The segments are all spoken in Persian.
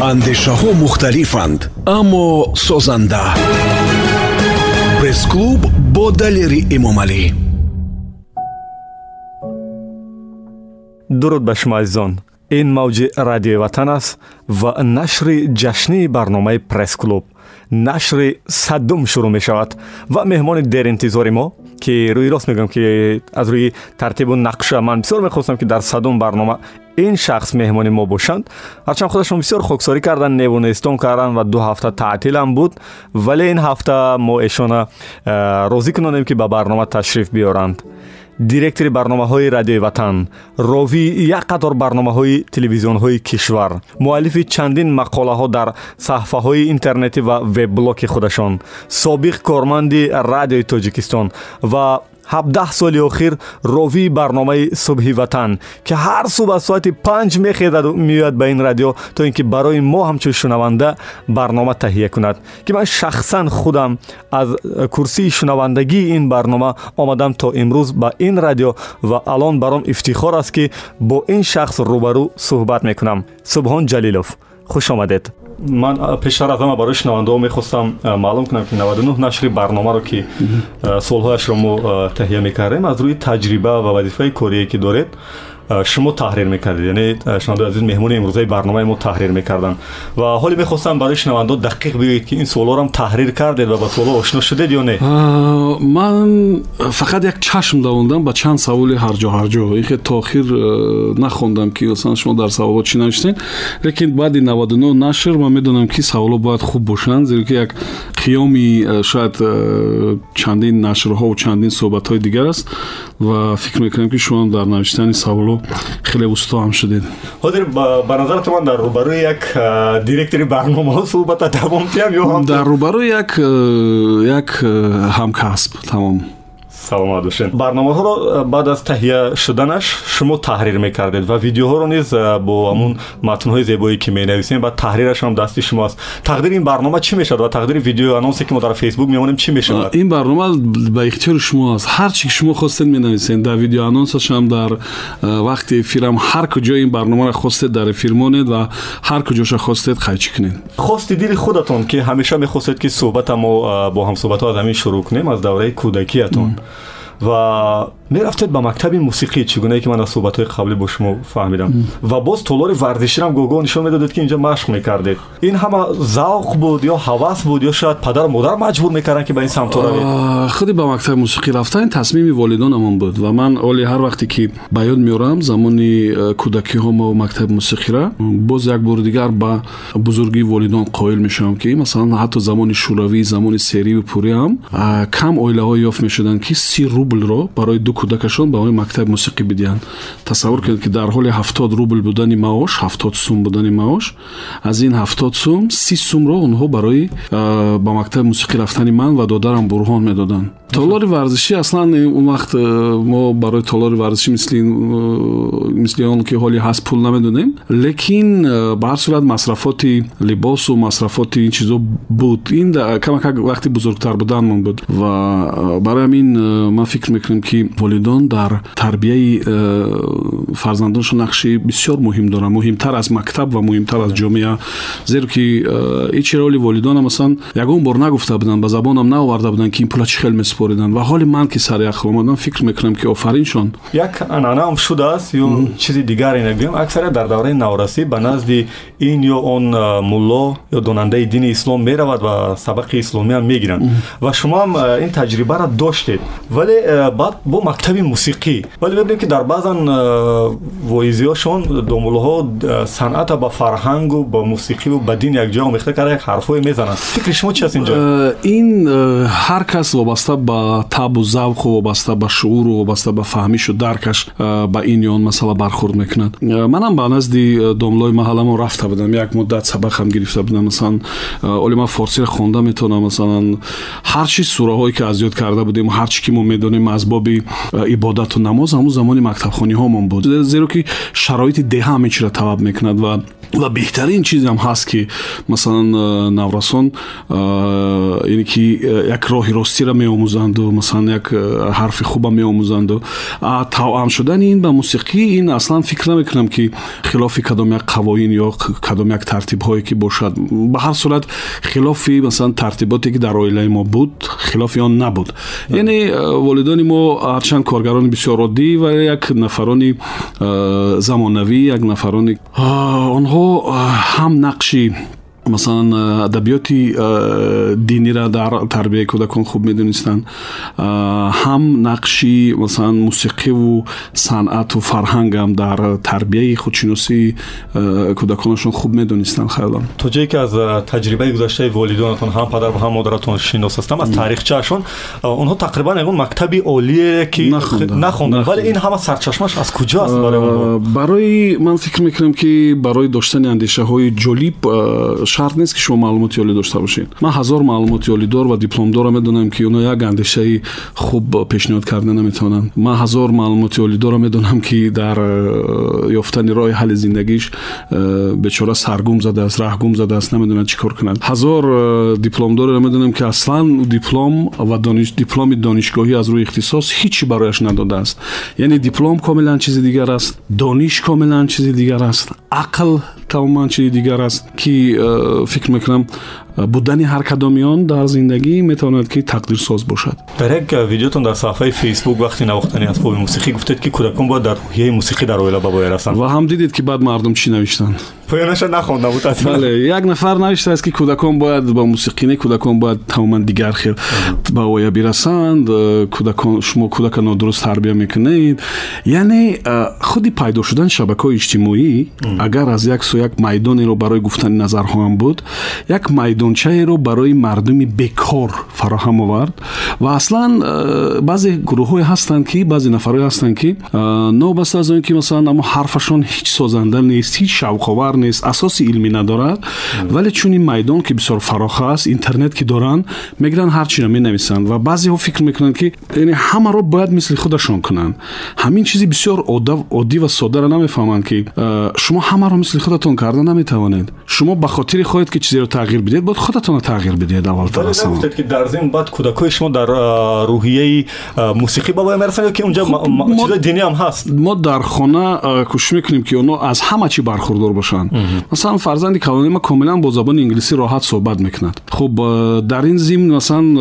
андешаҳо мухталифанд аммо созанда. Пресс-клуб бо далери эмомалӣ. Дуруд ба шумо азизон ин мавҷи радиои ватан аст ва нашри ҷашнии барномаи пресс-клуб. Нашри саддум шурӯъ мешавад ва меҳмони деринтизори мо ки рӯи рост мегӯям ки аз рӯи тартибу нақша ман бисёр мехостам ки дар садум барнома ин шахс меҳмони мо бошанд. ҳарчанд худашон бисёр хоксорӣ кардан невунестон карданд ва ду ҳафта таътилам буд. вале ин ҳафта мо эшона э, розӣ кунонем ки ба барнома ташриф биёранд. директори барномаҳои радиои ватан ровии як қатор барномаҳои телевизионҳои кишвар муаллифи чандин мақолаҳо дар саҳфаҳои интернетӣ ва вебблоки худашон собиқ корманди радиои тоҷикистон ва 17 соли охир ровии барномаи субҳи ватан ки ҳар субҳ аз соати панҷ мехезад меояд ба ин радио то ин ки барои мо ҳамчун шунаванда барнома таҳия кунад. Ки ман шахсан худам аз курсии шунавандагии ин барнома омадам то имрӯз ба ин радио ва алон баром ифтихор аст ки бо ин шахс рӯбарӯ суҳбат мекунам. Субҳон ҷалилов хуш омадед ман пештар аз ҳама барои шунавандаҳо мехостам маълум кунам ки 99 нашри барномаро ки солҳояшро мо таҳия мекардем. Аз рӯи таҷриба ва вазифаи корие ки доред шумо таҳрир мекардед. Яъне шунавандаи азиз меҳмони имрӯзаи барномаи мо таҳрир мекарданд. Ва ҳоле мехостам барои шунавандо дақиқ бигӯед ки ин суолҳорам таҳрир кардед ва ба суолҳо ошно шудед ё не? Ман фақат як чашм давондам ба чанд саволи ҳарҷо ҳарҷо. Ихе то охир нахондам ки масалан шумо дар саволҳо чӣ навиштед лекин баъди 99 нашр ман медонам ки саволҳо бояд хуб бошанд зеро ки як қиёми шояд чандин нашрҳову чандин суҳбатҳои дигар аст. Ва фикр мекунам ки шумо дар навиштани саволҳо хеле усто ҳам шудед. Ҳозир ба назарат ман дар рӯбарӯи як директори барномаҳо суҳбата тамом киям ё дар рӯбарӯи як як ҳамкасб тамом саломат бошед барномаҳоро э, баъд аз таҳия шуданаш шумо таҳрир мекардед ва видеоҳоро низ э, бо ҳамун матнҳои зебоие ки менависем ва таҳрирашам дасти шумо аст тақдири ин барнома чӣ мешавад ва тақдири видеои анонсе ки мо дар фейсбук мемонем чӣ мешавад ин барнома ба ихтиёри шумо аст ҳар чӣ ки шумо хостед менависед дар видеоанонсашам дар э, вақти эфирам ҳар куҷо ин барномаро хостед дар эфир монед ва ҳар куҷоша хостед қайчӣ кунед хости дили худатон ки ҳамеша мехостед ки суҳбата мо бо ҳамсуҳбатҳо аз ҳамин шурӯъ кунем аз давраи кӯдакиятон Uh. می‌رفتید به مکتب موسیقی چگونه که من از صحبت های قبلی با شما فهمیدم. و باز تولار ورزشی هم گوگو نشون می‌دادید که اینجا مشق می‌کردید. این همه ذوق بود یا حواس بود یا شاید پدر مادر مجبور می‌کردن که به این سمت روید خودی به مکتب موسیقی رفتن تصمیم والدینمون بود. و من اولی هر وقتی که به یاد میارم زمانی کودکی ها ما و مکتب موسیقی را باز یک بار دیگر به بزرگی والدین قائل میشم که مثلا حتی زمان شوروی زمان سری و پوری هم کم اویله ها یافت می‌شدن که 30 روبل رو برای دو кӯдакашон ба ои мактаби мусиқӣ бидиҳанд. Тасаввур кунед ки дар ҳоли ҳафтод рубл будани маош ҳафтод сум будани маош аз ин ҳафтод сум си сумро онҳо барои ба мактаби мусиқӣ рафтани ман ва додарам бурҳон медоданд. Толори варзишӣ аслан он вақт мо барои толори варзишӣ мисли он ки ҳоли ҳаст пул намедонем. Лекин ба ҳар сурат масрафоти либосу масрафоти ин чизо буд. Ин камакак вақти бузургтар буданмон буд. Ва барои ҳамин ман фикр мекунам ки волидон дар тарбияи э, фарзандонашон нақши бисёр муҳим доранд муҳимтар аз мактаб ва муҳимтар аз ҷомеа. Зеро ки ичи роли волидона масалан ягон бор нагуфта буданд ба забонам наоварда буданд ки ин пула чӣ хел месупориданд ва ҳоли ман ки саряхл омадам фикр мекунам ки офариншон. Як анаънаам шудааст ё чизи дигаре нагӯям аксарият дар давраи наврасӣ ба назди ин ё он э, мулло ё донандаи дини ислом меравад ва сабақи исломиам мегиранд. Ва шумоам э, ин таҷрибаро доштед. Вале баъд бо мактаби мусиқӣ. Вале мебинем ки дар баъзан э, воизиҳошон домулҳо э, санъата ба фарҳангу ба мусиқиву ба дин якҷоя омехта карда як ҳарфҳое мезананд. Фикри шумо чи аст инҷо? Э, ин ҳар кас вобаста ба табу завқу вобаста ба шууру вобаста ба фаҳмишу даркаш ба ин ё он масъала бархӯрд мекунад. Манам ба назди домлои маҳалламон рафта будам. Як муддат сабақам гирифта будам. Масалан оли ман форсиро хонда метавонам масалан ҳарчи сураҳое ки аз ёд карда будем ҳарчи ки мо медонем аз боби ибодату намоз ҳамун замони мактабхониҳомон буд зеро ки шароити деҳа ҳамин чиро талаб мекунад ва ва беҳтарин чизам ҳаст ки масалан э, наврасон яне э, ки э, як роҳи ростиро меомӯзанду масалан як ҳарфи хуба меомӯзанду тавъам шудани ин ба мусиқӣ ин аслан фикр намекунам ки хилофи кадом як қавоин ё кадом як тартибҳое ки бошад ба ҳар сурат хилофи масалан тартиботе ки дар оилаи мо буд хилофи он набуд яъне волидони мо ҳарчанд коргарони бисёр оддӣ ва як нафарони замонавӣ як нафарони онҳо ҳам нақши масалан э, адабиёти э, диниро дар тарбияи кӯдакон хуб медонистанд э, ҳам нақши масалан мусиқиву санъату фарҳангам дар тарбияи худшиносии кӯдаконашон хуб медонистанд хаёлам то ҷое ки аз таҷрибаи гузаштаи волидонатон ҳам падар ва ҳам модаратон шинос ҳастам аз таърихчаашон онҳо тақрибан ягон мактаби олие ки нахонданд вале ин ҳама сарчашмаш аз куҷо аст барои барои ман фикр мекунам ки барои доштани андешаҳои ҷолиб шарт нест ки шумо маълумоти олӣ дошта бошед ман ҳазор маълумоти олидор ва дипломдорро медонам ки оно як андешаи хуб пешниҳод карда наметавонанд ман ҳазор маълумоти олидорро медонам ки дар э, ёфтани роҳи ҳалли зиндагиш э, бечора саргум задааст раҳгум задааст намедонад чӣ кор кунад ҳазор э, дипломдорро медонам ки аслан диплом ва дипломи донишгоҳӣ аз рӯи ихтисос ҳичи барояш надодааст яъне диплом комилан чизи дигар аст дониш комилан чизи дигар аст ақл тамоман чизи дигар аст ки фикр мекунам بودن هر کدامیان در زندگی می‌تواند که تقدیر ساز باشد. در یک ویدیوتون در صفحه فیسبوک وقتی نواختن از خوب موسیقی گفتید که کودکان باید در روحیه موسیقی در اویلا بابای رسند و هم دیدید که بعد مردم چی نوشتن. پایانش نخونده بود اصلا. بله، یک نفر نوشته است که کودکان باید با موسیقی نه کودکان باید تماما دیگر خیر به اویا برسند کودکان شما کودکان کودک نادرست تربیت می‌کنید. یعنی خودی پیدا شدن شبکه‌های اجتماعی اگر از یک سو یک میدانی رو برای گفتن نظرها هم بود یک میدان майдончаеро барои мардуми бекор фароҳам овард. Ва аслан э, баъзе гурӯҳҳое ҳастанд ки баъзе нафарҳое ҳастанд ки э, новбаста аз он ки масалан амо ҳарфашон ҳеҷ созанда нест ҳеҷ шавқовар нест асоси илмӣ надорад. Вале чун ин майдон ки бисёр фароғ аст интернет ки доранд мегиранд ҳарчиро менависанд. Ва баъзеҳо фикр мекунанд ки яъне ҳамаро бояд мисли худашон кунанд. Ҳамин чизи бисёр оддӣ ва соддаро намефаҳманд ки э, шумо ҳамаро мисли худатон карда наметавонед. Шумо ба хотири хоҳед ки чизеро тағйир خود خودتون رو تغییر بدید اول تا رسانه گفتید که در زمین بعد کودکای شما در روحیه موسیقی بابا مرسن که اونجا خب، چیزای دینی هم هست؟ ما در خانه کوشش می‌کنیم که اونا از همه چی برخوردار باشن. مثلا فرزند کلانی ما کاملا با زبان انگلیسی راحت صحبت می‌کند. خب در این زمین مثلا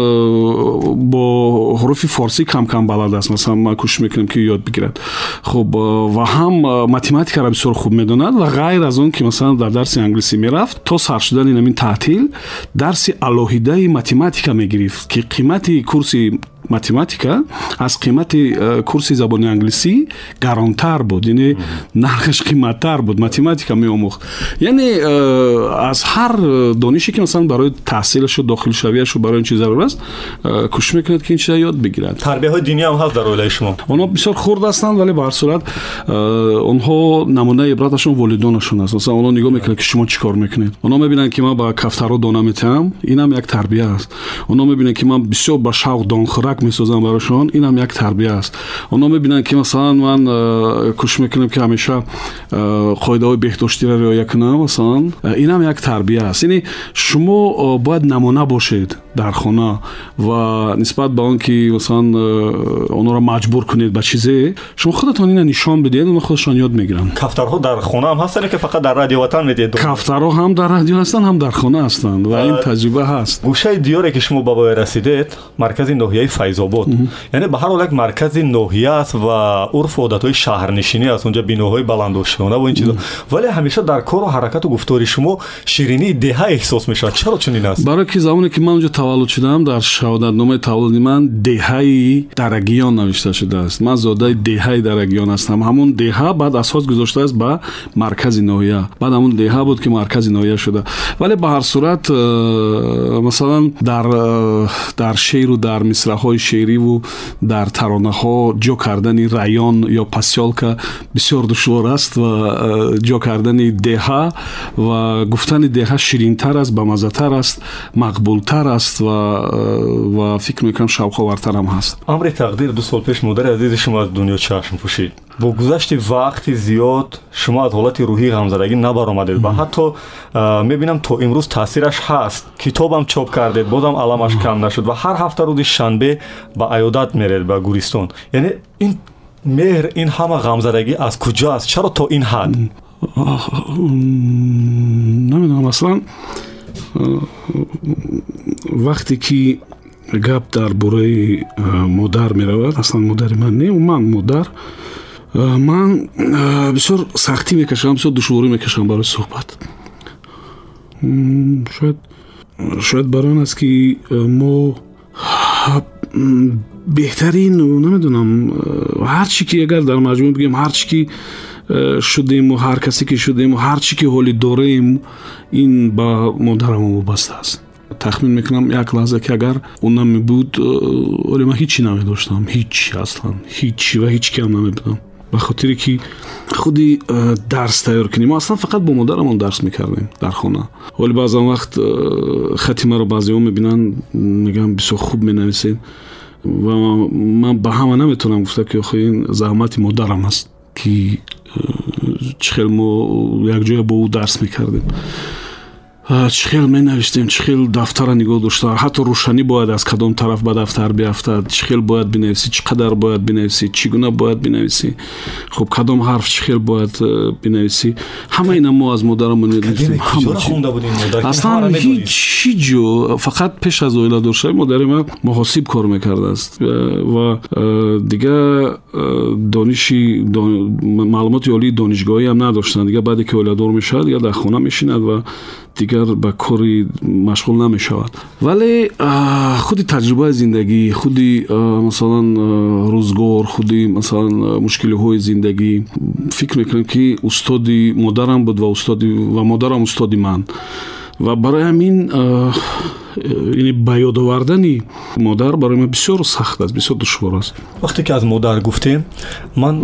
با حروف فارسی کم کم بلد است. مثلا ما کوشش می‌کنیم که یاد بگیرد. خب و هم ماتماتیک را بسیار خوب می‌داند و غیر از اون که مثلا در درس انگلیسی می‌رفت تا سر شدن این تعطیل дарси алоҳидаи математика мегирифт ки қимати курси математика аз қимати э, курси забони англисӣ гаронтар буд яъне нархаш қиматтар буд математика меомӯхт яъне э, аз ҳар донише ки масалан барои таҳсилашу дохилшавияшу барои он чи зарур аст э, кӯшиш мекунад ки ин чиза ёд бигирад тарбияҳои динӣ ҳам ҳаст дар оилаи шумо онҳо бисёр хурд ҳастанд вале ба ҳар сурат онҳо намунаи ибраташон волидонашон аст масалан онҳо нигоҳ мекунанд ки шумо чӣ кор мекунед онҳо мебинанд ки ман ба кафтаро дона метиҳам инам як тарбия аст онҳо мебинанд ки ман бисёр ба шавқ کمک می‌سازم براشون این هم یک تربیه است. اونا می‌بینن که مثلا من کوشش می‌کنم که همیشه قاعده های بهداشتی را رعایت کنم مثلا. این هم یک تربیه است. یعنی شما باید نمونه باشید در خانه و نسبت به اون که مثلا اونا را مجبور کنید به چیزی شما خودتان اینا نشان بدید اونا خودشان یاد می‌گیرن. کفترها در خانه هم هستن که فقط در رادیو وطن می‌دید؟ کفترها هم در رادیو هستن هم در خانه هستند و این تجربه هست. گوشه دیاری که شما به رسیدید مرکز ناحیه файзобод. Яъне ба ҳар ҳол як маркази ноҳия аст ва урфу одатҳои шаҳрнишинӣ аст. Унҷа биноҳои баландошона ву ин чизо. Вале ҳамеша дар кору ҳаракату гуфтори шумо ширинии деҳа эҳсос мешавад. Чаро чунин аст? Барое ки замоне ки ман унҷо таваллуд шудам дар шаҳодатномаи таваллуди ман деҳаи дарагиён навишта шудааст ман зодаи деҳаи дарагиён ҳастам. Ҳамун деҳа баъд асос гузоштааст ба маркази ноҳия. Баъд ҳамун деҳа буд ки маркази ноҳия шуда. Вале ба ҳар сурат э, масалан дар э, дар шеъру дар мисраҳо шеърҳои шеъриву дар таронаҳо ҷо кардани район ё посёлка бисёр душвор аст ва ҷо кардани деҳа ва гуфтани деҳа ширинтар аст бамаззатар аст мақбултар аст ва фикр мекунам шавқовартарам ҳаст. Амри тақдир ду сол пеш модари азизи шумо аз дунё чашм пӯшид. Бо гузашти вақти зиёд шумо аз ҳолати рӯҳии ғамзадагӣ набаромадед ва ҳатто мебинам то имрӯз таъсираш ҳаст. Китобам чоп кардед бозам аламаш кам нашуд ва ҳар ҳафта рӯзи шанбе ба аёдат меред ба гуристон. Яъне ин меҳр ин ҳама ғамзадагӣ аз куҷо аст чаро то ин ҳад? Намедонам. Аслан вақте ки гап дар бораи модар меравад аслан модари ман не ман модар ман бисёр сахтӣ мекашам бисёр душворӣ мекашам барои суҳбат. Шояд шояд бар он аст ки мо беҳтарин намедонам ҳар чӣ ки агар дар маҷмӯъ бигем ҳар чӣ ки шудему ҳар касе ки шудему ҳар чӣ ки ҳоли дорем ин ба модарамо вобаста аст. Тахмин мекунам як лаҳза ки агар ӯ намебуд оле ман ҳичӣ намедоштам. Ҳич аслан ҳич ва ҳич киам намебудам به خاطر که خودی درس تیار کنیم. ما اصلا فقط با مادرمون درس می‌کردیم در خانه. ولی بعضا وقت خط رو بعضی ها می‌بینن میگم بسیار خوب می‌نویسید و من به همه نمی‌تونم گفته که آخه این زحمت مادرم است که چخیل ما یک جای با او درس می‌کردیم. хел менавиштем чӣ хел дафтара нигоҳ дошта ҳатто рӯшанӣ бояд аз кадом тараф ба дафтар биафтад чӣ хел бояд бинависӣ чӣ қадар бояд бинависӣ чӣ гуна бояд бинависӣ хуб кадом ҳарф чӣ хел бояд э, бинависӣ ҳама ина мо аз модарамон аслан ҳичи ҷо фақат пеш аз оиладоршавӣ модари ман муҳосиб кор мекардааст э, ва э, дигар дониши маълумоти олии донишгоҳиам надоштанд дигар баъде ки оиладор мешавад дигар дар хона мешинад ва дигар ба кори машғул намешавад. Вале худи таҷрибаи зиндагӣ худи масалан рӯзгор худи масалан мушкилиҳои зиндагӣ. Фикр мекунем ки устоди модарам буд ва устоди ва модарам устоди ман ва барои ҳамин ба ёд овардани модар барои ман бисёр сахт аст бисёр душвор аст. Вақте ки аз модар гуфтем ман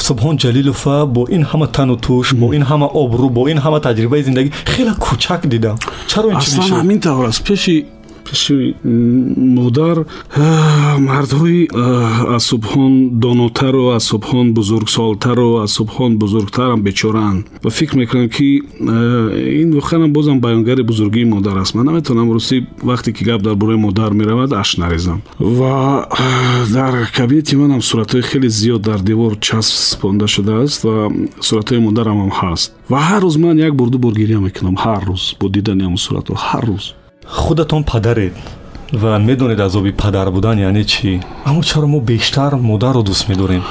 субҳон ҷалилова бо ин ҳама тану туш бо ин ҳама обрӯ бо ин ҳама таҷрибаи зиндагӣ хеле кӯчак дидам. Чаро аслан ҳамин тавр аст. Пеши пеши модар мардҳои аз субҳон донотару аз субҳон бузургсолтару аз субҳон бузургтарам бечораанд ва фикр мекунам ки ин воқеан бозам баёнгари бузургии модар аст ман наметавонам рӯстӣ вақте ки гап дар бораи модар меравад аш нарезам ва дар кабинети манам суратҳои хеле зиёд дар девор часпонда шудааст ва суратҳои модарамам ҳаст ва ҳар рӯз ман як бор ду бор гирия мекунам ҳар рӯз бо дидани ҳамон суратҳо ҳар рӯз خودتون پدرید و می‌دونید عذاب پدر بودن یعنی چی؟ اما چرا ما بیشتر مادر رو دوست میداریم؟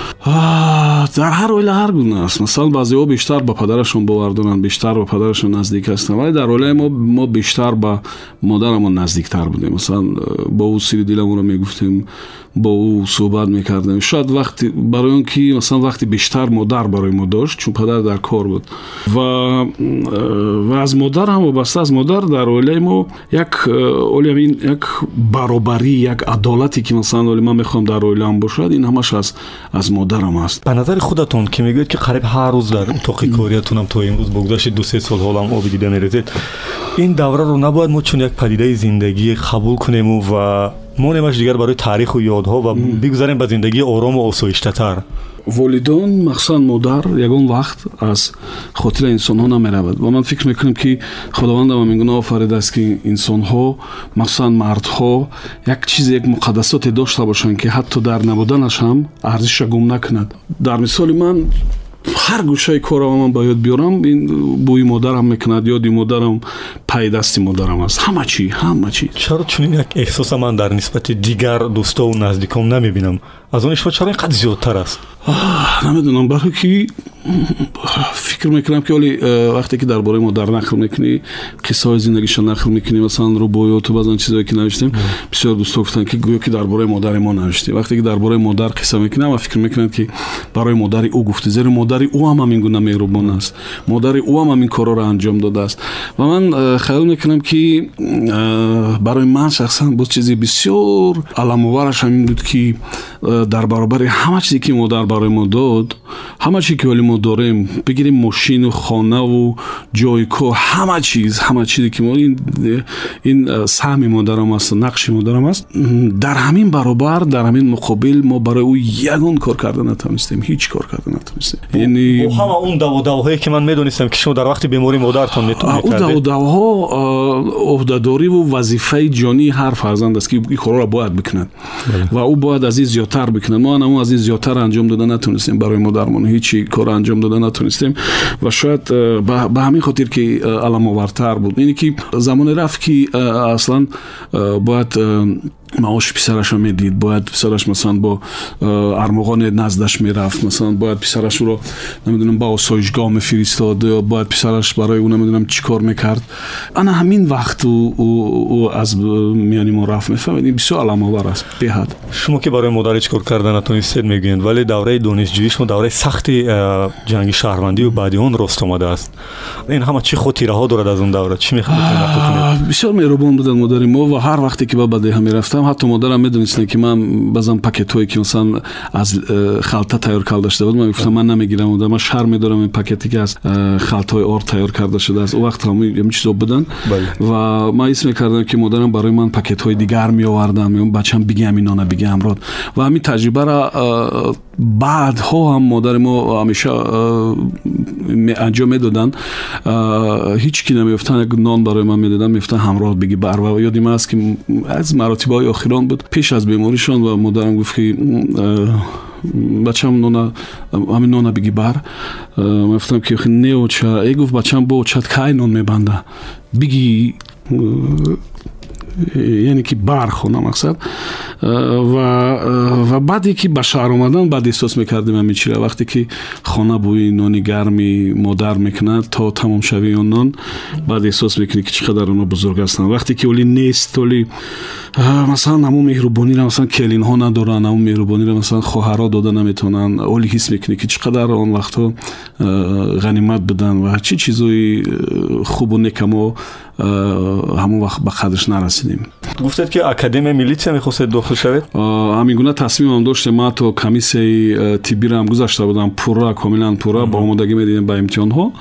در هر اوله هر گونه است. مثلا بعضی بیشتر به پدرشون باور دارن بیشتر به پدرشون نزدیک هستن. ولی در اوله ما ما بیشتر به مادرمون نزدیک‌تر بودیم. مثلا با او سری دلمون رو می‌گفتیم. با او صحبت می‌کردیم شاید وقتی برای اون کی مثلا وقتی بیشتر مادر برای ما داشت چون پدر در کار بود. و و از مادر هم وابسته از مادر در اوله ما یک اولی یک برابری یک عدالتی که مثلا اولی من می‌خوام در اوله هم این همش از از مادرم است. به نظر خودتون که میگید که قریب هر روز در توقی کاریتون هم تا امروز با گذشت دو سه سال حالا هم آب دیده می‌رسید این دوره رو نباید ما چون یک پدیده زندگی قبول کنیم و монемаш дигар барои таъриху ёдҳо ва бигузарем ба зиндагии орому осоиштатар волидон махсусан модар ягон вақт аз хотира инсонҳо намеравад ва ман фикр мекунам ки худовандам ҳамин гуна офаридааст ки инсонҳо махсусан мардҳо як чизе як муқаддасоте дошта бошанд ки ҳатто дар набуданаш ҳам арзиша гум накунад дар мисоли ман ҳар гӯшаи корам ман ба ёд биёрам ин бӯи модарам мекунад ёди модарам пай дасти модарам аст ҳама чӣ ҳама чӣ чаро чунин як эҳсоса ман дар нисбати дигар дӯстову наздиком намебинам аз они шумо чаро ин қадр зиёдтар аст намедонам барое ки фикр мекунам ки оли э, вақте ки дар бораи модар нақл мекунӣ қиссаҳои зиндагиша нақл мекунӣ масалан рубоёту баъзан чизое ки навиштем бисёр дӯстон гуфтанд ки гӯё ки дар бораи модари мо навиштӣ вақте ки дар бораи модар қисса мекунам ва фикр мекунанд ки барои модари ӯ гуфтӣ зеро модар модари ӯ ҳам ҳамин гуна меҳрубон аст модари ӯ ҳам ҳамин корҳоро анҷом додааст ва ман хаёл мекунам ки барои ман шахсан боз чизи бисёр аламовараш ҳамин буд ки дар баробари ҳама чизе ки модар барои мо дод ҳама чизе ки ҳоли мо дорем бигирем мошину хонаву ҷои кор ҳама чиз ҳама чизе ки мо ин саҳми модарам аст нақши модарам аст дар ҳамин баробар дар ҳамин муқобил мо барои ӯ ягон кор карда натавонистем ҳеҷ кор карда натавонистем ҳама он даводавҳое ки ман медонистам ки шумо дар вақти бемории модаратон метавонед даводавҳо ӯҳдадориву вазифаи ҷонии ҳар фарзанд аст ки ин корҳоро бояд бикунад ва ӯ бояд аз ин зиёдтар бикунад мо анаму аз ин зиёдтар анҷом дода натавонистем барои модармон ҳеҷи кор анҷом дода натавонистем ва шояд ба ҳамин хотир ки аламовартар буд ине ки замоне рафт ки аслан бояд маоши писарашро медид бояд писараш масалан бо э, армоғоне наздаш мерафт масалан бояд писараш ӯро намедонам ба осоишгоҳ мефиристод ё бояд писараш барои ӯ намедонам чӣ кор мекард ана ҳамин вақт ӯ аз миёни мо рафт мефаҳмед бисёр аламовар аст беҳад шумо ки барои модари чӣ кор карда натонистед мегӯянд вале давраи донишҷӯӣ шумо давраи сахти э, ҷанги шаҳрвандию баъди он рост омадааст ин ҳама чӣ хотираҳо дорад аз он давра чӣ мехоҳед бисёр меҳрубон буданд модари мо ва ҳар вақте ки ба бадеҳа мерафтам гуфтам ҳатто модарам медонистанд ки ман баъзан пакетҳое ки масалан аз э, халта тайёр карда шуда буд ман гуфтам ман намегирам ман шарм медорам ин пакете ки аз э, халтаҳои ор тайёр карда шудааст о вақт ҳамин чизо буданд. Ва ман ҳис мекардам ки модарам барои ман пакетҳои дигар меоварданд бачам бигиам инона бигиам род. Ва ҳамин таҷрибара э, баъдҳо ҳам модари мо ҳамеша анҷом медоданд ҳеҷ ки намеёфтан як нон барои ман медоданд мегуфтанд ҳамроҳ биги бар ва ёди ман аст ки аз маротибаҳои охирон буд пеш аз беморишон ва модарам гуфт ки бачам нона ҳамин нона биги бар мегуфтам ки не оча е гуфт бачам бо очат кай нон мебанда биги яъне ки бар хона мақсад ва баъде ки ба шаҳр омадан баъд эҳсос мекардем ҳамин чира вақте ки хона бӯи нони гарми модар мекунад то тамомшавии он нон баъд эҳсос мекунӣ ки чӣ қадар онҳо бузург ҳастанд. Вақте ки оли нест оли масалан ҳамун меҳрубониро масалан келинҳо надоранд ҳамун меҳрубониро масалан хоҳарҳо дода наметавонанд оли ҳис мекунӣ ки чӣ қадар он вақтҳо ғанимат буданд ва чӣ чизҳои хубу некамо ҳамон вақт ба қадрш нарасидем. Гуфтед ки академияи милитсия мехостед дохил шавед ҳамин гуна тасмимам доштем ман то комиссияи тиббиро ҳам гузашта будам пурра комилан пурра ба омодагӣ медидем ба имтиҳонҳо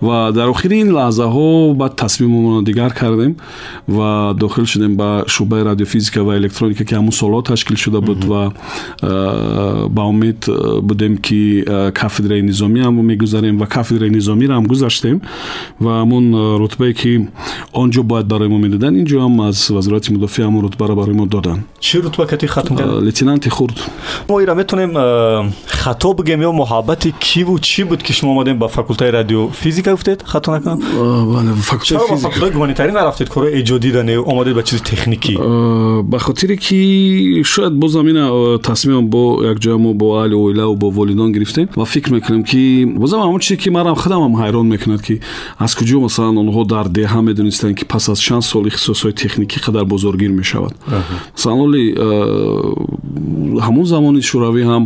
ва дар охири ин лаҳзаҳо баъд тасмимамонро дигар кардем ва дохил шудем ба шуъбаи радиофизика ва электроника ки ҳамун солҳо ташкил шуда буд ва ба умед будем ки кафедраи низомиам мегузарем ва кафедраи низомиро ҳам гузаштем ва ҳамун рутбае ки он ҷо бояд барои мо медоданд ин ҷо ҳам аз вазорати мудофиа ҳамон рутбаро барои мо доданд чӣ рутба кати хатм кард лейтенанти хурд мо ира метонем хато бигем ё муҳаббати киву чӣ буд ки шумо омадем ба факултаи радиофизика гуфтед хато накунам чаро ба факултаи гуманитарӣ нарафтед кори эҷодӣ дане омадед ба чизи техникӣ ба хотире ки шояд бозам ина тасмимам бо якҷоя мо бо аҳли оилаву бо волидон гирифтем ва фикр мекунем ки бозам ҳамон чизе ки марам худамам ҳайрон мекунад ки аз куҷо масалан онҳо дар деҳа медонистанд ки пас аз чанд сол ихтисосҳои техникӣ қадар бозоргир мешавад масалан оли ҳамон замони шӯравӣ ҳам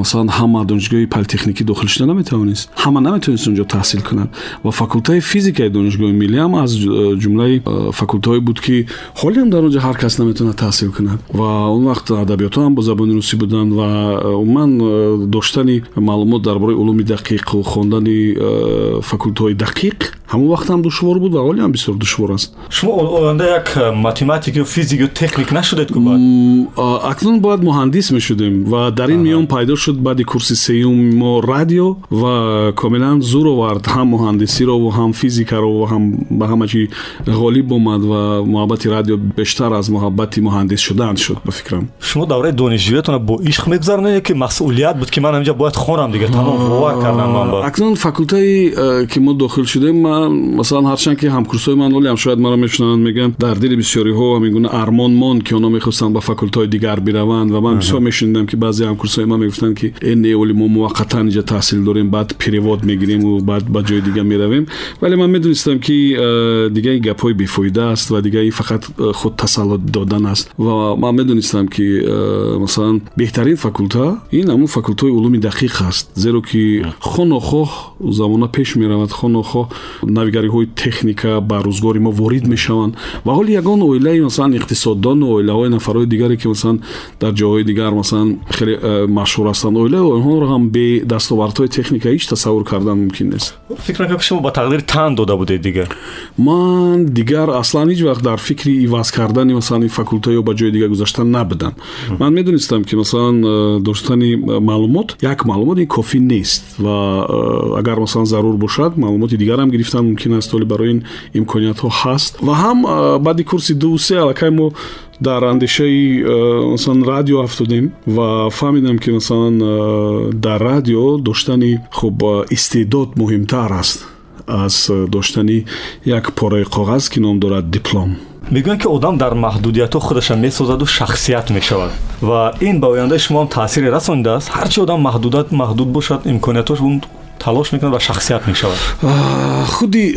масалан ҳама донишгоҳи политехникӣ дохил шуда наметавонист. ҳама наметавонист онҷо таҳсил кунад. ва факултаи физикаи донишгоҳи миллӣ ҳам аз ҷумлаи факултаҳое буд ки ҳолиам дар онҷо ҳар кас наметавонад таҳсил кунад. ва он вақт адабиётҳо ҳам бо забони русӣ буданд ва умуман доштани маълумот дар бораи улуми дақиқу хондани факултаҳои дақиқ ҳамон вақт ҳам душвор буд ва ҳолиам бисёр душвор аст. Шумо оянда як اکنون باید مهندس می شدیم و در این میان پیدا شد بعد کورس سیوم ما رادیو و کاملا زور آورد هم مهندسی رو و هم فیزیک رو و هم به همه چی غالب اومد و محبت رادیو بیشتر از محبت مهندس شدن شد به فکرم. شما دوره دانشجویتون با عشق میگذرونید؟ که مسئولیت بود که من اینجا باید خونم دیگه. تمام باور کردم من با. اکنون فاکولته که ما داخل شدیم من مثلا هرچند که همکورسای من ولی هم شاید مرا میشنن میگن در دل بسیاری ها همین گونه ارمان مان که اونا می‌خواستن дигар бираванд ва ман бисёр мешунидам ки баъзе ҳамкурсои ман мегуфтанд ки э не оли мо муваққатан инҷа таҳсил дорем баъд перевод мегирему баъд ба ҷои дигар меравем вале ман медонистам ки э, дигар ин гапҳои бефоида аст ва дигар ин фақат э, худ тасаллут додан аст ва ман медонистам ки масалан беҳтарин факулта ин ҳамун факултаи улуми дақиқ аст зеро ки хонохоҳ замона пеш меравад хонохоҳ навигариҳои техника ба рӯзгори мо ворид мешаванд ва ҳоли ягон оилаи масалан иқтисоддону оилаҳои нафарҳои дигаре ки масалан дар ҷойҳои дигар масалан хеле э, машҳур ҳастанд оилаи онҳоро ҳам бе дастовардҳои техника ҳеҷ тасаввур кардан мумкин нест. Фикр мекунам ки шумо ба тақдир тан дода будед дигар? Ман дигар аслан ҳеҷ вақт дар фикри иваз кардани масалан ин факулта ё ба ҷои дигар гузаштан набудам. Ман медонистам ки масалан э, доштани э, маълумот як маълумот ин кофӣ нест ва агар масалан зарур бошад маълумоти дигарам гирифтан мумкин аст оли барои ин имкониятҳо ҳаст. Ва ҳам баъди курси ду се аллакай мо дар андешаи масалан радио афтодем ва фаҳмидам ки масалан дар радио доштани хуб истеъдод муҳимтар аст аз доштани як пораи коғаз ки ном дорад диплом мегӯянд ки одам дар маҳдудиятҳо худашро месозаду шахсият мешавад ва ин ба ояндаи шумо ҳам таъсире расонидааст ҳарчи одам маҳдудат маҳдуд бошад имкониятош талош мекунад ва шахсият мешавад? Худи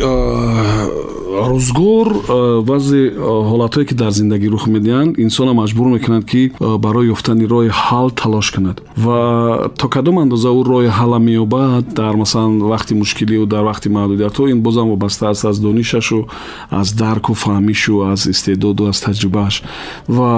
рӯзгор баъзе ҳолатҳое ки дар зиндагӣ рух медиҳанд инсонро маҷбур мекунад ки барои ёфтани роҳи ҳал талош кунад. Ва то кадом андоза ӯ роҳи ҳалла меёбад дар масалан вақти мушкилию дар вақти маҳдудиятҳо ин бозам вобаста аст аз донишашу аз дарку фаҳмишу аз истеъдоду аз таҷрибааш. Ва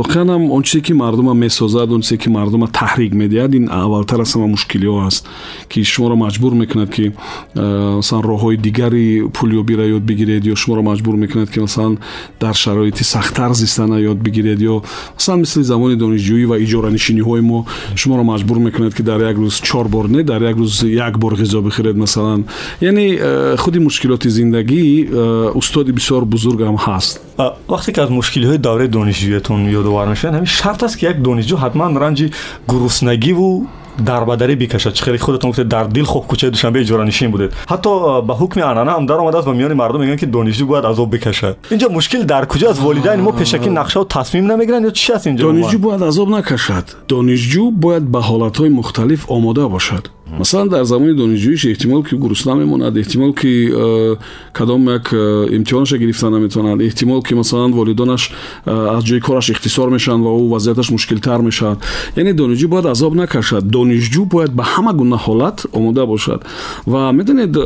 воқеан ҳам он чизе ки мардума месозад он чизе ки мардума таҳрик медиҳад ин аввалтар аз ҳама мушкилиҳо аст ки шуморо маҷбур мекунад ки масалан роҳҳои дигари пулёбиро ёд бигиред ё шуморо маҷбур мекунад ки масалан дар шароити сахттар зистана ёд бигиред ё масалан мисли замони донишҷӯӣ ва иҷоранишиниҳои мо шуморо маҷбур мекунад ки дар як рӯз чор бор не дар як рӯз як бор ғизо бихӯред масалан яъне э, худи мушкилоти зиндагӣ э, устоди бисёр бузургам ҳаст. Вақте ки аз мушкилиҳои давраи донишҷӯиятон ёдовар мешавад ҳамин шарт аст ки як донишҷӯ ҳатман ранҷи гуруснагиву дарбадарӣ бикашад чӣ хеле худатон гуфтед дар дил хоб кӯчаи душанбе иҷоранишин будед. Ҳатто ба ҳукми анъана ҳам даромадааст ба миёни мардум мегӯянд ки донишҷӯ бояд азоб бикашад. Инҷа мушкил дар куҷо аз волидайни мо пешакӣ нақшаву тасмим намегиранд ё чӣ аст инҷа донишҷӯ бояд азоб накашад. Донишҷӯ бояд ба ҳолатҳои мухталиф омода бошад масалан дар замони донишҷӯиш эҳтимол ки гурусна мемонад эҳтимол ки э, кадом як э, имтиҳонаша гирифта наметавонад эҳтимол ки масалан волидонаш э, аз ҷои кораш ихтисор мешаванд ва ӯ вазъияташ мушкилтар мешавад яъне донишҷӯ бояд азоб накашад донишҷӯ бояд ба ҳама гуна ҳолат омода бошад ва медонед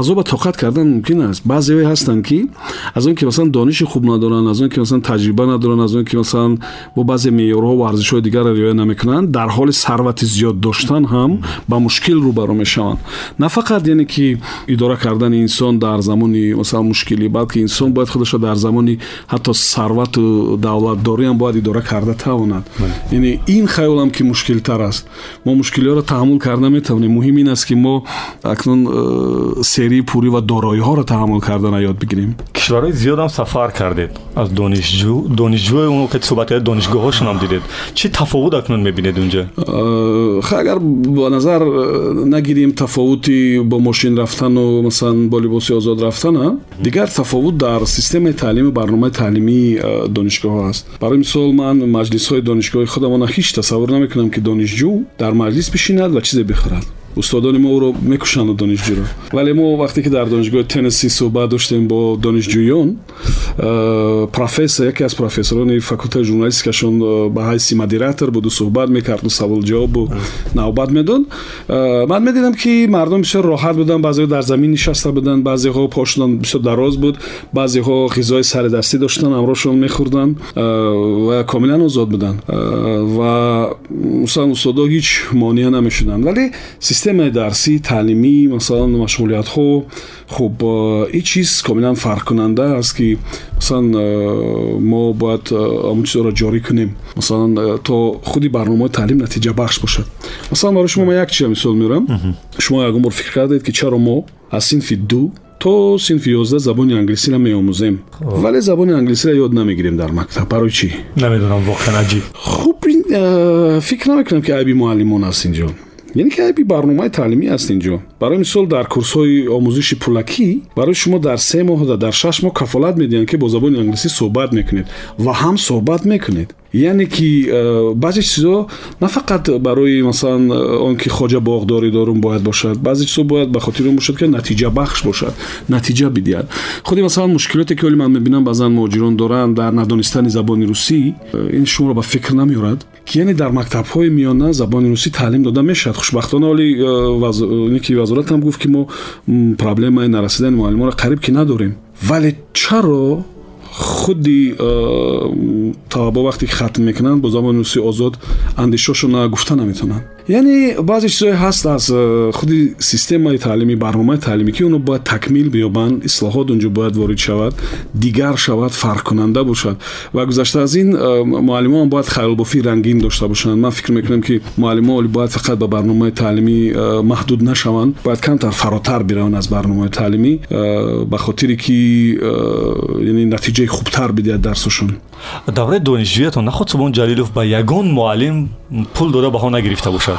азоба тоқат кардан мумкин аст баъзеҳое ҳастанд ки аз он ки масалан дониши хуб надоранд аз он ки масалан таҷриба надоранд аз он ки масалан бо баъзе меъёрҳо ва арзишҳои дигарро риоя намекунанд дар ҳоли сарвати зиёд доштан ҳам ба мушкил мушкил рӯбаро мешаванд на фақат яъне ки идора кардани инсон дар замони масалан мушкилӣ балки инсон бояд худашро дар замони ҳатто сарвату давлатдориам бояд идора карда тавонад яъне ин хаёлам ки мушкилтар аст мо мушкилиҳоро таҳаммул карда метавонем муҳим ин аст ки мо акнун э, серии пурӣ ва дороиҳоро таҳаммул кардана ёд бигирем кишварҳои зиёдам сафар кардед аз донишҷӯ донишҷӯи он ки суҳбат кардед донишгоҳҳошонам дидед чӣ тафовут акнун мебинед унҷа э, агар ба назар э, нагирем тафовути бо мошин рафтану масалан бо либоси озод рафтана дигар тафовут дар системаи таълими барномаи таълимии э, донишгоҳҳо аст барои мисол ман маҷлисҳои донишгоҳи худамона ҳеҷ тасаввур намекунам ки донишҷӯ дар маҷлис бишинад ва чизе бихӯрад استادان ما او رو می‌کشند دانشجو رو. ولی ما وقتی که در دانشگاه تنسی صحبت داشتیم با دانشجویان پروفسور یکی از پروفسوران که شون به حیث مدیراتر بود و صحبت می‌کرد و سوال جواب و نوبت میدون من می‌دیدم که مردم بسیار راحت بودن بعضی در زمین نشسته بودن بعضی ها پاشون بسیار دراز بود بعضی ها غذای سر دستی داشتن امروشون میخوردن و کاملا آزاد بودن. و اصلا استادا هیچ مانعی نمی‌شدن. ولی системаи дарсӣ таълимӣ масалан машғулиятҳо хуб ин чиз комилан фарқкунанда аст ки масалан мо бояд ҳамон чизоро ҷорӣ кунем. Масалан то худи барномаи таълим натиҷабахш бошад. Масалан барои шумо ман як чиза мисол меорам шумо ягон бор фикр кардед ки чаро мо аз синфи ду то синфи ёздаҳ забони англисиро меомӯзем вале забони англисиро ёд намегирем дар мактаб. Барои чӣ? Намедонам воқеан аҷиб. Хуб фикр намекунам ки айби муаллимон аст инҷо یعنی که بی برنامه تعلیمی است اینجا. برای مثال در کورس های آموزش پولکی برای شما در سه ماه و در شش ماه کفالت میدین که با زبان انگلیسی صحبت می‌کنید و هم صحبت می‌کنید یعنی که بعضی چیزا نه فقط برای مثلا اون که خواجه باغداری دارون باید باشد بعضی چیزا باید به خاطر اون که نتیجه بخش باشد نتیجه بدید خودی مثلا مشکلاتی که من می‌بینم بعضا مهاجران دارن در ندانستن زبان روسی این شما رو به فکر نمیارد که یعنی در مکتب های میانه زبان روسی تعلیم داده می‌شد. خوشبختانه ولی وز... وزارت هم گفت که ما پرابلم نرسیدن معلمان را قریب که نداریم. ولی چرا худи э, талабо вақте ки хатм мекунанд бо забони русӣ озод андешошона гуфта наметавонанд яъне баъзе чизое ҳаст аз э, худи системаи таълимӣ барномаи таълимӣ ки оно бояд такмил биёбанд ислоҳот онҷо бояд ворид шавад дигар шавад фарқкунанда бошад ва гузашта аз ин э, муаллимон бояд хаёлбофии рангин дошта бошанд ман фикр мекунам ки муаллимон бояд фақат ба барномаи таълимӣ э, маҳдуд нашаванд бояд камтар фаротар бираванд аз барномаи таълимӣ ба хотире ки яъне натиҷаи хубтар бидиҳад дарсошон давраи донишҷӯятон наход субҳон ҷалилов ба ягон муаллим пул дода баҳо нагирифта бошад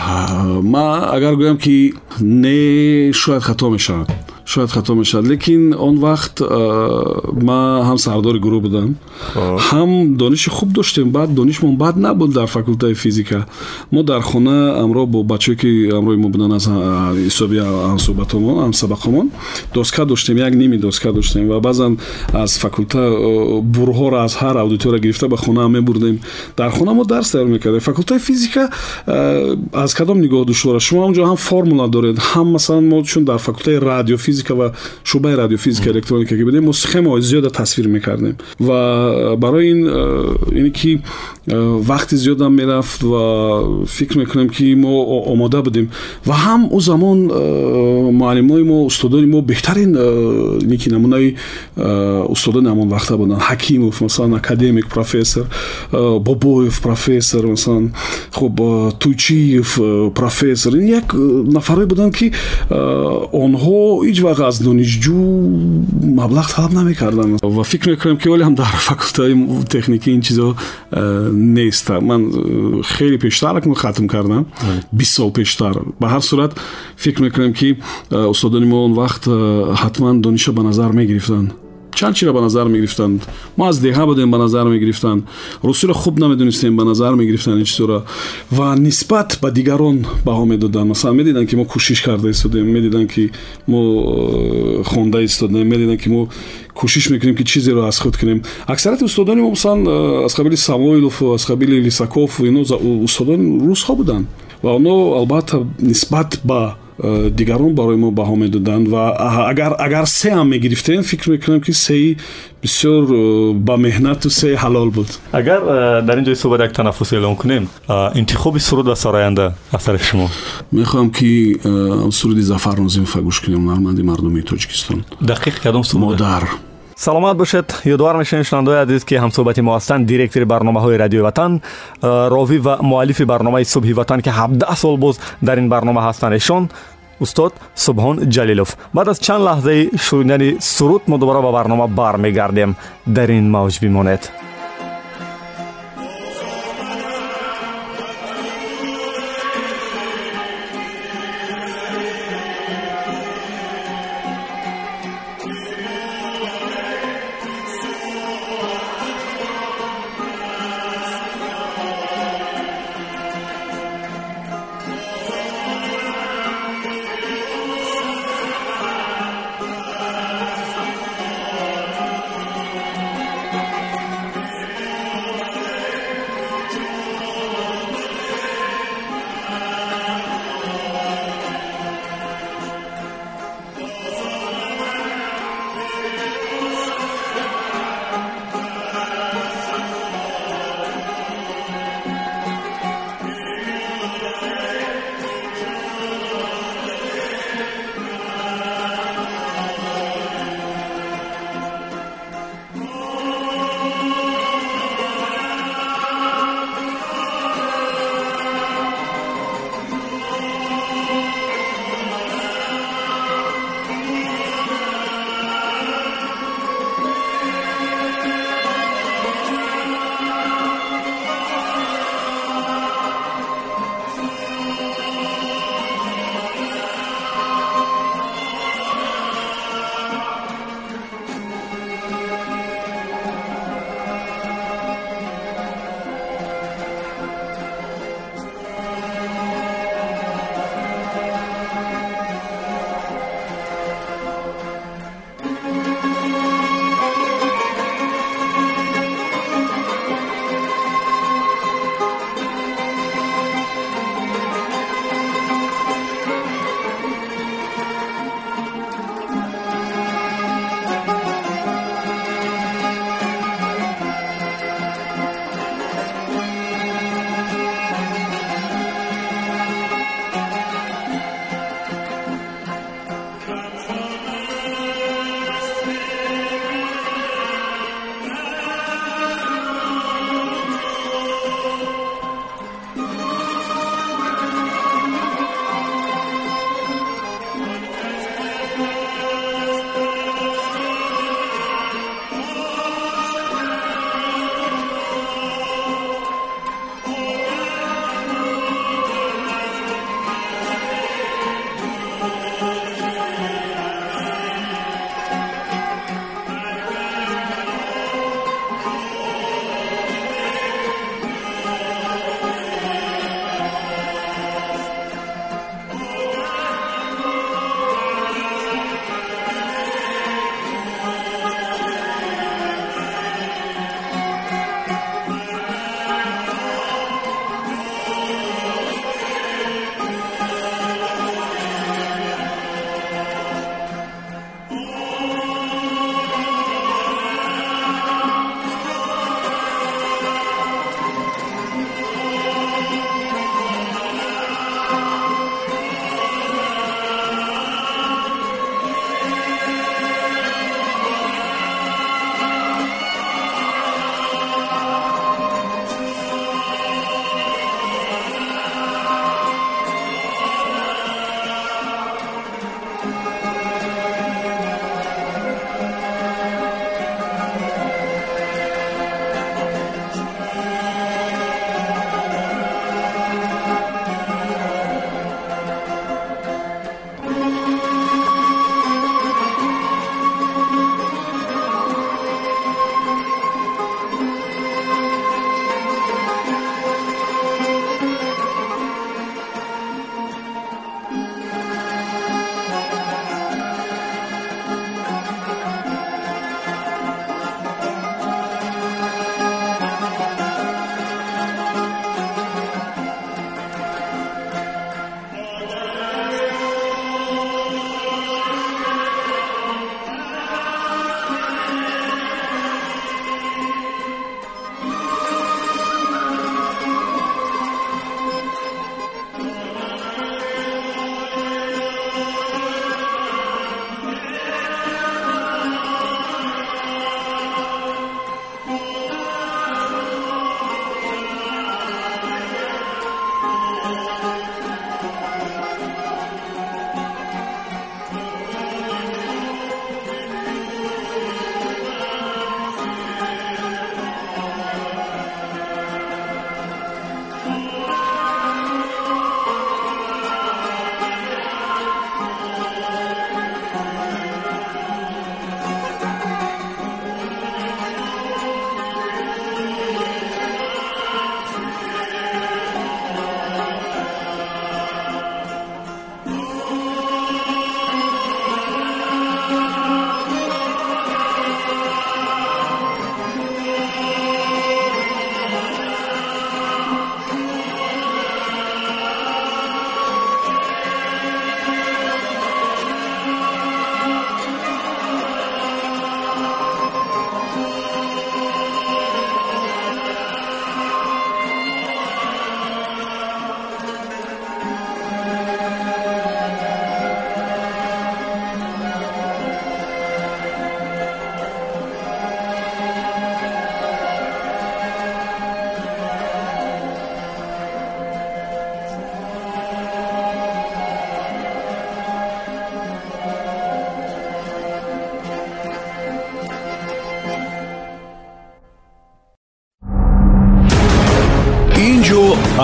ман агар гӯям ки не шояд хато мешавад шояд хато мешавад лекин он вақт ман ҳам сардори гурӯҳ будам ҳам дониши хуб доштем баъд донишмон бад набуд дар факултаи физика мо дар хона амро бо бачае ки амрои мо буданд аз ҳисоби ҳамсӯҳбатомон ҳамсабақомон доска доштем як ними доска доштем ва баъзан аз факулта бурҳоро аз ҳар аудитория гирифта ба хонаам мебурдем дар хона мо дарс тайёр мекардем факултаи физика аз кадом нигоҳ душвор аст шумо онҷо ҳам формула доред ҳам масалан мо чун дар факултаи радиофизика فیزیکا و شعبه رادیوفیزیک الکترونیک که بودیم ما سخما زیاد تصویر می‌کردیم. و برای این اینی که وقتی زیاد هم می‌رفت و فکر می‌کنم که ما آماده بودیم. و هم او زمان معلم ما استادان ما بهترین نیکی نمونه استادان همان وقتا بودن. حکیموف مثلا اکادمیک پروفسور بابویف پروفسور مثلا خب توچیف پروفسور. این یک نفره بودن که آنها هیچ вақт аз донишҷӯ маблағ талаб намекарданд ва фикр мекунам ки оле ҳам дар факултаи техникӣ ин чизо э, нест ман э, хеле пештар хатм кардам. Бист сол пештар. Ба ҳар сурат фикр мекунам ки э, устодони мо он вақт ҳатман дониша ба назар мегирифтанд чанд чиро ба назар мегирифтанд? Мо аз деҳа будем ба назар мегирифтанд. Русиро хуб намедонистем ба назар мегирифтанд ин чизоро ва нисбат ба дигарон баҳо медоданд. Масалан медиданд ки мо кӯшиш карда истодем медиданд ки мо э, хонда истодем медиданд ки мо кӯшиш мекунем ки чизеро аз худ кунем. Аксарияти устодони мо масалан э, аз қабили самоилов аз қабили лисаков ино устодони русҳо буданд. Ва оно албатта нисбат ба дигарон барои мо баҳо медоданд ва агар сеам мегирифтем фикр мекунам ки сеи бисёр э, ба меҳнату сеи ҳалол буд агар э, дар ин ҷои суҳбат як танаффус эълон кунем интихоби суруд ва сароянда аз тарафи шумо мехоҳам ки суруди зафар нозимова гӯш кунем ҳунарманди мардуми тоҷикистон дақиқ кадом суруд модар саломат бошед. Ёдовар мешавем шунавандаои азиз ки ҳамсӯҳбати мо ҳастанд. Директори барномаҳои радиои ватан ровӣ ва муаллифи барномаи субҳи ватан ки 17 сол боз дар ин барнома ҳастанд. Эшон устод субҳон ҷалилов. Баъд аз чанд лаҳзаи шунидани суруд мо дубора ба барнома бармегардем. Дар ин мавҷ бимонед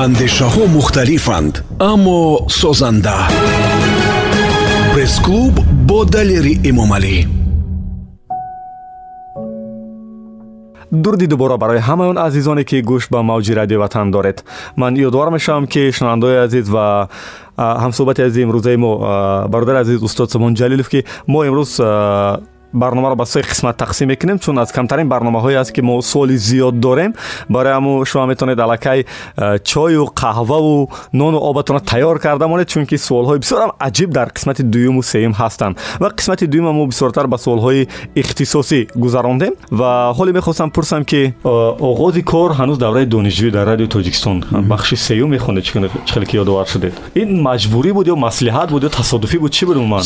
андешаҳо мухталифанд аммо созанда. Пресс-клуб бо далери эмомалӣ дуруди дубора барои ҳамаи он азизоне ки гӯш ба мавҷи радиои ватан доред. Ман ёдовар мешавам ки шунавандаои азиз ва ҳамсӯҳбати азизи имрӯзаи мо бародари азиз устод сомон ҷалилов ки мо имрӯз барномаро ба се қисмат тақсим мекунем чун аз камтарин барномаҳое аст ки мо соли зиёд дорем. Барои ҳаму шумо метавонед аллакай э, чою қаҳваву нону обатонро тайёр карда монед чунки суолҳои бисёрам аҷиб дар қисмати дуюму сеюм ҳастанд. Ва қисмати дуюм мо бисёртар ба суолҳои ихтисосӣ гузарондем. Ва ҳоле мехостам пурсам ки э, оғози кор ҳанӯз давраи донишҷӯӣ дар радиои тоҷикистон бахши сеюм мехонед. Чӣ хеле ки ёдовар шудед? Ин маҷбурӣ буд ё маслиҳат буд ё тасодуфӣ буд? Чӣ буд умуман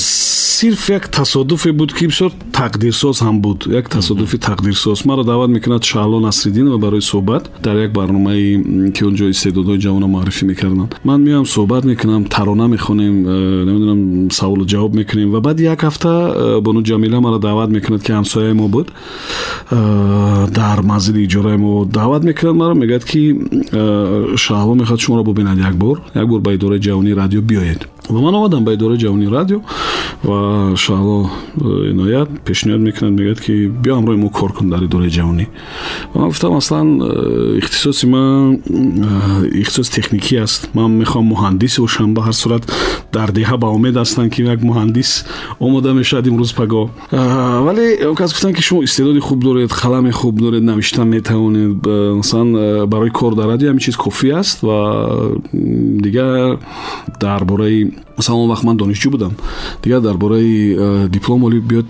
сирф як тасодуфе буд ки бисёр тақдирсоз ҳам буд як тасодуфи тақдирсоз маро даъват мекунад шаҳло насриддинова барои суҳбат дар як барномае ки онҷо истеъдодҳои ҷавона муаррифӣ мекарданд ман меоям суҳбат мекунам тарона мехонем э, намедонам саволу ҷавоб мекунем ва баъди як ҳафта э, бону ҷамила маро даъват мекунад ки ҳамсояи мо буд э, дар манзили иҷораи мо даъват мекунад маро мегӯяд ки шаҳло мехоҳад шуморо бубинад як бор як бор ба идораи ҷавонии радио биёед و من آمدم به اداره جوانی رادیو و شهلا عنایت پیشنهاد می‌کنند میگد که بیا همراه ما کار کن در دوره و من گفتم اصلا اختصاص من اختصاص تکنیکی است من می‌خوام مهندس باشم به هر صورت در دیه به امید هستن که یک مهندس آماده می‌شد امروز پگا. ولی اون کس گفتن که شما استعداد خوب دارید قلم خوب دارید نوشتن می‌تونید مثلا برای کار در رادیو همین چیز کافی است و دیگر درباره масалан он вақт ман донишҷӯ будам. Дигар дар бораи э, диплом оли биёд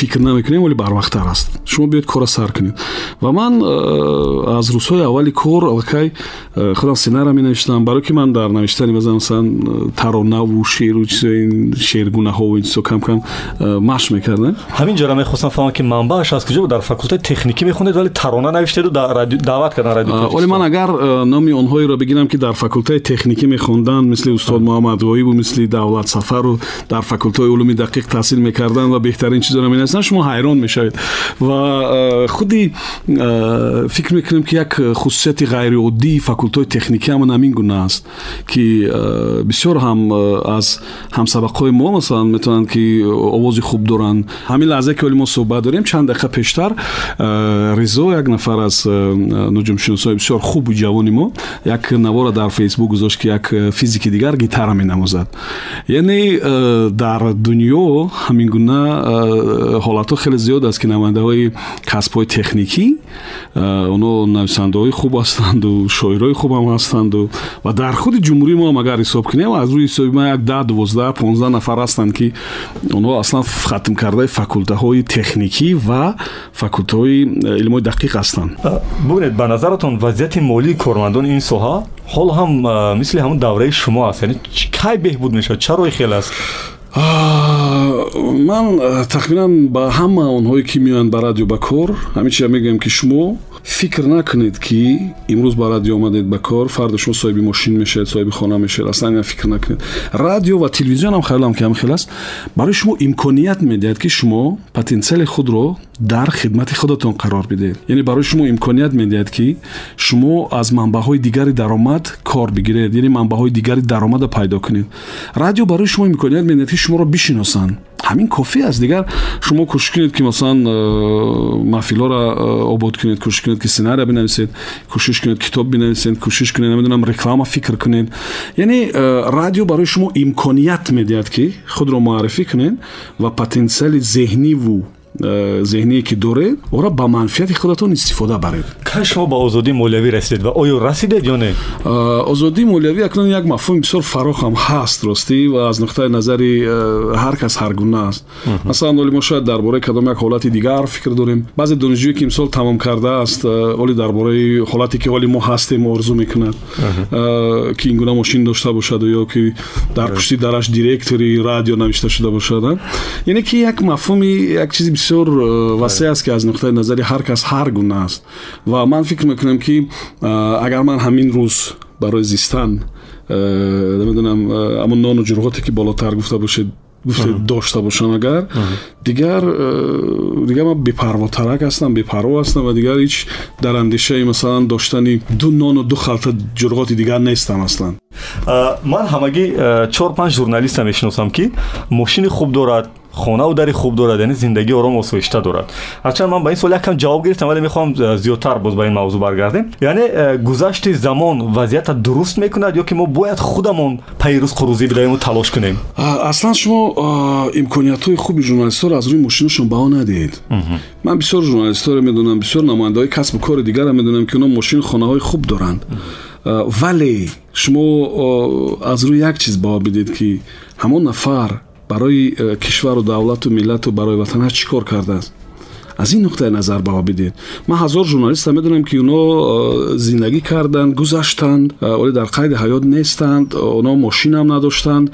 фикр намекунем вале барвақттар аст. Шумо биёед кора сар кунед. Ва ман э, аз рӯзҳои аввали кор аллакай э, худам сценария менавиштам. Барое ки ман дар навиштани масалан таронаву шеру чизои шергунаҳову ин чизо кам кам машқ мекардам ҳамин ҷоро мехостам фаҳмам ки манбааш аз куҷо дар факултаи техникӣ мехонед вале тарона навиштеду даъват кардан радио оле ман агар номи онҳоеро бигирам ки дар факултаи техникӣ мехонданд мисли устод муҳаммад ғоибу мисли давлат сафару дар факултаи улуми дақиқ таҳсил мекарданд ва беҳтарин чизоро менавиштанд аслан шумо ҳайрон мешавед. Ва худи фикр мекунем ки як хусусияти ғайриоддии факултаи техникӣ ҳамон ҳамин гуна аст ки бисёр ҳам аз ҳамсабақҳои мо масалан метавонанд ки овози хуб доранд. Ҳамин лаҳзае ки оли мо суҳбат дорем чанд дақиқа пештар ризо як нафар аз нуҷумшиносои бисёр хубу ҷавони мо як навора дар фейсбук гузошт ки як физики дигар гитара менамозад. Яъне дар дунё ҳамин гуна ҳолатҳо хеле зиёд аст ки намояндаҳои касбҳои техникӣ оно нависандаҳои хуб ҳастанду шоирҳои хубам ҳастанду ва дар худи ҷумҳурии мо ҳам агар ҳисоб кунем аз рӯи ҳисоби ман як даҳ дувоздаҳ понздаҳ нафар ҳастанд ки онҳо аслан хатм кардаи факултаҳои техникӣ ва факултаҳои илмҳои дақиқ ҳастанд бубинед ба назаратон вазъияти молии кормандони ин соҳа ҳол ҳам мисли ҳамун давраи шумо аст яъне кай беҳбуд мешавад ча роҳи хел аст ман тахминан ба ҳама онҳое ки меоянд ба радио ба кор ҳамин чиза мегӯям ки шумо фикр накунед ки имрӯз ба радио омадед ба кор фарда шумо соҳиби мошин мешавед соҳиби хона мешавед аслан ина фикр накунед радио ва телевизион ҳам хаёлам ки ҳамин хел аст барои шумо имконият медиҳад ки шумо потенсиали худро дар хидмати худатон қарор бидеҳед яъне барои шумо имконият медиҳад ки шумо аз манбаъҳои дигари даромад кор бигиред яъне манбаъҳои дигари даромада пайдо кунед радио барои шумо имконият медиҳад ки шуморо бишиносанд ҳамин кофӣ аст. Дигар шумо кӯшиш кунед ки масалан э, маҳфилҳоро э, обод кунед кӯшиш кунед ки сценария бинависед кӯшиш кунед китоб бинависед кӯшиш кунед намедонам реклама фикр кунед. Яъне э, радио барои шумо имконият медиҳад ки худро муаррифӣ кунед ва потенсиали зеҳниву зеҳние ки доред ора ба манфиати худатон истифода баред. Кай шумо ба озодии молиявӣ расидед ва оё расидед ё не? Э, озодии молиявӣ акнун як мафҳуми бисёр фарохам ҳаст ростӣ ва аз нуқтаи назари э, ҳар кас ҳар гуна аст. Масалан оли мо шояд дар бораи кадом як ҳолати дигар фикр дорем. Баъзе донишҷӯе ки имсол тамом кардааст оли дар бораи ҳолате ки оли мо ҳастем орзу мекунад. Ки ин гуна мошин дошта бошаду ё ки дар пушти дараш директори радио навишта шуда бошад яъне ки як мафҳуми як чизи بسیار وسیع است که از نقطه نظری هر کس هر گونه است و من فکر می‌کنم که اگر من همین روز برای زیستن نمی‌دونم امون نان و جرغاتی که بالاتر گفته باشید گفته داشته باشن اگر دیگر دیگر من بپرواترک هستم بپرو هستم و دیگر هیچ در اندیشه مثلا داشتن دو نان و دو خلطه جرغات دیگر نیستم اصلا من همگی چهار پنج ژورنالیست می‌شناسم که ماشین خوب دارد хонаву дари хуб дорад яъне зиндагии ором осоишта дорад ҳарчанд ман ба ин суол якам ҷавоб гирифтам вале мехоҳам э, зиёдтар боз ба ин мавзӯъ баргардем яъне э, гузашти замон вазъиятро дуруст мекунад ё ки мо бояд худамон пайи рӯзқурӯзӣ бидоиму талош кунем аслан шумо имкониятҳои хуби журналистҳоро аз рӯи мошинашон баҳо надиҳед ман бисёр журналистҳоро медонам бисёр намояндаҳои касбу кори дигарро медонам ки онҳо мошини хонаҳои хуб доранд вале шумо аз рӯи як чиз баҳо бидед ки ҳамон нафар барои э, кишвару давлату миллату барои ватанаш чӣ кор кардааст? Аз ин нуқтаи назар баҳо бидед. Ман ҳазор журналистам медонам ки онҳо э, зиндагӣ карданд гузаштанд э, оле дар қайди ҳаёт нестанд онҳо мошинам надоштанд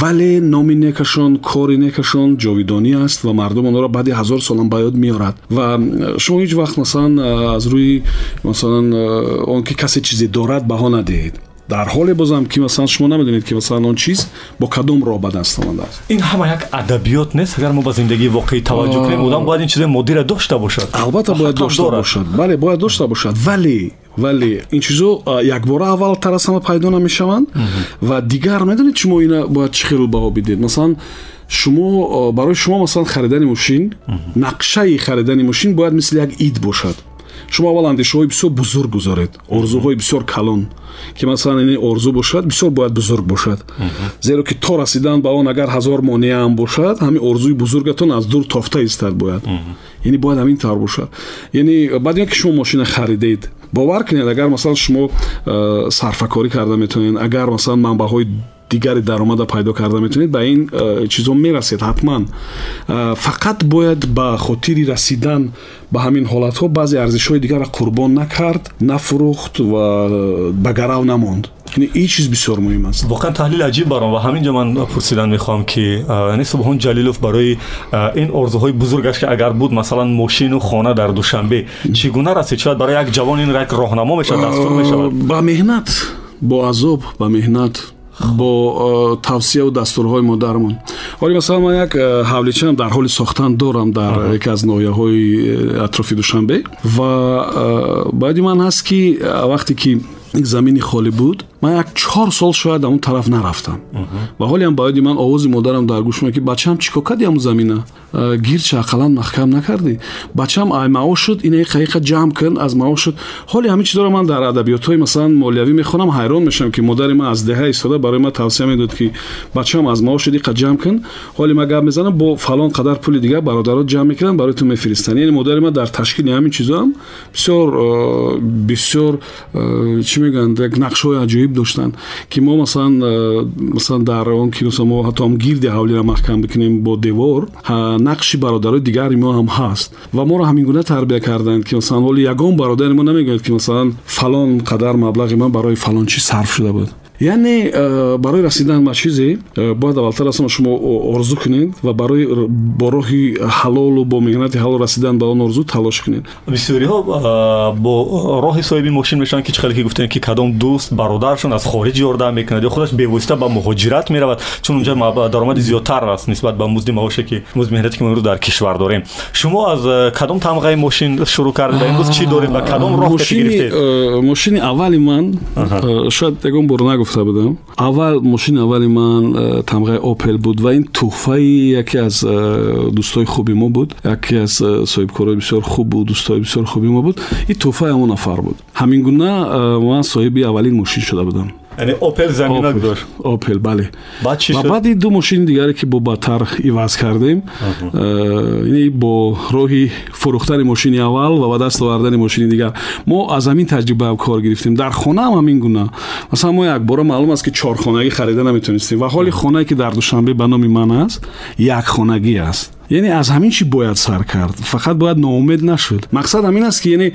вале номи некашон кори некашон ҷовидонӣ аст ва мардум онҳоро баъди ҳазор солам ба ёд меорад. Ва шумо ҳеҷ вақт масалан аз рӯи масалан он ки касе чизе дорад баҳо надиҳед дар ҳоле бозам ки масалан шумо намедонед ки масалан он чиз бо кадом роҳ ба даст омадааст. Ин ҳама як адабиёт нест? Агар мо ба зиндагии воқеӣ таваҷҷӯҳ кунем одам бояд ин чизои моддиро дошта бошад. Албатта бояд дошта бошад. Бале бояд дошта бошад. Вале вале ин чизо якбора аввалтар аз ҳама пайдо намешаванд. Ва дигар медонед шумо ина бояд чӣ хел баҳо бидед? Масалан шумо барои шумо масалан харидани мошин нақшаи харидани мошин бояд мисли як ид бошад шумо аввал андешаҳои бисёр бузург гузоред. Орзуҳои бисёр калон ки масалан ин орзу бошад бисёр бояд бузург бошад. Зеро ки то расидан ба он агар ҳазор монеаам бошад ҳамин орзуи бузургатон аз дур тофта истад бояд. Яъне бояд ҳамин тавр бошад. Яъне баъд он ки шумо мошина харидед бовар кунед агар масалан шумо э, сарфакорӣ карда метавонед агар масалан манбаъҳои دیگری درآمد پیدا کرده می‌تونید به این چیزا می‌رسید. حتما. فقط باید به خاطری رسیدن به همین حالت ها بعضی ارزش های دیگر را قربان نکرد نفروخت و به گرو نماند. یعنی این چیز بسیار مهم است. واقعا تحلیل عجیب برام و همینجا من پرسیدن می‌خوام که یعنی سبحان جلیلوف برای این آرزوهای بزرگش که اگر بود مثلا ماشین و خانه در دوشنبه چگونه رسید؟ شاید برای یک جوان این رک راهنما می‌شد دستور می‌شود. با مهنت با عذاب با مهنت бо тавсияву дастурҳои модармон ҳоле масалан ман як ҳавличаам дар ҳоли сохтан дорам дар яке аз ноҳияҳои э, атрофи душанбе ва баъди ман ҳаст ки вақте ки замини холӣ буд ман як чор сол шояд он тараф нарафтам. Ва ҳолеам ба ёди ман овози модарам дар гӯш ки бачаам чӣ кор кардӣ аму замина? Гирча ақаллан маҳкам накардӣ? Бачаам ай маош шуд ина қаиқа ҷамъ кун аз маош шуд ҳоле ҳамин чизоро ман дар адабиётҳои масалан молиявӣ мехонам ҳайрон мешавам ки модари ман аз деҳа истода барои ман тавсия медод ки бачаам аз маош шуд иқа ҷамъ кун ҳоле ман гап мезанам бо фалон қадар пули дигар бародарот ҷамъ мекунанд барои ту мефиристанд яъне модари ман дар ташкили ҳамин чизоам бисёр бисёр чӣ мегӯянд як нақшҳои аҷоиб داشتن که ما مثلا مثلا در آن کلاس ما حتی هم گیرد حولی را محکم بکنیم با دیوار نقش برادرای دیگر ما هم هست و ما را همین گونه تربیت کردند که مثلا ولی یگان برادر ما نمی‌گوید که مثلا فلان قدر مبلغ من برای فلان چی صرف شده بود. Яъне э, барои расидан ба чизе э, бояд аввалтар ҳама шумо орзу кунед ва барои бо роҳи ҳалолу бо меҳнати ҳалол расидан ба он орзу талош кунед. Бисёриҳо э, бо роҳи соҳиби мошин мешаванд ки чӣ хеле ки гуфтем ки кадом дӯст бародарашон аз хориҷ ёрдам мекунад ё худаш бевосита ба муҳоҷират меравад чун унҷа даромади зиёдтар аст нисбат ба музди маоше ки музди меҳнате ки мо имрӯз дар кишвар дорем. Шумо аз кадом тамғаи мошин шурӯъ кардед имрӯз чӣ доред ва кадом роҳ гирифтед? мошини аввали ман шояд ягон бор нагуфт نگفته بودم. اول ماشین اولی من تمغه اوپل بود و این تحفه یکی از دوستای خوبی ما بود. یکی از صاحبکارای بسیار خوب و دوستای بسیار خوبی ما بود. این تحفه همون نفر بود. همین گونه من صاحب اولین ماشین شده بودم. یعنی اپل زمینه گذاشت. اوپل بله. بعد چی شد؟ بعد دو ماشین دیگری که با باتر ایواز کردیم یعنی با روحی فروختن ماشین اول و با دست آوردن ماشین دیگر. ما از همین تجربه کار گرفتیم. در خانه هم همین گونه. مثلا ما یک بار معلوم است که چهار خانگی خریده نمی‌تونستیم. و حال خانه که در دوشنبه به نام من است یک خانگی است. Яъне аз ҳамин чӣ бояд сар кард? Фақат бояд ноумед нашуд. Мақсад ҳамин аст ки яъне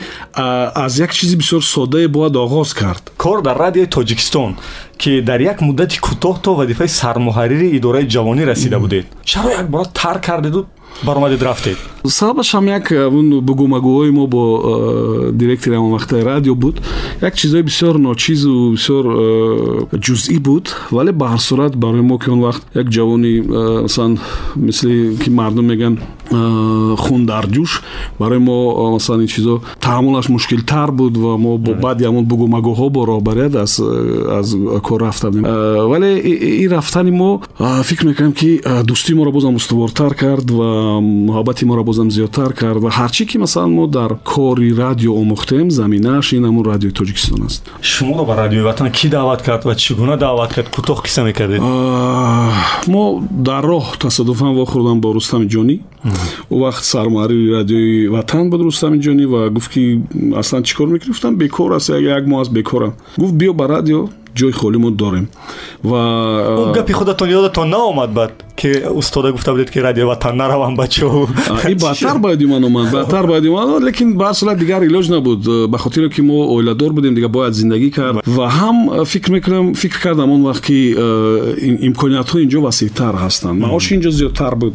аз як чизи бисёр соддае бояд оғоз кард. Кор дар радиои тоҷикистон ки дар як муддати кӯтоҳ то вазифаи сармуҳаррири идораи ҷавонӣ расида будед. Чаро якбора тарк кардеду баромадед рафтед сабабаш ҳам як он бугумагӯҳои мо бо директори ҳамон вақтаи радио буд. Як чизҳои бисёр ночизу бисёр ҷузъӣ буд вале ба ҳар сурат барои мо ки он вақт як ҷавони масалан мисли ки мардум мегӯянд хун дар ҷӯш барои мо масалан ин чизо таҳаммулаш мушкилтар буд ва мо бо баъди ҳамон бугумагӯҳо бо роҳбарият аз кор рафта вале ин рафтани мо фикр мекунам ки дӯстии моро бозам устувортар кард ва муҳаббати моро бозам зиёдтар кард ва ҳарчӣ ки масалан мо дар кори радио омӯхтем заминааш ин ҳамун радиои тоҷикистон аст. Шуморо ба радиои ватан кӣ даъват кард ва чӣ гуна даъват кард? Кӯтоҳ қисса мекардед? Мо дар роҳ тасодуфан вохӯрдам бо рустами ҷонӣ о вақт сармуҳаррири радиои ватан буд рустами ҷонӣ ва гуфт ки аслан чӣ кор мекунӣ гуфтам бекор аст як моҳ аст бекорам. Гуфт биё ба радио ҷои холӣ мо дорем ва гапи худатон ёдатон наомад баъд ки устода гуфта будед ки радио ватан наравам бачаҳо и баъдтар бояд ман омад баъдтар бояд омад лекин ба ҳар сурат дигар илоҷ набуд ба хотире ки мо оиладор будем дигар бояд зиндагӣ кард ва ҳам фикр мекунам фикр кардам он вақт ки имкониятҳо инҷо васеътар ҳастанд маоши инҷо зиёдтар буд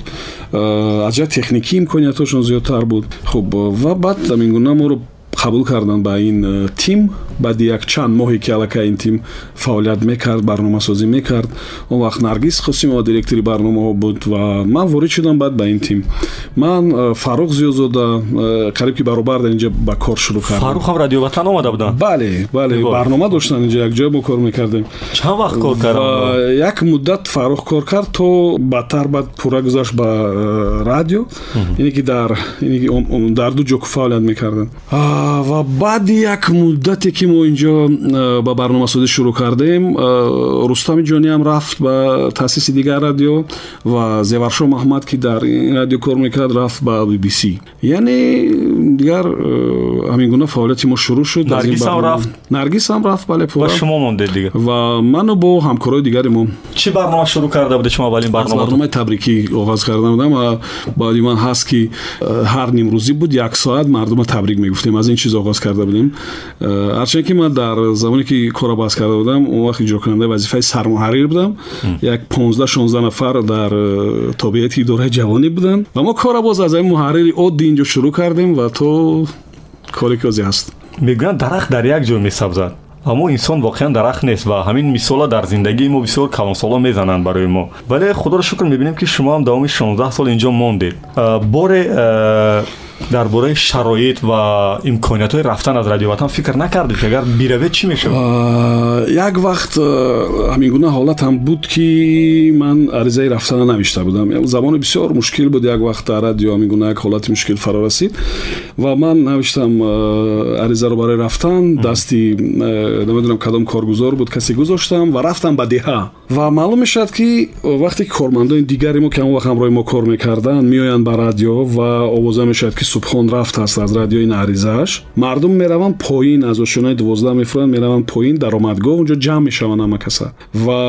аз ҷиҳати техникӣ имкониятҳошон зиёдтар буд хуб ва баъд ҳамин гуна моро қабул карданд ба ин э, тим баъди як чанд моҳе ки аллакай ин тим фаъолият мекард барномасозӣ мекард. Он вақт наргиз қосимова директори барномаҳо буд ва ман ворид шудам баъд ба ин тим. Ман э, фарух зиёзода э, қариб ки баробар дар инҷа ба кор шурӯъ кардам. Фарухам радио ватан омада буданд бале бале барнома доштанд инҷа якҷоя мо кор мекардем. Чанд вақт кор кард як муддат фарух кор кард то баъдтар баъд пурра гузашт ба радио. Ине ки дар дар ду ҷо фаъолият мекарданд ва баъди як муддате ки мо инҷо ба барномасозӣ шурӯъ кардем рустами ҷониам рафт ба таъсиси дигар радио ва зеваршоҳ маҳмад ки дар ин радио кор мекард рафт ба bbc яъне дигар ҳамин гуна фаъолияти мо шурӯъ шуд наргис ҳам рафт бале ва шумо мондед дигар ва ману бо ҳамкорои дигари мо чӣ барнома шурӯъ карда будед шумо аввалин барнома барномаи табрикӣ оғоз карда будам ва баъди ман ҳаст ки ҳар нимрӯзӣ буд як соат мардума табрик мегуфтем аз ин چیز آغاز کرده بودیم. هرچند که من در زمانی که کار باز کرده بودم اون وقت اجرا کننده وظیفه سرمحریر بودم. یک 15 16 نفر در تابعیت دوره جوانی بودن. و ما کار باز از این محریر عادی اینجا شروع کردیم و تو کاری کازی هست. میگن درخت در یک جا میسبزد. اما انسان واقعا درخت نیست و همین مثالا در زندگی ما بسیار کلانسالا می‌زنند برای ما. ولی خدا رو شکر می‌بینیم که شما هم دوام 16 سال اینجا ماندید بار дар бораи шароит ва имкониятҳои рафтан аз радио ватан фикр накардед ки агар биравед чӣ мешавад як вақт ҳамин гуна ҳолатам буд ки ман аризаи рафтана навишта будам замони бисёр мушкил буд як вақт дар радио ҳамин гуна як ҳолати мушкил фаро расид ва ман навиштам аризаро барои рафтан дасти намедонам кадом коргузор буд касе гузоштам ва рафтам ба деҳа ва маълум мешавад ки вақте ки кормандони дигари мо ки ҳамон вақт ҳамроҳи мо кор мекарданд меоянд ба радио ва овоза мешавад ки ки субҳон рафтааст аз радиои наризааш мардум мераванд поин аз ошонаи дувоздаҳ мефуранд мераванд поин даромадгоҳ унҷо ҷамъ мешаванд ҳама каса ва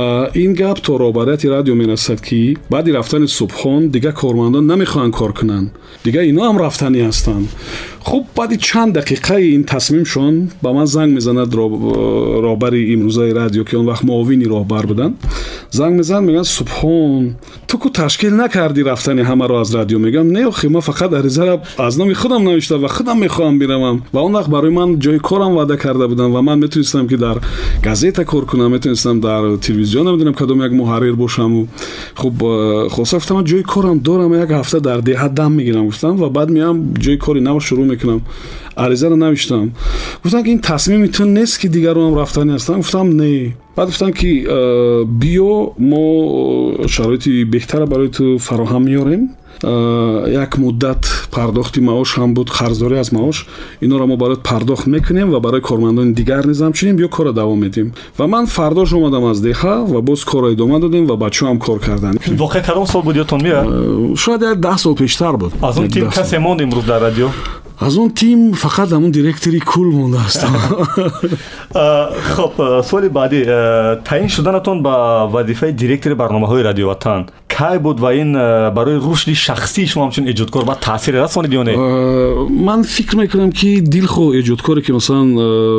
ин гап то роҳбарияти радио мерасад ки баъди рафтани субҳон дигар кормандон намехоҳанд кор кунанд дигар ино ҳам рафтанӣ ҳастанд خب بعد چند دقیقه این تصمیمشون به من زنگ می‌زند راهبری امروزای رادیو که اون وقت معاونی راهبر بودن. زنگ میزن میگن سبحان تو کو تشکیل نکردی رفتن همه رو از رادیو؟ میگم نه خیلی ما فقط عریضه را از نام خودم نوشتم و خودم می‌خوام بیرمم و اون وقت برای من جای کارم وعده کرده بودن و من می‌تونستم که در گزیت کار کنم می‌تونستم در تلویزیون نمی‌دونم کدام یک محرر باشم و خب خلاص خب، من جای کارم دارم یک هفته در ده دم می‌گیرم و بعد میام جای کاری نو شروع می‌کنم. عریضه رو نوشتم. گفتن که این تصمیم تو نیست که دیگران هم رفتنی هستن. گفتم نه. بعد گفتن که بیو ما شرایطی بهتر برای تو فراهم میاریم як муддат пардохти маош ҳам буд қарздорӣ аз маош. Иноро мо бароят пардохт мекунем ва барои кормандони дигар низ ҳамчунин бё корро давом медиҳем ва ман фардош омадам аз деҳа ва боз корро идома додем ва бачаҳам кор карданд воқеъ кадом сол буд ёдтон меояд э, шояд як даҳ сол пештар буд. Аз он тим касе монд имрӯз дар радио? Аз он тим фақат ҳамун директори кул мондааст хоб суоли баъдӣ таъин шуданатон ба вазифаи директори барномаҳои радио ватан кай буд ва ин э, барои рушди шахсии шумо ҳамчун эҷодкор ба таъсире расонид ё не э, ман фикр мекунам ки дилхоҳ эҷодкоре ки масалан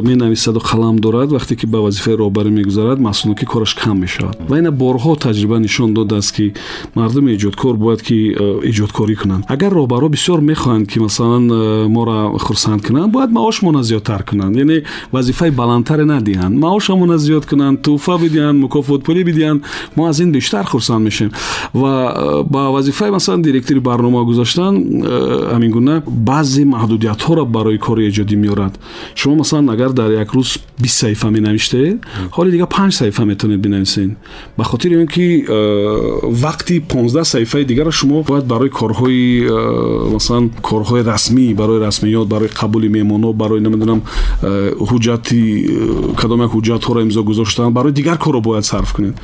менависаду қалам дорад вақте ки ба вазифаи роҳбарӣ мегузарад маҳсулноки кораш кам мешавад ва ина борҳо таҷриба нишон додааст ки мардуми эҷодкор бояд ки эҷодкорӣ кунанд агар роҳбарҳо бисёр мехоҳанд ки масалан моро хурсанд кунанд бояд маошмона зиёдтар кунанд яъне вазифаи баландтаре надиҳанд маошамона зиёд кунанд туҳфа бидиҳанд мукофотпулӣ бидиҳанд мо аз ин бештар хурсанд мешем ва э, ба вазифаи масалан директори барнома гузоштан э, ҳамин гуна баъзе маҳдудиятҳоро барои кори эҷодӣ меорад шумо масалан агар дар як рӯз бист саҳифа менавиштед ҳоли дига панҷ саҳифа метавонед бинависед ба хотири он ки э, вақти понздаҳ саҳифаи дигарро шумо бояд барои корҳои масалан корҳои расмӣ барои расмиёт барои қабули меҳмонҳо барои намедонам ҳуҷҷати кадом як ҳуҷҷатҳоро имзо гузоштан барои дигар корро бояд сарф кунед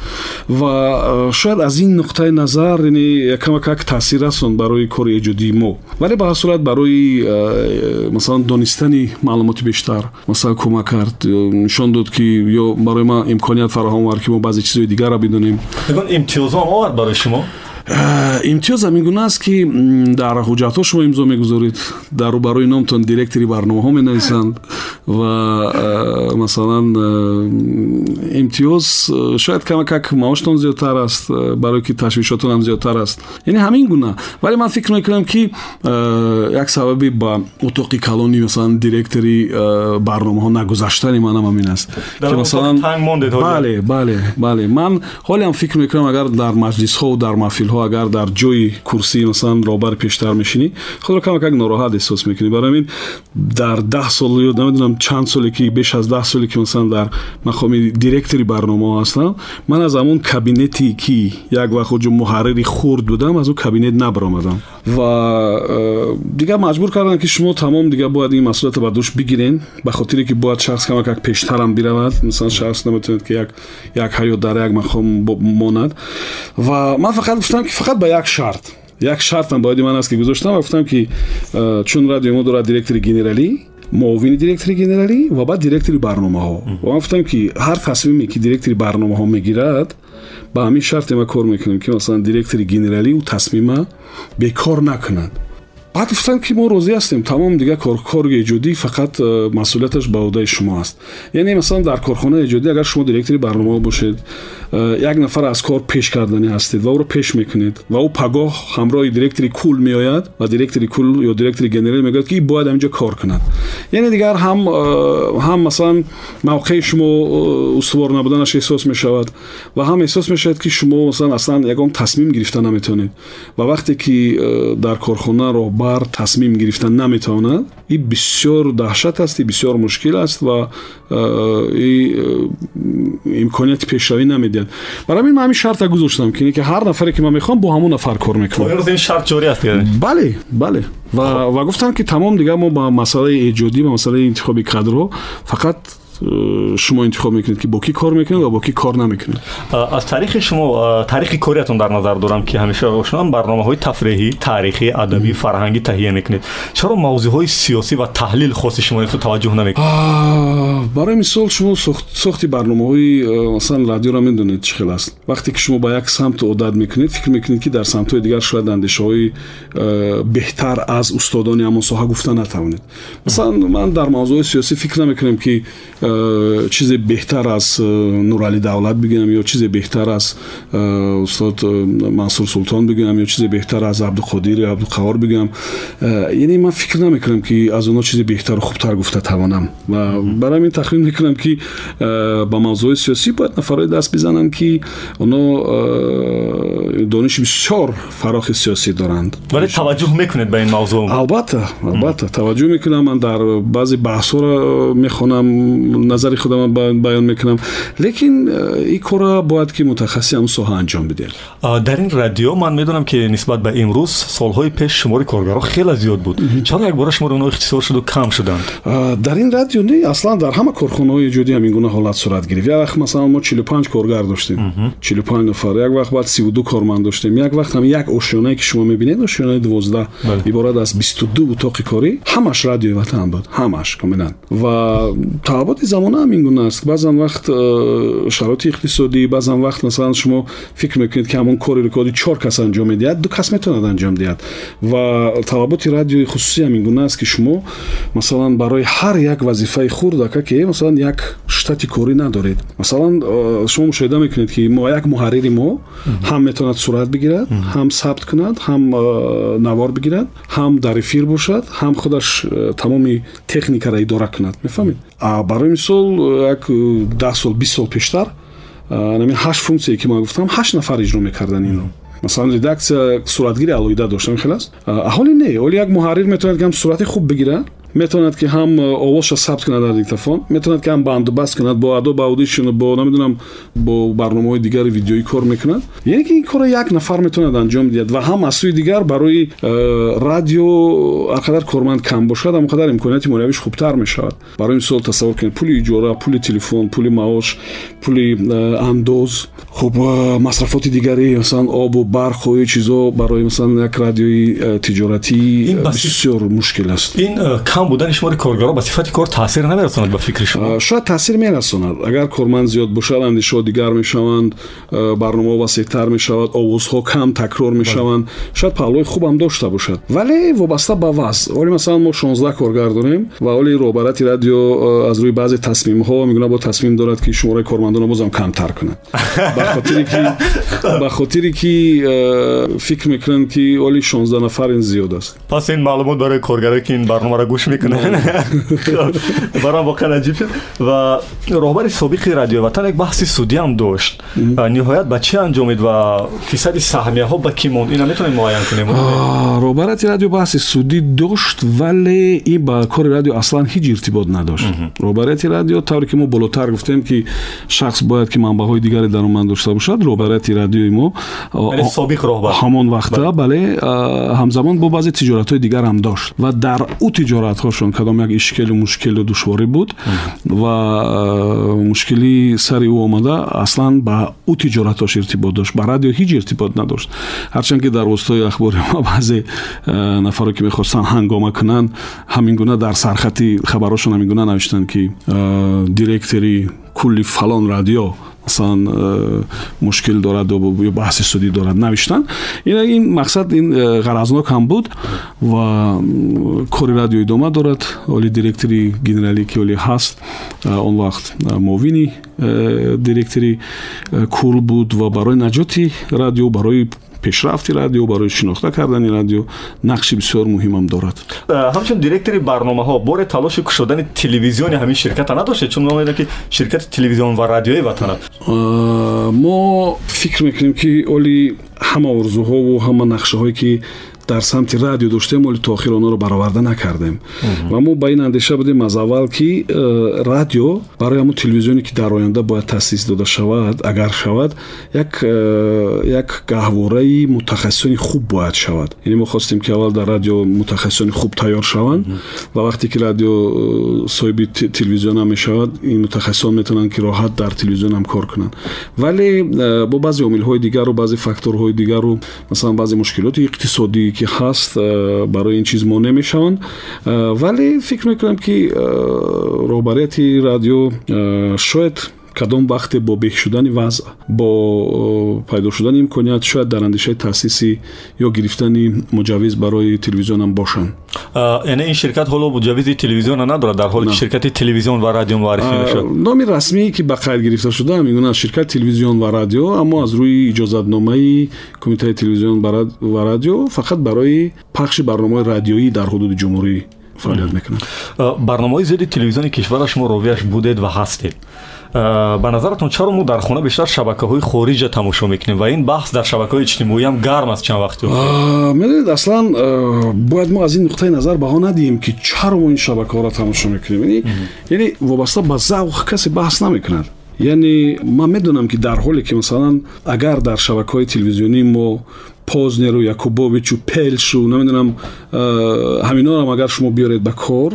ва э, шояд аз ин нуқтаи назар камакак таъсир расон барои кори эҷодии мо. Вале ба ҳар сурат барои масалан донистани маълумоти бештар масалан кӯмак кард нишон дод ки ё барои ман имконият фароҳам овард ки мо баъзе чизҳои дигарро бидонем. Имтиёзон овард барои шумо имтиёз ҳамин гуна аст ки дар ҳуҷҷатҳо шумо имзо мегузоред. Дар рӯбарои номтон директори барномаҳо менависанд ва э, масалан э, имтиёз шояд камакак маоштон зиёдтар аст барое ки ташвишотонам зиёдтар аст. Яъне ҳамин гуна. Вале ман фикр мекунам ки як сабаби ба утоқи калони масалан директори барномаҳо нагузаштани манам ҳамин аст. Ки масалан бале бале бале. Ман ҳолеам фикр мекунам агар дар маҷлисҳо дар маҳфил ҳо агар дар ҷои курсии масалан роҳбари пештар мешинӣ худро камакак нороҳат эҳсос мекунӣ барои ҳамин дар даҳ сол ё намедонам чанд соле ки беш аз даҳ соле ки масалан дар мақоми директори барномаҳо ҳастам ман аз ҳамон кабинете ки як вақт хуҷу муҳаррири хурд будам аз он кабинет набаромадам ва э, дигар маҷбур кардам ки шумо тамом дигар бояд ин масъулиятро ба дӯш бигирен ба хотире ки бояд шахс камакак пештарам биравад мисалан шахс наметавонед ки як ҳаёт дар як мақом монад ва ман фақат гуфтам ки фақат ба як шарт. Як шартам бояди ман аст ки гузоштам ва гуфтам ки э, чун радиои мо дорад директори генералӣ муовини директори генералӣ ва баъд директори барномаҳо. Ва ман гуфтам ки ҳар тасмиме ки директори барномаҳо мегирад ба ҳамин шарте ма кор мекунем ки масалан директори генералӣ ӯ тасмима бекор накунад баъд гуфтанд ки мо розӣ ҳастем тамом дигар кори эҷодӣ фақат э, масъулияташ ба ӯҳдаи шумо аст. Яъне масалан дар корхонаи эҷодӣ агар шумо директори барномаҳо бошед э, як нафар аз кор пеш карданӣ ҳастед ва ӯро пеш мекунед ва ӯ пагоҳ ҳамроҳи директори кул меояд ва директори кул ё директори генерал мегӯяд ки бояд ҳаминҷо кор кунад. Яъне дигар ҳам э, ҳам масалан мавқеи шумо устувор набуданаш эҳсос мешавад ва ҳам эҳсос мешавад ки шумо масалан аслан ягон тасмим гирифта наметавонед ва вақте ки дар корхона роҳ роҳбар тасмим гирифтан наметавонад и бисёр даҳшат аст и бисёр мушкил аст ва э, имконияти пешравӣ намедиҳад барои ҳамин ман ҳамин шарта гузоштам ки ҳар нафаре ки ман мехоҳам бо ҳамон нафар кор мекунам бале бале ва гуфтам ки тамом дигар мо ба масъалаи эҷодӣ ба масъалаи интихоби кадрҳо фақат Э, шумо интихоб мекунед ки бо кӣ кор мекунед ва бо кӣ кор намекунед аз таърихи шумо таърихи кориатон дар назар дорам ки ҳамеша ошнам барномаҳои тафреҳӣ таърихӣ адабӣ фарҳангӣ таҳия мекунед чаро мавзӯъҳои сиёсӣ ва таҳлил хоси шумоеро таваҷҷӯҳ намекунед барои мисол шумо сохти барномаҳои масалан радиоро медонед чӣ хел аст вақте ки шумо ба як самт одат мекунед фикр мекунед ки дар самтҳои дигар шояд андешаҳои беҳтар аз устодони ҳамон соҳа гуфта натавонед масалан ман дар мавзӯи сиёсӣ фикр намекунем ки чизе беҳтар аз э, нуралӣ давлат бигӯям ё чизе беҳтар аз э, устод э, мансур султон бигӯям ё чизе беҳтар аз абдуқодир ё абдуқавор бигӯям яъне ман фикр намекунам ки аз онҳо чизе беҳтару хубтар гуфта тавонам ва барои ин тахмин мекунам ки ба мавзӯи сиёсӣ бояд нафарои даст бизананд ки онҳо дониши бисёр фарохи сиёсӣ доранд вале таваҷҷӯҳ мекунед ба ин мавзӯъ албатта албатта таваҷҷӯҳ мекунам ман дар баъзе баҳсҳоро мехонам назари худам баён мекунам лекин э, ин корро бояд ки мутахассиси ҳамн соҳа анҷом бидиҳад дар ин радио ман медонам ки нисбат ба имрӯз солҳои пеш шумори коргаро хеле зиёд буд чаро якбора шумори онҳо ихтисор шуду кам шуданд дар ин радио не аслан дар ҳама корхонаҳои эҷодӣ ҳамин гуна ҳолат сурат гирифт як вақт масалан мо чилу панҷ коргар доштем чилу панҷ нафар як вақт баъд сивду корманд доштем як вақт ҳам як ошёнае ки шумо мебинед ошёнаи дувоздаҳ иборат аз бисту ду утоқи корӣ ҳамаш радиои ватан буд ҳамаш комилан ва талаботи шароити замона ҳам ин гуна аст баъзан вақт э, шароити иқтисодӣ баъзан вақт масалан шумо фикр мекунед ки ҳамон кори рекорди чор кас анҷом медиҳад ду кас метавонад анҷом диҳад. Ва талаботи радиои хусусӣ ҳам ин гуна аст ки шумо масалан барои ҳар як вазифаи хурдаке масалан як штати корӣ надоред. Масалан э, шумо мушоҳида мекунед ки як муҳаррири мо ҳам метавонад сурат бигирад ҳам сабт кунад ҳам э, навор бигирад ҳам дар эфир бошад ҳам худаш тамоми техникаро идора кунад. Мефаҳмед барои мисол як даҳ сол бист сол пештар намин ҳашт функсие ки ман гуфтам ҳашт нафар иҷро мекардан инро масалан редаксия суратгири алоҳида доштам хелас. Аҳоли не оли як муҳаррир метавонад ки ҳам сурати хуб бигирад метавонад ки ҳам э, овозша сабт кунад дар диктофон метавонад ки ҳам бандубаст кунад бо адоб аудишн бо намедонам бо барномаҳои дигари видеоӣ кор мекунад яъне ки ин корро як нафар метавонад анҷом диҳад ва ҳам аз сӯи дигар барои э, радио ҳар қадар корманд кам бошад ҳам қадар имконияти молиявиш хубтар мешавад барои мисол тасаввур кунед пули иҷора пули телефон пули маош пули э, андоз хуб масрафоти дигари масалан обу барқ ё чизо барои масалан як радиои тиҷоратӣ бисёр мушкил аст кам کم بودن شمار کارگرا به صفت کار تاثیر نمیرساند به فکر شما شاید تاثیر میرساند. اگر کارمند زیاد بشه اندیشه دیگر می‌شوند برنامه وسیعتر می‌شود آوازها کم تکرار می‌شوند. شاید پهلوی هم داشته باشد. ولی وابسته به وضع. ولی مثلا ما 16 کارگر داریم و ولی روبرت رادیو از روی بعضی تصمیم ها میگن با تصمیم دارد که شماره کارمندان بازم کمتر کنند. به خاطر که به خاطر که فکر می‌کنن که ولی 16 نفر این زیاد است. پس این معلومات داره کارگرایی که این برنامه را گوش می‌کنن برام واقعا عجیب شد. و رهبر سابق رادیو وطن یک بحث سودی هم داشت. نهایت به چه انجامید و فیصد سهمیه ها به کی موند؟ اینا می‌تونیم معین کنیم. رهبرت رادیو بحث سودی داشت ولی این با کار رادیو اصلا هیچ ارتباط نداشت. رهبرت رادیو طوری که ما بالاتر گفتیم که شخص باید که منبع های دیگری درآمد داشته باشد رهبرت رادیو ما. یعنی سابق رهبر همون وقته بله. بله. همزمان با بعضی تجارت های دیگر هم داشت. و در او تجارت тиҷоратҳошон кадом як ишкелу мушкилу душворӣ буд ва э, мушкили сари ӯ омада аслан ба ӯ тиҷоратҳош иртибот дошт ба радио ҳеҷ иртибот надошт. Ҳарчанд ки дар воситаҳои ахбори мо баъзе э, нафаро ки мехостанд ҳангома кунанд ҳамин гуна дар сархати хабарошон ҳамин гуна навиштанд ки э, директори кулли фалон радио масалан э, мушкил дорад ё баҳси судӣ дорад навиштан. Ин мақсад ин э, ғаразнок ҳам буд ва кори радио идома дорад. Оли директори генералӣ ки олӣ ҳаст. Э, он вақт муовини директори кул буд ва барои наҷоти радио барои пешрафти радио барои шинохта кардани радио нақши бисёр муҳимам дорад. Ҳамчун директори барномаҳо боре талоши кушодани телевизиони ҳамин ширката надоштед чун номеда ки ширкати телевизион ва радиои ватанат мо фикр мекунем ки оли ҳама орзуҳову ҳама нақшаҳое ки дар самти радио доштем оли то охир онро бароварда накардем ва мо ба ин андеша будем аз аввал ки э, радио барои ҳамон телевизионе ки дар оянда бояд таъсис дода шавад агар шавад як э, як гаҳвораи мутахассисони хуб бояд шавад яъне мо хостем ки аввал дар радио мутахассисони хуб тайёр шаванд ва вақте ки радио э, соҳиби телевизионам мешавад ин мутахассисон метавонанд ки роҳат дар телевизионам кор кунанд вале бо баъзе омилҳои дигару баъзе факторҳои дигару масалан баъзе мушкилоти иқтисодӣ ки ҳаст э, барои ин чиз монеъ мешаванд э, вале фикр мекунам ки э, роҳбарияти радио шояд кадом вақте бо беҳ шудани вазъ бо пайдо шудани имконият шояд дар андешаи таъсиси ё гирифтани муҷаввиз барои телевизионам бошанд яъне ин ширкат ҳоло муҷаввизи телевизиона надорад дар ҳоле ки ширкати телевизион ва радио муаррифӣ мешавад номи расмие ки ба қайд гирифта шуда ҳамин ширкати телевизион ва радио аммо аз рӯи иҷозатномаи кумитаи телевизион ва радио фақат барои пахши барномаҳои радиоӣ дар ҳудуди ҷумҳурӣ фаъолият мекунад барномаҳои зиёди телевизиони кишвара шумо ровияш будед ва ҳастед Э, ба назаратон чаро мо дар хона бештар шабакаҳои хориҷа тамошо мекунем ва ин баҳс дар шабакаҳои иҷтимоиам гарм аст чанд вақти медонед аслан э, бояд мо аз ин нуқтаи назар баҳо надиҳем ки чаро мо ин шабакаҳоро тамошо мекунем. Яъне вобаста ба завқ касе баҳс намекунад. Яъне ман медонам ки дар ҳоле ки масалан агар дар шабакаҳои телевизионӣ мо پوزنیرو یاکوبوویچو و پلش نمی‌دونم همینا رو هم اگر شما بیارید به کار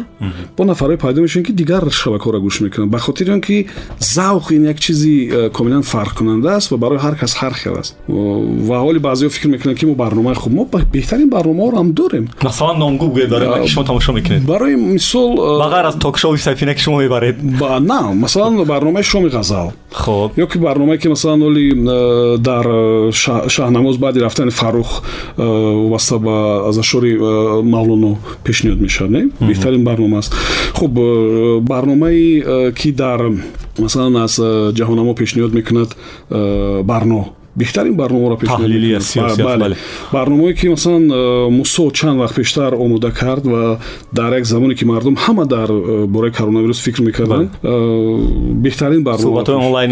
با نفرای پیدا میشین که دیگر شبکه را گوش می‌کنن به خاطر اینکه ذوق این یک چیزی کاملا فرق کننده است و برای هر کس هر خیر است و حالی بعضیا فکر می‌کنن که ما برنامه خوب ما بهترین برنامه رو هم داریم مثلا نامگو داریم که شما تماشا می‌کنید برای مثال بغیر از تاک شو سفینه که شما می‌برید با نه مثلا برنامه شوم غزل خوب. یا که برنامه که مثلا ولی در شاهنماز بعد رفتن фарух вобаста ба аз ашори мавлоно пешниҳод мешавад не беҳтарин барнома аст хуб барномае ки дар масалан аз ҷаҳонамо пешниҳод мекунад барно. Беҳтарин барномаро барномае ки масалан э, мусо чанд вақт пештар омода кард ва дар як замоне ки мардум ҳама дар э, бораи коронавирус фикр мекарданд э, беҳтарин барномаонлайн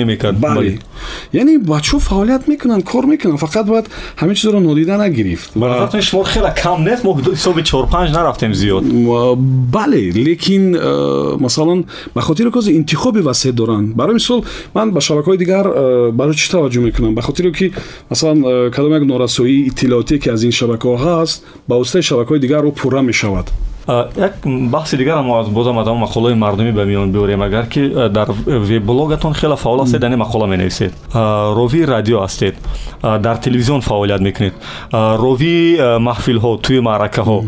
яъне бачаҳо фаъолият мекунанд кор мекунанд фақат бояд ҳамин чизро нодида нагирифт. Шумор хеле кам нест мо ҳисоби чор панҷ нарафтем зиёд. бале лекин масалан ба хотири кози интихоби васеъ доранд. Барои мисол ман ба шабакаҳои дигар барои чӣ таваҷҷӯҳ мекунам? Ба хотири ки масалан э, кадом як норасоии иттилоотие ки аз ин шабакаҳо ҳаст ба воситаи шабакаҳои дигарро пурра мешавад як баҳси дигар бозам аз ҳамон мақолаи мардумӣ ба миён биёрем. Агар ки дар вебблогатон хеле фаъол ҳастед дар мақола менависед. Ровии радио ҳастед. Дар телевизион фаъолият мекунед. Ровии маҳфилҳо туи маъракаҳо.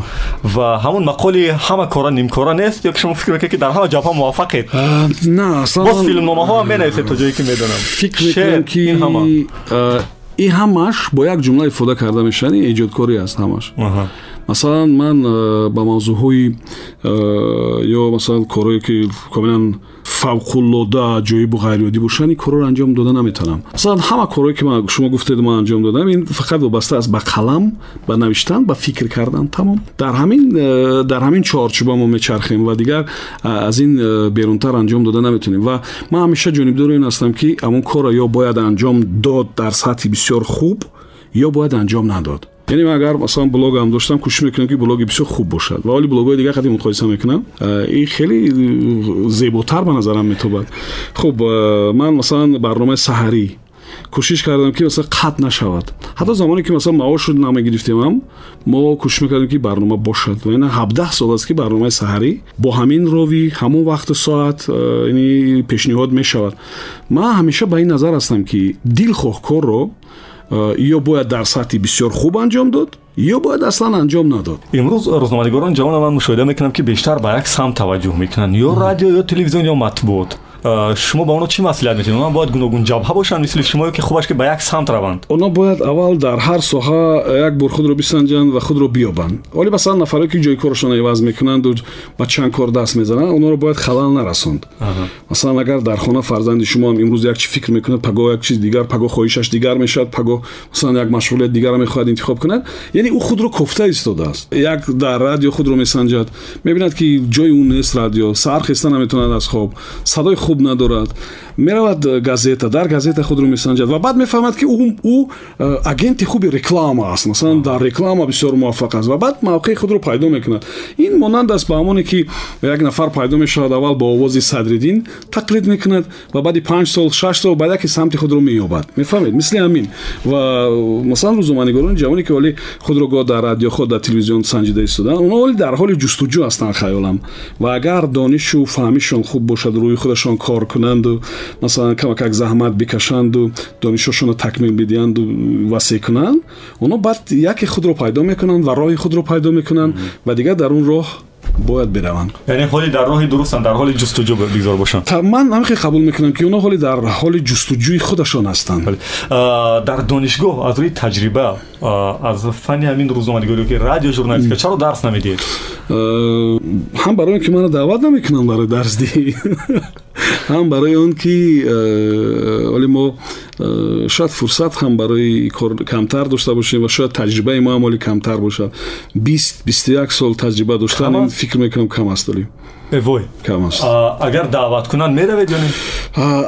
Ва ҳамон мақоли ҳама кора нимкора нест ё ки шумо фикр мекунед ки дар ҳама ҷабҳа муваффақед? Боз филмномаҳо ҳам менависед то ҷое ки медонам. Фикр мекунем ки ин ҳамаш бо як ҷумла ифода карда мешавад ин эҷодкорӣ аст ҳамаш масалан ман э, ба мавзӯъҳои э, ё масалан корое ки комилан фавқуллода ҷоибу ғайриоддӣ бошанд ин корро анҷом дода наметавонам масалан ҳама корое ки шумо гуфтед ман анҷом додам ин фақат вобаста аст ба қалам ба навиштан ба фикр кардан тамом. Дар ҳамин э, дар ҳамин чорчӯба мо мечархем ва дигар аз ин берунтар анҷом дода наметавонем ва ман ҳамеша ҷонибдори ин ҳастам ки ҳамон корро ё бояд анҷом дод дар сатҳи бисёр хуб ё бояд анҷом надод яъне ман агар масалан блогам доштам кӯшиш мекунам ки блоги бисёр хуб бошад ва оли блогҳои дигар қадим муқоиса мекунам ин хеле зеботар ба назарам метобад хуб ман масалан барномаи саҳарӣ кӯшиш кардам ки масалан қатъ нашавад ҳатто замоне ки масалан маошро намегирифтемам мо кӯшиш мекардем ки барнома бошад ва ина ҳабдаҳ сол аст ки барномаи саҳарӣ бо ҳамин рови ҳамон вақту соат яъне пешниҳод мешавад ман ҳамеша ба ин назар ҳастам ки дилхоҳкорро Э, ё бояд дар сатҳи бисёр хуб анҷом дод ё бояд аслан анҷом надод. Имрӯз рӯзноманигорони ҷавона ман мушоҳида мекунам ки бештар ба як самт таваҷҷӯҳ мекунанд ё радио ё телевизион ё матбуот шумо ба онҳо чӣ маслиҳат метиҳед онҳо бояд гуногун ҷабҳа бошанд мисли шумо ки хубаш ки ба як самт раванд онҳо бояд аввал дар ҳар соҳа як бор худро бисанҷанд ва худро биёбанд оли масалан нафаре ки ҷойи корашон иваз мекунанду ба чанд кор даст мезананд онҳоро бояд халал нарасонд масалан агар дар хона фарзанди шумоам имрӯз як чӣ фикр мекунад пагоҳ як чиз дигар пагоҳ хоҳишаш дигар мешавад пагоҳ масалан як машғулият дигарро мехоҳад интихоб кунад яъне ӯ худро кофта истодааст як дар радио худро месанҷад мебинад ки ҷои ӯ нест радио саҳар хеста наметавонад аз хоб садои хуб надорад меравад э, газета дар газета худро месанҷад ва баъд мефаҳмад ки ӯ э, агенти хуби реклама аст масалан дар реклама бисёр муваффақ аст ва баъд мавқеи худро пайдо мекунад ин монанд аст ба ҳамоне ки як нафар пайдо мешавад аввал бо овози садриддин тақлид мекунад ва баъди панҷ сол шаш сол баъд яке самти худро меёбад мефаҳмед мисли ҳамин ва масалан рӯзноманигорони ҷавоне ки оли худро гоҳ дар радио ход дар телевизион санҷида истодаанд онҳо оли дар ҳоли ҷустуҷӯ ҳастанд хаёлам ва агар донишу фаҳмишон хуб бошад рӯи худашон кор кунанду масалан камакак заҳмат бикашанду донишҳошонро такмил бидиҳанду васеъ кунанд онҳо баъд яке худро пайдо мекунанд ва роҳи худро пайдо мекунанд ва дигар дар он роҳ бояд бираванд яъне ҳоли дар роҳи дурустанд дар ҳоли ҷустуҷӯ бигзор бошанд ман ҳамихе қабул мекунам ки онҳо ҳоли дар ҳоли ҷустуҷӯи худашон ҳастанд дар донишгоҳ аз рӯи таҷриба аз фанни ҳамин рӯзноманигорӣ ки радио журналистика чаро дарс намедиҳед ҳам барои он ки мана даъват намекунанд барои дарсдиҳӣ Ҳам барои он ки оли мо шояд фурсат ҳам барои кор камтар дошта бошем ва шояд таҷрибаи мо ҳам оли камтар бошад бист бисту як сол таҷриба доштан фикр мекунам кам аст оли. Вой кам аст. Агар даъват кунанд меравед ё не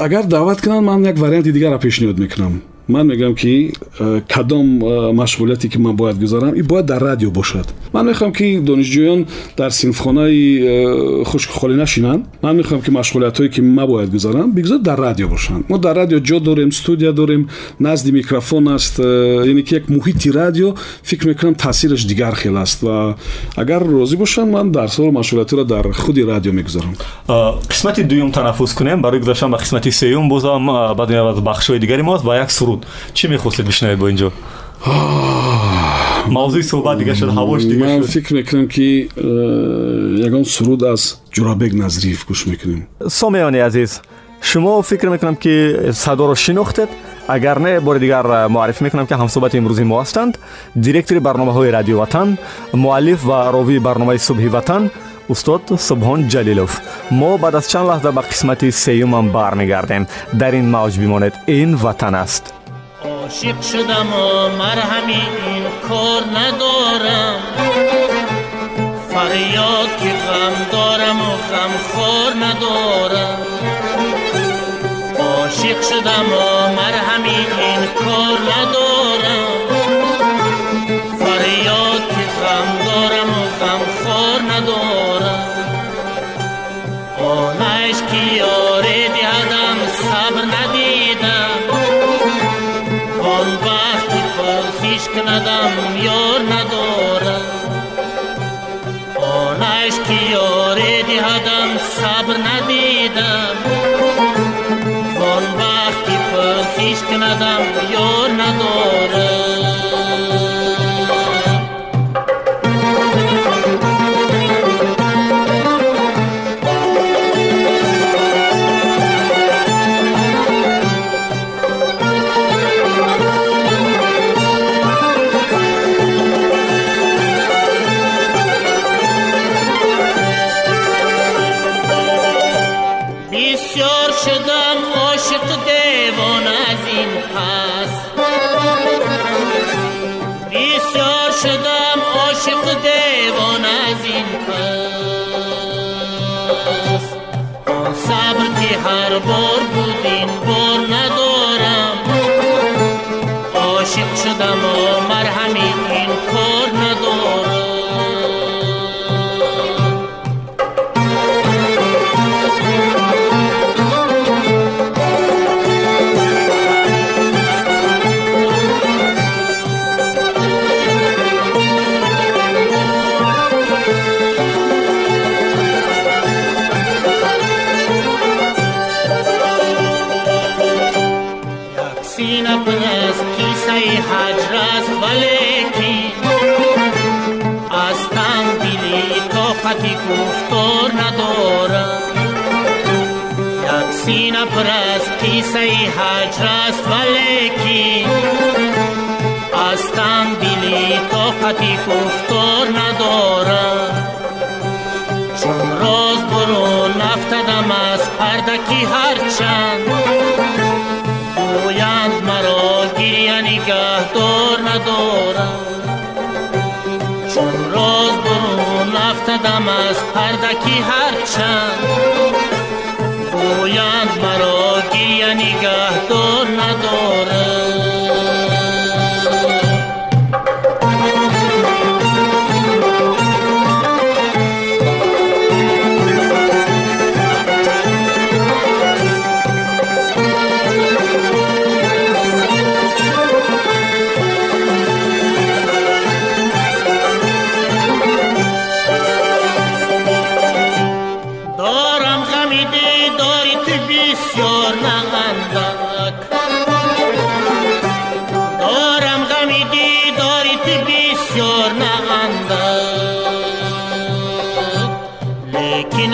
агар даъват кунанд ман як варианти дигарро пешниҳод мекунам ман мегӯям ки э, кадом э, машғулияте ки ман бояд гузарам и бояд дар радио бошад ман мехоҳам ки донишҷӯён дар синфхонаи э, хушкхолӣ нашинанд ман мехоҳам ки машғулиятҳое ки ман бояд гузарам бигзор дар радио бошанд мо дар радио ҷо дорем студия дорем назди микрофон аст яъне ки як муҳити радио фикр мекунам таъсираш дигар хел аст ва агар розӣ бошанд ман дарсҳоро машғулиятҳоро дар худи радио мегузарам қисмати дуюм танаффус кунем барои гузаштан ба қисмати сеюм бозам баъд бахшҳои дигари мост ва як суруд بود. چی می‌خواستید بشنوید با اینجا؟ موضوعی صحبت دیگه شد هواش دیگه من فکر می‌کنم که یگان سرود از جورابگ نظریف گوش می‌کنیم. سامیانی عزیز شما فکر می‌کنم که صدا رو شناختید. اگر نه بار دیگر معرف می‌کنم که همصحبت امروزی ما هستند. دیرکتر برنامه های رادیو وطن معلیف و راوی برنامه صبح وطن استاد سبحان جلیلوف. ما بعد از چند لحظه به قسمت سیوم هم برمیگردیم. در این موج بمانید این وطن است. عاشق شدم و مرهمی این کار ندارم. فریاد که غم دارم و غم خور ندارم. عاشق شدم و مرهمی این Siškna dam, jorna dora هر بار بود این بار ندارم. عاشق شدم و مرهمی یک سینه پر از قیصه حجر است ولیکن از دلی طاقتی گفتار ندارم. چون راز برو نفتدم از پردکی هرچند. گویند مرا گریه نگه دار ندارم. چون راز برو نفتدم از پردکی هرچند. گویند مرا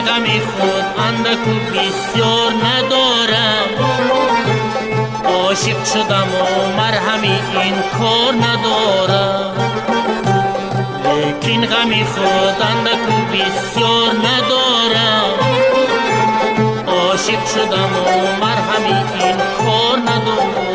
گیه نگه دار نداره بسیار ندارم. عاشق شدم و مرهمی این کار ندارم. لیکن غمی خود اندکو بسیار ندارم. عاشق شدم و مرهمی این کار ندارم.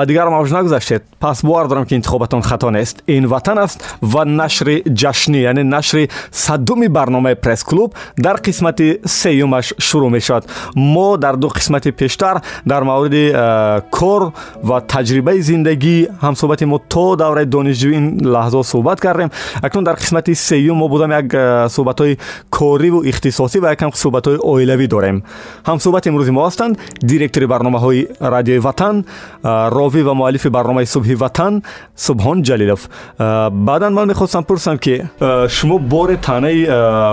ба дигар мавҷ нагузаштед. Пас бовар дорам ки интихобатон хато нест. Ин ватан аст ва нашри ҷашнӣ яъне нашри садуми барномаи пресс-клуб дар қисмати сеюмаш шурӯъ мешавад. Мо дар ду қисмати пештар дар мавриди э, кор ва таҷрибаи зиндагӣ ҳамсӯҳбати мо то давраи донишҷӯӣ ин лаҳзо суҳбат кардем. Акнун дар қисмати сеюм мо будам як э, суҳбатҳои кориву ихтисосӣ ва якам суҳбатҳои оилавӣ дорем. Ҳамсӯҳбати имрӯзи мо ҳастанд. Директори барномаҳои радиои ватан э, ровӣ ва муаллифи барномаи субҳи ватан субҳон ҷалилов баъдан ман мехостам пурсам ки шумо бори таънаи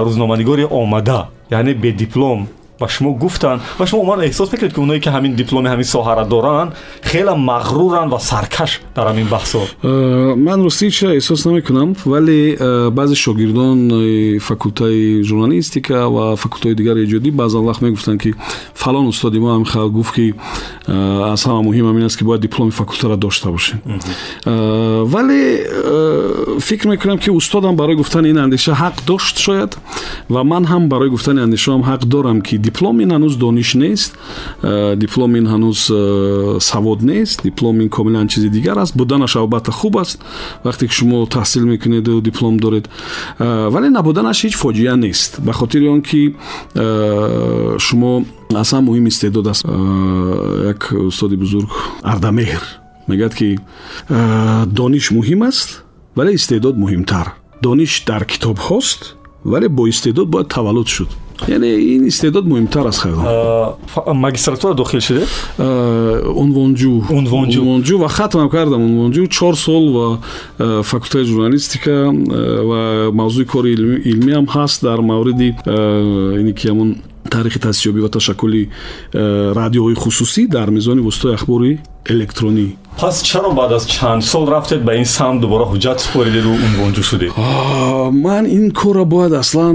рӯзноманигори омада яъне бедиплом ба шумо гуфтанд ва шумо умуман эҳсос мекунед ки оное ки ҳамин дипломи ҳамин соҳаро доранд хеле мағруранд ва саркаш дар ҳамин баҳсо э, ман ростӣ чиро эҳсос намекунам вале э, баъзе шогирдони факултаи журналистика ва факултаҳои дигари эҷодӣ баъзан вақт мегуфтанд ки фалон устоди мо ҳамихел гуфт ки э, аз ҳама муҳим ҳамин аст ки бояд дипломи факултаро дошта бошем вале фикр мекунам ки устодам барои гуфтани ин андеша ҳақ дошт шояд ва ман ҳам барои гуфтани андешаам ҳақ дорам ки дипломин ҳанӯз дониш нест э, дипломин ҳанӯз э, савод нест дипломин комилан чизи дигар аст буданаш албатта хуб аст. Вақте ки шумо таҳсил мекунеду диплом доред э, вале набуданаш ҳеҷ фоҷиа нест. Ба хотири он ки шумо اصلا مهم استعداد است یک استاد بزرگ اردمهر میگد که دانش مهم است ولی استعداد مهمتر دانش در کتاب هست ولی با استعداد باید تولد شد яъне ин истеъдод муҳимтар аст хело магистратура дохил шуде? Унвонҷӯ унвонҷӯ ва хатмам кардам. Унвонҷӯ чор сол ва факултаи журналистика ва мавзӯи кори илмиам ҳаст дар мавриди ине ки ҳамун таърихи таъсисёбӣ ва ташаккули радиоҳои хусусӣ дар мизони воситаи ахбори الکترونی. پس چرا بعد از چند سال رفتید به این سم دوباره حجت سپاریدید و عنوانجو شدید؟ من این کار را باید اصلا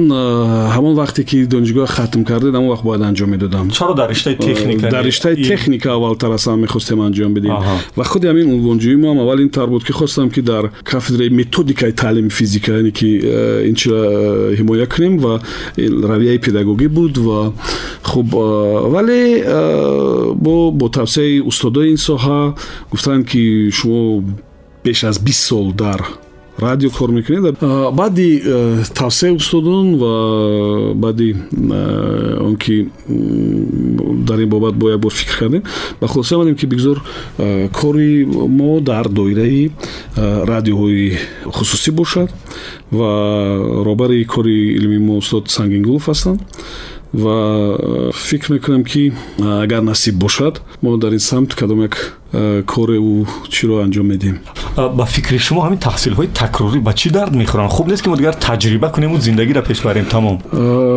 همون وقتی که دانشگاه ختم کردید همون وقت باید انجام می‌دادم. چرا در رشته تکنیک در رشته تکنیک اول تر اصلا می‌خواستیم انجام بدیم. و خود همین عنوانجویی ما هم اول این تر بود که خواستم که در کافدره متدیکای تعلیم فیزیکا یعنی که این چرا کنیم و رویه پداگوگی بود و خب ولی با با توسعه استادای این гуфта гуфтанд ки шумо беш аз бист сол дар радио кор мекунед. Баъди э, тавсея устодон ва баъди э, он ки дар ин бобат бо як бор фикр кардем ба хулоса омадем ки бигзор э, кори мо дар доираи радиоҳои хусусӣ бошад ва роҳбари кори илмии мо устод сангингулов ҳастанд ва фикр мекунам ки агар насиб бошад мо дар ин самт кадом як кору чиро анҷом медиҳем ба фикри шумо ҳамин таҳсилҳои такрорӣ ба чӣ дард мехӯранд хуб нест ки мо дигар таҷриба кунему зиндагиро пеш барем тамом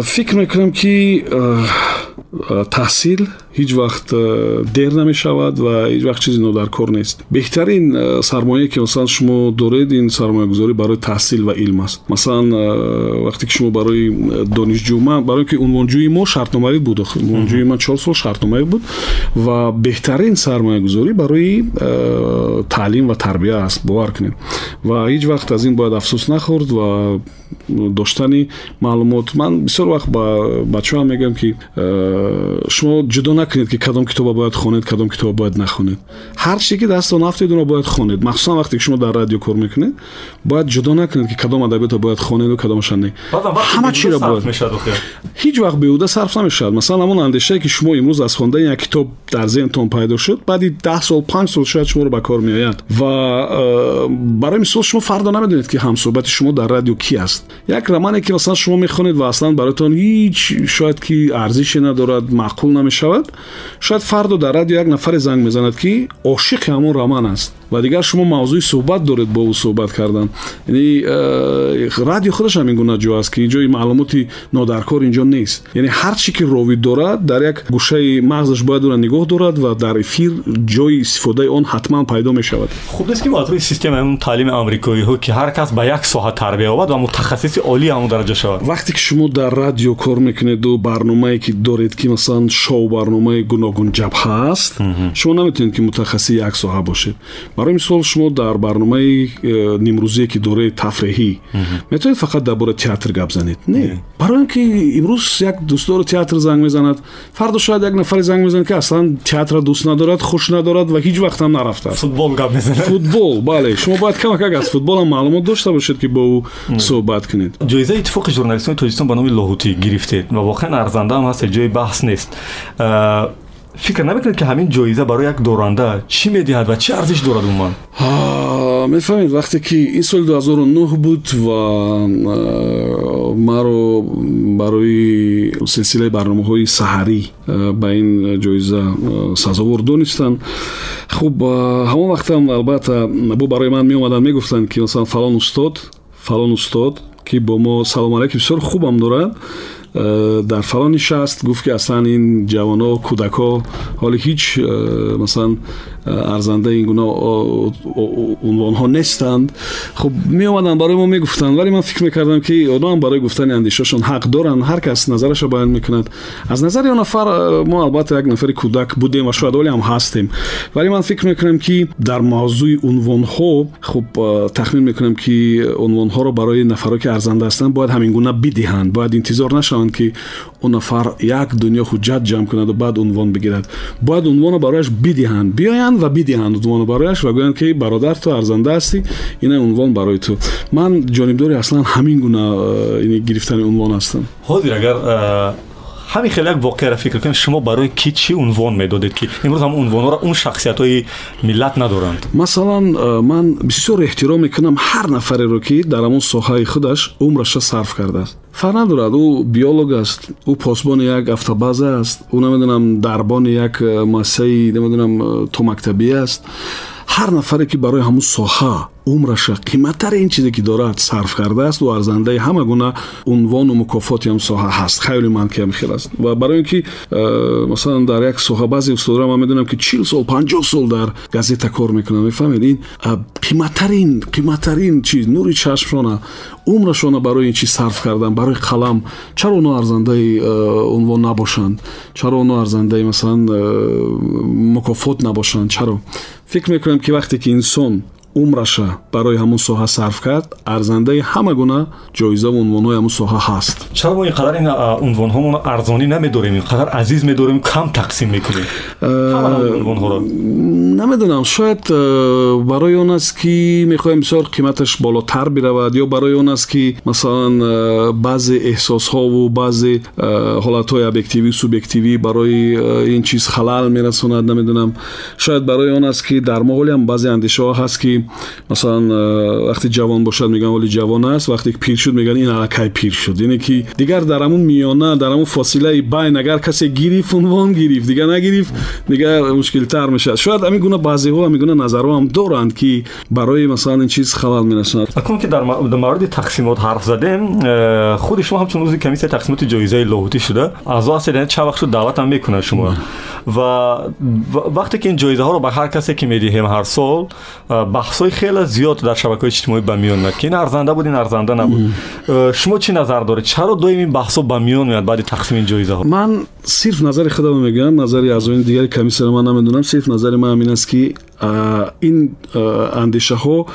фикр мекунам ки таҳсил ҳеҷ вақт дер намешавад ва ҳеҷ вақт чизи нодаркор нест. Беҳтарин сармояе ки масалан шумо доред ин сармоягузорӣ барои таҳсил ва илм аст. Масалан вақте ки шумо барои донишҷӯ ман барои ки унвонҷӯи мо шартномавӣ буд унвонҷӯи ман чор сол шартномавӣ буд ва беҳтарин сармоягузорӣ барои таълим ва тарбия аст бовар кунед. Ва ҳеҷ вақт аз ин бояд афсӯс нахӯрд ва доштани маълумот. Ман бисёр вақт ба бачаам мегӯям ки шумо ҷудо نکنید که کدام کتاب باید خونید کدام کتاب باید نخونید. هر چی که داستان هفتید اون رو باید خونید. مخصوصا وقتی که شما در رادیو کار می‌کنید باید جدا نکنید که کدام ادبیات رو باید خونید و کدامش نه. همه چی رو باید. هیچ وقت بیوده صرف نمی‌شد. مثلا همون اندیشه که شما امروز از خوندن یک کتاب در ذهنتون پیدا شد بعد 10 سال 5 سال شاید شما رو به کار میآید. و برای مثال شما فردا نمی‌دونید که هم صحبت شما در رادیو کی است. یک رمانی که مثلا شما می‌خونید و اصلا براتون هیچ شاید که ارزشی ندارد معقول نمی‌شود шояд фардо дар радио як нафаре занг мезанад ки ошиқи ҳамон роман аст ва дигар шумо мавзӯи суҳбат доред бо ӯ суҳбат кардан. Яъне э, радио худаш ҳамин гуна ҷо аст ки инҷои маълумоти нодаркор инҷо нест. Яъне ҳар чӣ ки ровӣ дорад дар як гӯшаи мағзаш бояд ӯро нигоҳ дорад ва дар эфир ҷои истифодаи он ҳатман пайдо мешавад. Хуб нест ки мо аз рӯи системаи ҳамн таълими амрикоиҳо ки ҳар кас ба як соҳа тарбия ёбад ва мутахассиси олии ҳамон дараҷа шавад. Вақте ки шумо дар радио кор мекунеду барномае ки доред ки масалан шоу барномаи гуногун ҷабҳа аст шумо наметавонед ки мутахассиси як соҳа бошед барои мисол шумо дар барномаи э, нимрӯзие ки дораи тафреҳӣ метавонед фақат дар бораи театр гап занед не барои ин ки имрӯз як дӯстдори театр занг мезанад фардо шояд як нафаре занг мезанад ки аслан театрро дӯст надорад хуш надорад ва ҳеҷ вақт ҳам нарафтааст футбол гап мезанад футбол бале шумо бояд камакак аз футболам маълумот дошта бошед ки бо ӯ суҳбат кунед ҷоизаи иттифоқи журналистони тоҷикистон ба номи лоҳутӣ гирифтед ва воқеан арзанда ҳам ҳаст ҷои баҳс нест فکر نمی‌کنید که همین جایزه برای یک دورنده چی می‌دهد و چه ارزش دارد ها می‌فهمید. وقتی که این سال 2009 بود و ما رو برای سلسله برنامه های سحری به این جایزه سازوار دونستن خب همون وقت هم البته بو برای من میامدن می‌گفتن که مثلا فلان استاد فلان استاد که با ما سلام علیکم بسیار خوبم دارد در فلان نشست گفت که اصلا این جوان ها و کودک ها حال هیچ مثلا арзандаи ин гуна унвонҳо нестанд хуб меомаданд барои мо мегуфтанд вале ман фикр мекардам ки одам барои гуфтани андешашон ҳақ доранд ҳар кас назараша баён мекунад аз назари он нафар мо албатта як нафари кӯдак будем ва шояд оле ҳам ҳастем вале ман фикр мекунам ки дар мавзӯи унвонҳо хуб тахмин мекунам ки унвонҳоро барои нафарҳое ки арзанда ҳастанд бояд ҳамин гуна бидиҳанд бояд интизор нашаванд ки он нафар як дунё ҳуҷҷат ҷамъ кунаду баъд унвон бигирад бояд унвонро барояш бидиҳанд биёянд биёянд ва бидиҳанд унвону барояш ва гӯянд ки бародар ту арзанда ҳастӣ ина унвон барои ту. Ман ҷонибдори аслан ҳамин гуна э, гирифтани унвон ҳастам. Ҳозир агар э, ҳамин хеле як воқеаро фикр кунем шумо барои ки чӣ унвон медодед ки имрӯз ҳам унвонҳоро он шахсиятҳои миллат надоранд масалан э, ман бисёр эҳтиром мекунам ҳар нафареро ки дар ҳамон соҳаи худаш умраша сарф кардааст фарқ надорад ӯ биолог аст ӯ посбони як автобаза аст ӯ намедонам дарбони як э, муассисаи намедонам э, то мактабӣ аст ҳар нафаре ки барои ҳамун соҳа умраша қиматтарин чизе ки дорад сарф кардааст ӯ арзандаи ҳама гуна унвону мукофоти ҳам соҳа ҳаст. Хеле манкиам хел аст ва барои ин ки э, масалан дар як соҳа баъзе устодора ман медонам ки чил сол панҷоҳ сол дар газета кор мекунанд мефаҳмед ин қиматтарин қиматтарин чиз нури чашмшона умрашона барои ин чиз сарф кардан барои қалам. Чаро оно арзандаи э, унвон набошанд? Чаро оно арзандаи масалан э, мукофот набошанд? Чаро? Фикр мекунам ки вақте ки инсон умраша барои ҳамун соҳа сарф кард арзандаи ҳама гуна ҷоизаву унвонҳои ҳамун соҳа ҳаст чаро мо ин қадар ин унвонҳомон арзонӣ намедорем ин қадар азиз медорем кам тақсим мекунем унвонҳоро намедонам шояд барои он аст ки мехоҳем бисёр қиматаш болотар биравад ё барои он аст ки масалан баъзе эҳсосҳову баъзе ҳолатҳои объективӣ субъективӣ барои ин чиз халал мерасонад намедонам шояд барои он аст ки дар мо ҳолиам баъзе андешаҳо ҳаст ки مثلا وقتی جوان باشد میگن ولی جوان است وقتی پیر شد میگن این الکای پیر شد. یعنی که دیگر در همون میانه در همون فاصله بین اگر کسی گریف عنوان گریف. دیگر نگریف دیگر مشکل تر میشه شاید همین گونه بعضی ها همین نظر نظرها هم دارند که برای مثلا این چیز خلل می‌رسند اکنون که در مورد تقسیمات حرف زدیم خود شما همچون روزی کمیته تقسیمات جایزه لاهوتی شده. اعضا هستید چه وقت شد دعوت هم می‌کنه شما. و وقتی که این جایزه ها رو به هر کسی که می‌دهیم هر سال بحث های خیلی زیاد در شبکه های اجتماعی به میون میاد. که این ارزنده بود این ارزنده نبود. شما چی نظر داره چرا دائم این بحث ها به میون میاد بعد تقسیم این جایزه ها من صرف نظر خودم میگم. نظری از اون دیگر کمیسر من نمی‌دونم. صرف نظر من همین است که این اندیشه ها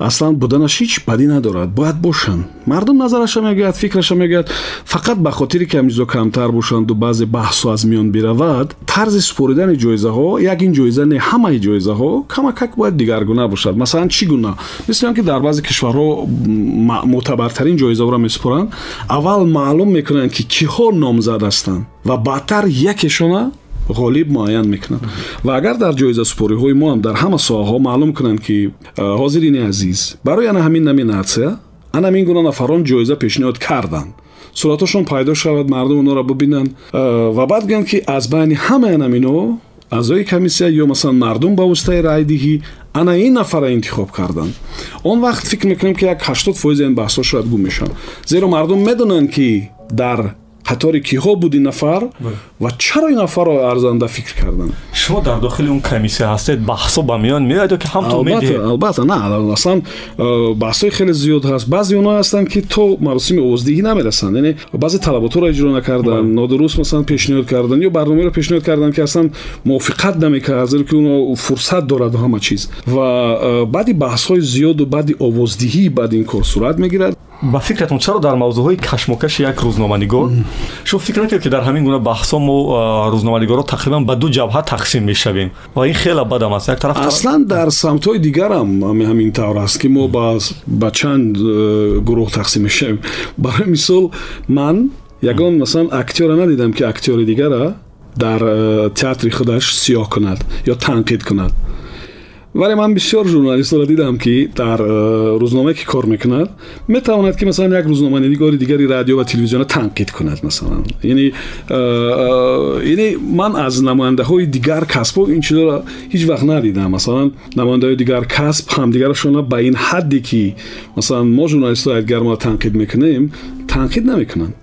اصلا بودنش هیچ بدی ندارد. باید باشن. مردم نظرش میگه فکرش میگه فقط به خاطر که همیزو کمتر باشند و بعضی بحث از میون برود طرز از سپردن جایزه ها یک این جایزه نه همه جایزه ها کمکک باید دیگرگونه باشد. مثلا چی گونه مثل که در بعضی کشورها معتبرترین جایزه ها را میسپرند اول معلوم می‌کنند که کی ها نامزد هستند و بعدتر یکشون غالب معین می‌کنند و اگر در جایزه سپوری های ما هم در همه ساحه ها معلوم کنند که حاضرین عزیز برای همین نمی نادسه انا این نفران جایزه پیشنهاد کردند сураташон пайдо шавад мардум онро бубинанд. Ва баъд гӯянд ки аз байни ҳамаи анамино аъзои комиссия ё масалан мардум ба воситаи райдиҳӣ ана ин нафара интихоб карданд. Он вақт фикр мекунем ки як ҳаштод фоизи ин баҳсҳо шояд гум мешаванд зеро мардум медонанд ки дар қатори киҳо буд ин нафар ва чаро ин нафарро арзанда фикр карданд шумо дар дохили он комиссия ҳастед баҳсо ба миён меояд ки ҳамтон медиҳед албатта на аслан э, баҳсҳои хеле зиёд ҳаст баъзе онҳо ҳастанд ки то маросими овоздиҳӣ намерасанд яъне баъзе талаботҳоро иҷро накарданд нодуруст масалан пешниҳод карданд ё барномаеро пешниҳод карданд ки аслан мувофиқат намекард зеро ки оно фурсат дорад ҳама чиз ва э, баъди баҳсҳои зиёду баъди овоздиҳӣ баъди ин кор сурат мегирад ба фикратон чаро дар мавзӯъҳои кашмокаши як рӯзноманигор шумо фикр накард ки дар ҳамин гуна баҳсҳо мо рӯзноманигорро тақрибан ба ду ҷабҳа тақсим мешавем ва ин хеле бадам аст як тараф аслан дар самтҳои дигарам ҳамин тавр аст ки мо ба чанд э, гурӯҳ тақсим мешавем барои мисол ман ягон масалан актёра надидам ки актёри дигара дар э, театри худаш сиёҳ кунад ё танқид кунад Вале ман бисёр журналистро дидам ки дар э, рӯзномае ки кор мекунад метавонад ки масалан як рӯзноманигори дигари радио ва телевизиона танқид кунад масалан. Яъне э, э, яъне ман аз намояндаҳои дигар касбҳо ин чизоро ҳеҷ вақт надидам. Масалан намояндаҳои дигар касб ҳамдигарашона ба ин ҳадде ки масалан мо журналистҳои айдгарморо танқид мекунем танқид намекунанд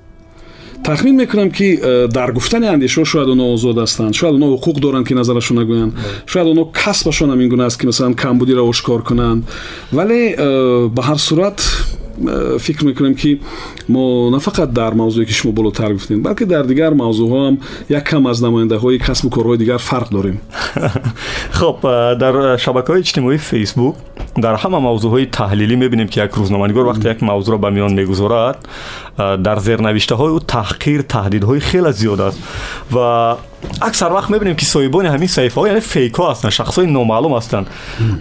тахмин мекунам ки э, дар гуфтани андешаҳо шояд онҳо озод ҳастанд. Шояд онҳо ҳуқуқ доранд ки назарашон нагӯянд. Шояд онҳо касбашон ҳамин гуна аст ки масалан камбудиро ошкор кунанд. Вале э, ба ҳар сурат فکر می‌کنیم که ما نه فقط در موضوعی که شما بالاتر گفتین بلکه در دیگر موضوع هم یک کم از نماینده های کسب و کارهای دیگر فرق داریم. خب در شبکه های اجتماعی فیسبوک در همه موضوع های تحلیلی می‌بینیم که یک روزنامه‌نگار وقتی یک موضوع را به میان می‌گذارد در زیرنوشته های او تحقیر تهدیدهای خیلی زیاد است و اکثر وقت می‌بینیم که سایبان همین صحیفه ها یعنی فیک ها هستن شخص های نامعلوم هستند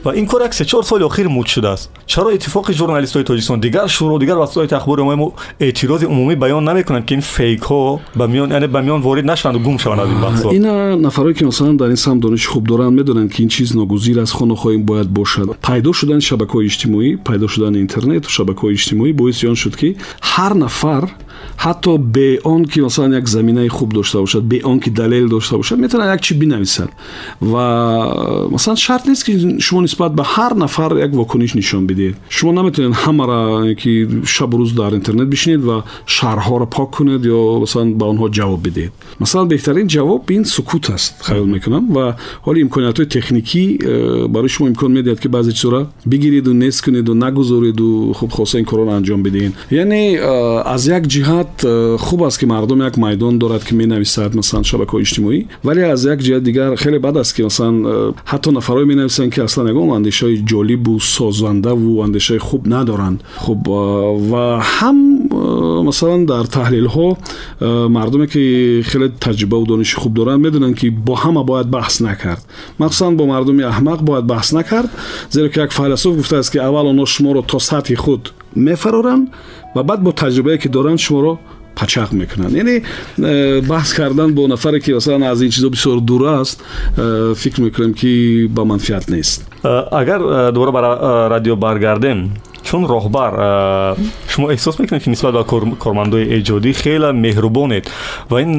و این کار اکثر چهار سال اخیر مود شده است. چرا اتفاق ژورنالیست های تاجیکستان دیگر شورا دیگر وسایل اخبار ما اعتراض عمومی بیان نمی‌کنند که این فیک ها به میان یعنی به میان وارد نشوند و گم شوند از این بحث اینا نفرایی که مثلا در این سم دانش خوب دارن می‌دونن که این چیز ناگزیر از خانه خویم باید باشد. پیدا شدن شبکه های اجتماعی پیدا شدن اینترنت و شبکه های اجتماعی باعث شد که هر نفر ҳатто бе он ки масалан як заминаи хуб дошта бошад бе он ки далел дошта бошад метавонад як чӣ бинависад ва масалан шарт нест ки шумо нисбат ба ҳар нафар як вокуниш нишон бидиҳед шумо наметавонед ҳамара ки шабу рӯз дар интернет бишинед ва шаҳрҳоро пок кунед ё масалан ба онҳо ҷавоб бидиҳед масалан беҳтарин ҷавоб ин сукут аст хаёл мекунам ва ҳоли имкониятҳои техникӣ э, барои шумо имкон медиҳад ки баъзе чизора бигириду нест кунеду нагузориду хуб хоса ин корро анҷом бидиҳед яъне э, аз як ҷиҳат ҳақиқат э, хуб аст ки мардум як майдон дорад ки менависад масалан шабакаҳои иҷтимоӣ вале аз як ҷиҳат дигар хеле бад аст ки масалан э, ҳатто нафарҳое менависанд ки аслан ягон андешаи ҷолибу созандаву андешаи хуб надоранд хуб э, ва ҳам مثلا در تحلیل ها مردمی که خیلی تجربه و دانش خوب دارن می‌دونن که با همه باید بحث نکرد. مخصوصا با مردم احمق باید بحث نکرد زیرا که یک فیلسوف گفته است که اول آنها شما رو تا سطح خود میفرارن و بعد با تجربه که دارن شما رو پچق می‌کنن. یعنی بحث کردن با نفری که مثلا از این چیزا بسیار دور است فکر می‌کنم که با منفیت نیست. اگر دوباره برای رادیو برگردیم чун роҳбар шумо эҳсос мекунед ки нисбат ба кормандои эҷодӣ хеле меҳрубонед ва ин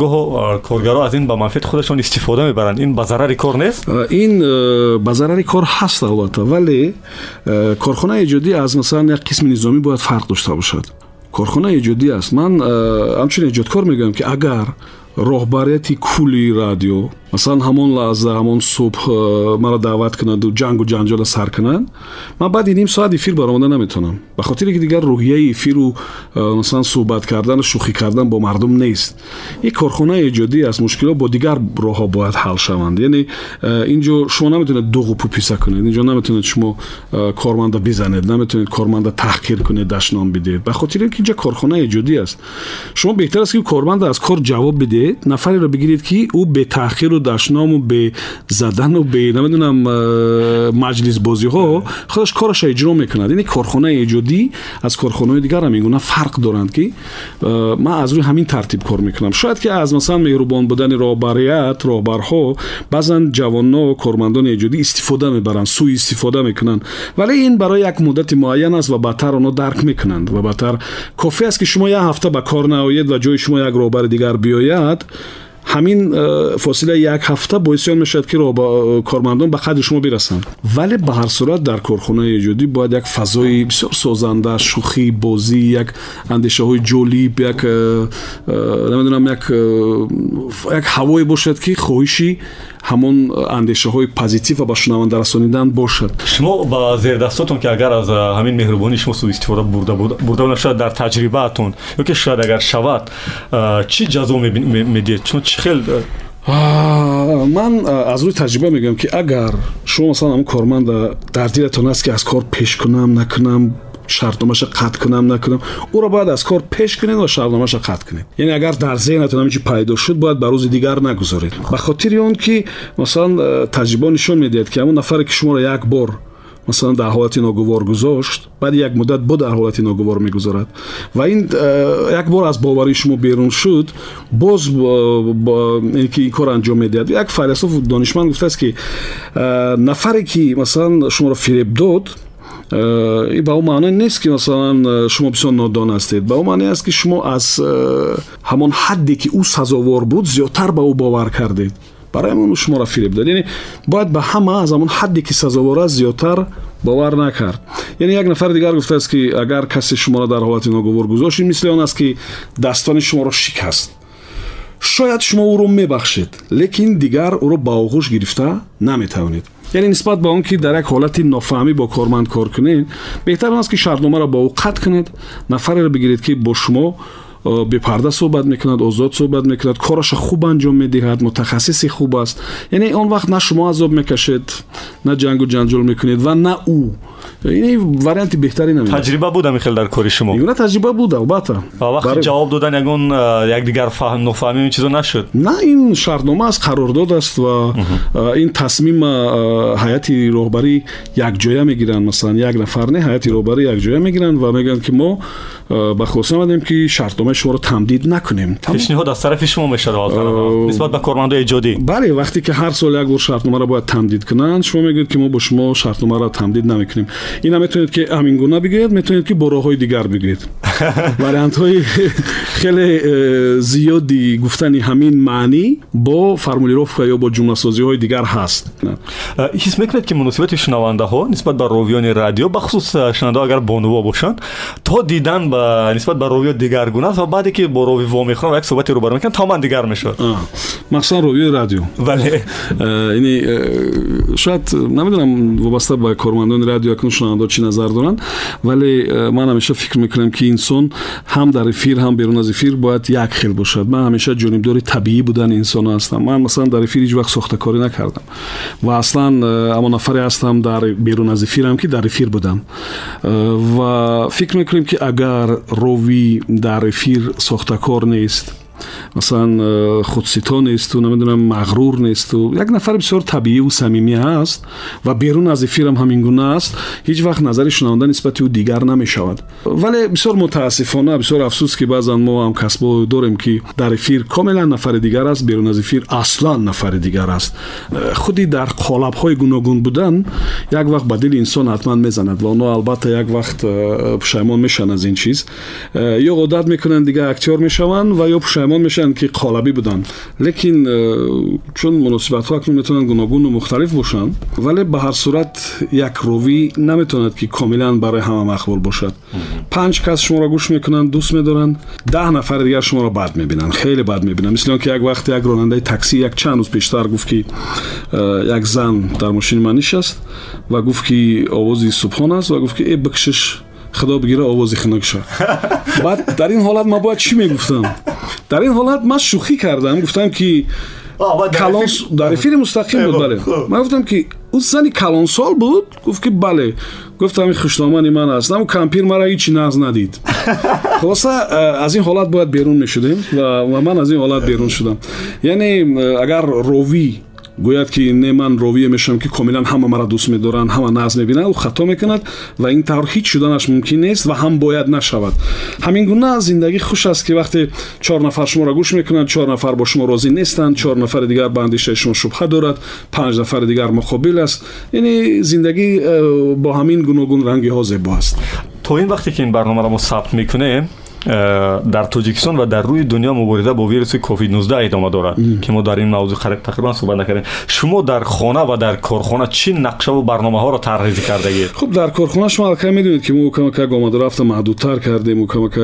гоҳо коргаро аз ин ба манфиати худашон истифода мебаранд ин ба зарари кор нест ин ба зарари кор ҳаст албатта вале корхонаи эҷодӣ аз масалан як қисми низомӣ бояд фарқ дошта бошад корхонаи эҷодӣ аст ман ҳамчун эҷодкор мегӯям ки агар роҳбарияти кулли радио масалан ҳамон лаҳза ҳамон субҳ э, маро даъват кунаду ҷангу ҷанҷола сар кунанд ман баъди ним соат эфир баромада наметавонам ба хотире ки дигар рӯҳияи эфиру э, масалан суҳбат кардану шӯхӣ кардан бо мардум нест ин корхонаи эҷодӣ аст мушкилот бо дигар роҳҳо бояд ҳал шаванд яъне э, инҷо шумо наметавонед дуғу пуписа кунед инҷо наметавонед шумо корманда бизанед наметавонед корманда таҳқир кунед дашном бидеед ба хотире ки инҷа корхонаи эҷодӣ аст шумо беҳтар аст ки корманда аз кор ҷавоб بگیرید. نفری رو بگیرید که او به تاخیر و دشنام و به زدن و به نمی‌دونم مجلس بازی ها خودش کارش اجرا می‌کند. یعنی کارخانه ایجادی از کارخانه دیگر هم میگونه فرق دارند که من از روی همین ترتیب کار می‌کنم. شاید که از مثلا مهربان بودن راهبریت راهبرها جوان جوانان و کارمندان ایجادی استفاده می‌برند سوء استفاده می‌کنن ولی این برای یک مدت معین است و بهتر آنها درک می‌کنند و بهتر کافی است که شما یک هفته به کار نیایید و جای شما یک راهبر دیگر بیاید. همین فاصله یک هفته بویسیون می‌شد که با کارمندان به قد شما برسند ولی به هر صورت در کارخانه جدی باید یک فضای بسیار سازنده شوخی بازی یک اندیشه های جالب یک نمی‌دونم یک یک هوای باشد که خویشی ҳамон андешаҳои позитив ва ба шунаванда расонидан бошад шумо ба зердастотон ки агар аз а, ҳамин меҳрубонии шумо суистифода бурда буд- бурда буд шояд дар таҷрибаатон ё ки шояд агар шавад а, чӣ ҷазо мебин- ме- медиҳед чунон чӣ хел а, Аа, ман а, аз рӯи таҷриба мегӯям ки агар шумо масалан ҳамн корманда дар дилатон аст ки аз кор пеш кунам накунам شرطنامه‌ش قطع کنم نکنم. او را باید از کار پیش کنید و شرطنامه‌ش قطع کنید. یعنی اگر در ذهنتون همچی پیدا شد باید به روز دیگر نگذارید. به خاطر اون که مثلا تجربه نشون می‌دهد که همون نفر که شما را یک بار مثلا در حالت ناگوار گذاشت بعد یک مدت با در حالت ناگوار می‌گذارد. و این یک بار از باوری شما بیرون شد باز با, با این که این کار انجام می‌دهد. یک فیلسوف دانشمند گفته است که نفری که مثلا شما را فریب داد Э, ин ба он маъно нест ки масалан э, шумо бисёр нодон ҳастед ба он маъне аст ки шумо аз э, ҳамон ҳадде ки ӯ сазовор буд зиёдтар ба ӯ бовар кардед барои ҳамон ӯ шуморо фиреб дод яъне бояд ба ҳама аз ҳамон ҳадде ки сазовор аст зиёдтар бовар накард яъне як нафари дигар гуфтааст ки агар касе шуморо дар ҳолати ногувор гузошт ин мисли он аст ки дастони шуморо шикаст шояд шумо ӯро мебахшед лекин дигар ӯро ба оғӯш гирифта наметавонед یعنی نسبت به اون که در یک حالت نافهمی با کارمند کار کنید بهتر است که شرطنامه را با او قطع کنید نفری را بگیرید که با شما به پرده صحبت می‌کند آزاد صحبت می‌کند کارش خوب انجام می‌دهد متخصص خوب است. یعنی اون وقت نه شما عذاب می‌کشید نه جنگ و جنجال می‌کنید و نه او. این وریانت بهتری نمیده تجربه بود میخیل در کار شما؟ یگونه تجربه بود البته وقتی برای... جواب دادن یگون یک دیگر فهم نفهمی این چیزا نشد. نه این شرطنامه از قرارداد است و این تصمیم هیئت رهبری یک جایه می‌گیرن. مثلا یک نفر نه هیئت رهبری یک جایه می‌گیرن و میگن که ما به خواست آمدیم که شرطنامه شما رو تمدید نکنیم. پیشنهاد از طرف شما میشه نسبت به کارمندای ایجادی. بله وقتی که هر سال یک بار شرطنامه را باید تمدید کنند شما میگید که ما با شما شرطنامه را تمدید نمی‌کنیم. Ина метавонед ки ҳамин гуна бигӯед метавонед ки бо роҳҳои дигар бигӯед вариантҳои хеле э, зиёди гуфтани ҳамин маънӣ бо формулировка ё бо ҷумласозиҳои дигар ҳаст А, ҳис мекунед ки муносибати шунавандаҳо нисбат ба ровиёни радио бахусус а, шунавандаҳо агар бонуво бошанд то дидан ба нисбат ба ровиё дигаргуна аст ва баъде ки бо рови вомехӯран ва як суҳбати рӯбарӯ мекунанд тамоман дигар мешавад А, махсусан ровиёи радио бале Э, яъне э, шояд намедонам вобаста ба кормандони радио акнун шунавандо чӣ назар доранд вале э, ман ҳамеша фикр мекунам ки инсон انسان هم در افیر هم بیرون از افیر باید یک خیل باشد. من همیشه جانبدار طبیعی بودن انسان هستم. من مثلا در افیر هیچ وقت ساخته کاری نکردم. و اصلا اما نفری هستم در بیرون از افیر هم که در افیر بودم. و فکر می‌کنیم که اگر روی در افیر ساخته کار نیست масалан э, худсито несту намедонам мағрур несту. Як нафари бисёр табииву самимӣ ҳаст ва берун аз эфирам ҳамин гуна аст ҳеҷ вақт назари шунаванда нисбати ӯ дигар намешавад. Вале бисёр мутаассифона бисёр афсӯс ки баъзан мо ҳамкасбо дорем ки дар эфир комилан нафари дигар аст берун аз эфир аслан нафари дигар аст. Э, худи дар қолабҳои гуногун будан як вақт ба дили инсон ҳатман мезанад ва онҳо албатта як вақт э, пушаймон мешаванд аз ин чиз. Ё одат мекунанд дига актёр мешаванд ва ё пушаймон زمان میشن که قالبی بودن. لیکن چون مناسبت ها اکنون می‌تونن گوناگون و مختلف باشن ولی به هر صورت یک روی نمی‌توند که کاملا برای همه مقبول باشد. پنج کس شما را گوش می‌کنن دوست میدارن ده نفر دیگر شما را بد می‌بینن خیلی بد می‌بینن. مثل که یک وقت یک راننده تاکسی یک چند روز پیشتر گفت که یک زن در ماشین من نشست و گفت که آوازی سبحان است و گفت که ای بکشش. худо бигира овози хунукша баъд дар ин ҳолат ман бояд чӣ мегуфтам дар ин ҳолат ман шӯхӣ кардам гуфтам ки калон дар эфири мустақим буд бале ман гуфтам ки ӯ зани калонсол буд гуфт ки бале гуфтам ин хушномани ман аст аму кампир мара ҳичи нағз надид хулоса э, аз ин ҳолат бояд берун мешудем ва ва ман аз ин ҳолат берун шудам яъне э, агар ровӣ гӯяд ки не ман ровие мешавам ки комилан ҳама мара дӯст медоранд ҳама нағз мебинанд ӯ хато мекунад ва ин тавр ҳеҷ шуданаш мумкин нест ва ҳам бояд нашавад ҳамин гуна зиндагӣ хуш аст ки вақте чор нафар шуморо гӯш мекунанд чор нафар бо шумо розӣ нестанд чор нафари дигар ба андешаи шумо шубҳа дорад панҷ нафари дигар муқобил аст яъне зиндагӣ э, бо ҳамин гуногун рангиҳо зебо аст то ин вақте ки ин барномаро мо сабт мекунем در تاجیکستان و در روی دنیا مبارزه با ویروس کووید 19 ادامه داره. که ما در این موضوع قریب تقریبا صحبت نکردیم. شما در خانه و در کارخانه چه نقشه و برنامه ها رو طراحی کرده اید؟ خب در کارخانه شما البته می‌دونید که ما کمک آمد رفت محدودتر کردیم و کمک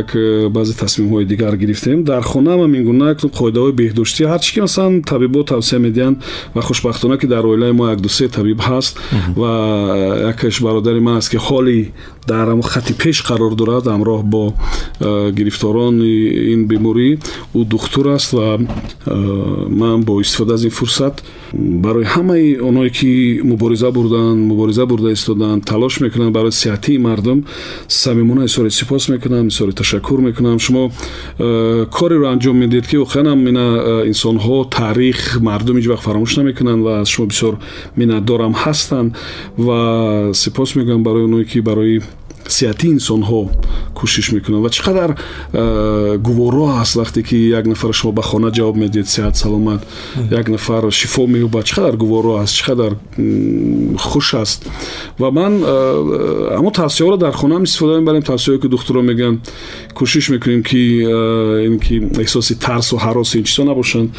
بعضی تصمیم های دیگر گرفتیم. در خانه هم این گونه قاعده های بهداشتی هر چی که طبیب طبیبا توصیه میدن و خوشبختانه که در اویله ما یک دو سه طبیب هست و یکش برادر من است که خالی дар ҳамо хати пеш қарор дорад ҳамроҳ бо э, гирифторони ин беморӣ ӯ духтур аст ва ман бо истифода аз ин фурсат барои ҳамаи онҳое ки мубориза бурданд мубориза бурда истоданд талош мекунанд барои сеҳатии мардум самимона изҳори сипос мекунам изҳори ташаккур мекунам шумо э, кореро анҷом медиҳед ки воқеанам ина э, инсонҳо таърих мардум ҳеҷ вақт фаромӯш намекунанд ва аз шумо бисёр миннатдорам ҳастанд ва сипос мегӯям барои онҳое ки барои сеҳати инсонҳо кӯшиш мекунанд ва чӣ қадар э, гуворо аст вақте ки як нафар шумо ба хона ҷавоб медиҳед сеҳат саломат як нафар шифо меёбад чӣ қадар гуворо аст чӣ қадар хуш аст ва ман э, ҳамо тавсияҳоро дар хонам истифода мебарем тавсияҳое ки духтуро мегӯянд кӯшиш мекунем ки э, ин ки эҳсоси тарсу ҳаросу ин чизо набошанд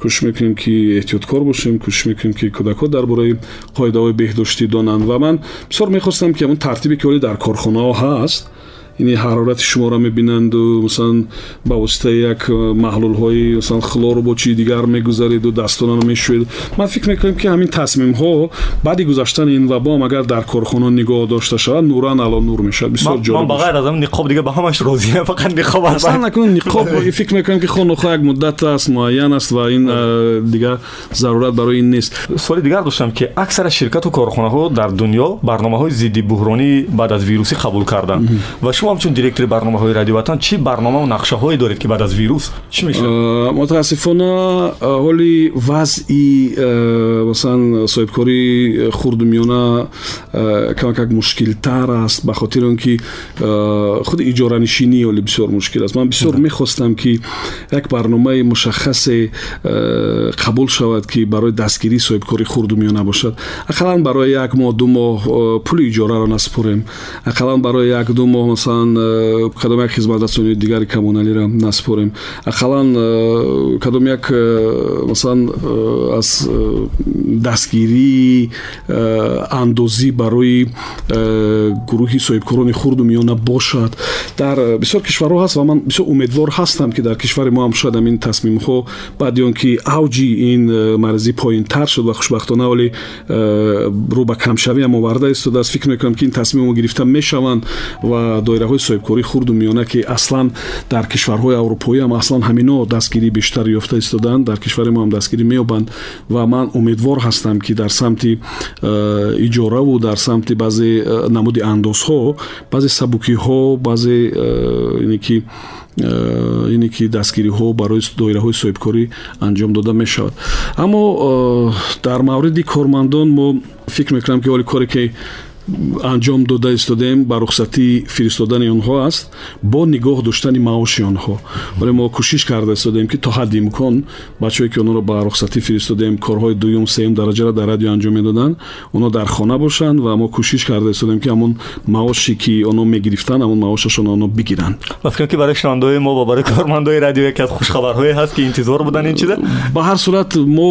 кӯшиш мекунем ки эҳтиёткор бошем кӯшиш мекунем ки кӯдакҳо дар бораи қоидаҳои беҳдоштӣ донанд ва ман бисёр мехостам ки ҳамон тартибе ки оли дар no hearts یعنی حرارت شما را می‌بینند و مثلا با واسطه یک محلول های مثلا خلور با چی دیگر می‌گذارید و دستان را می‌شوید. من فکر می‌کنیم که همین تصمیم ها بعد گذاشتن این وبا هم اگر در کارخانه نگاه داشته شود نوران الان نور می‌شد بسیار جالب من بغیر از نقاب دیگه به همش راضیه فقط نقاب اصلا نکنه نقاب فکر می‌کنم که خون یک مدت است معین است و این دیگه ضرورت برای این نیست. سوال دیگر داشتم که اکثر شرکت و کارخانه ها در دنیا برنامه های ضد بحرانی بعد از ویروسی قبول کردن و шумо ҳамчун директори барномаҳои радио ватан чӣ барномаву нақшаҳое доред ки баъд аз вирус? Чӣ мешавад? Э, мутаассифона э, ҳоли вазъи э, масалан соҳибкории хурдумиёна камакак мушкилтар аст ба хотири он ки худи иҷоранишинӣ оли бисёр мушкил аст. Ман бисёр мехостам ки як барномаи мушаххасе қабул шавад ки барои дастгирии соҳибкори хурдумиёна бошад. Ақаллан барои як моҳ ду моҳ пули иҷораро наспорем ақаллан барои як ду моҳ масалан э, кадом як хизматрасони дигари коммуналиро наспорем. Ақаллан э, кадом як э, масалан аз дастгирии андозӣ барои гурӯҳи соҳибкорони хурду миёна бошад. Дар бисёр кишварҳо ҳаст ва ман бисёр умедвор ҳастам ки дар кишвари мо ҳам шояд ҳамин тасмимҳо баъди он ки авҷи ин марзӣ поинтар шуд ва хушбахтона оле рӯ ба камшавиам оварда истодааст фикр мекунам ки ин тасмимҳо гирифта мешаванд ва доираҳои соҳибкории хурду миёна ки аслан дар кишварҳои аврупоӣ ам аслан ҳамино дастгирӣ бештар ёфта истодаанд дар кишвари мо ҳам дастгирӣ меёбанд ва ман умедвор ҳастам ки дар самти э, иҷораву дар самти баъзе э, намуди андозҳо баъзе сабукиҳо баъзе э, ине ки ине ки дастгириҳо барои доираҳои соҳибкорӣ анҷом дода мешавад. Аммо дар мавриди кормандон мо фикр мекунам ки оли коре ки анҷом дода истодем ба рухсатӣ фиристодани онҳо аст бо нигоҳ доштани маоши онҳо вале мо кӯшиш карда истодем ки то ҳадди имкон бачаое ки онҳоро ба рухсатӣ фиристодем корҳои дуюм сеюм дараҷаро дар радио анҷом медоданд онҳо дар хона бошанд ва мо кӯшиш карда истодем ки ҳамон маоши ки онҳо мегирифтанд ҳамон маошашон онҳо бигиранд фикрам ки барои шунавандаҳои мо ва барои кормандои радио яке аз хушхабарҳое ҳаст ки интизор буданд ин чиза ба ҳар сурат мо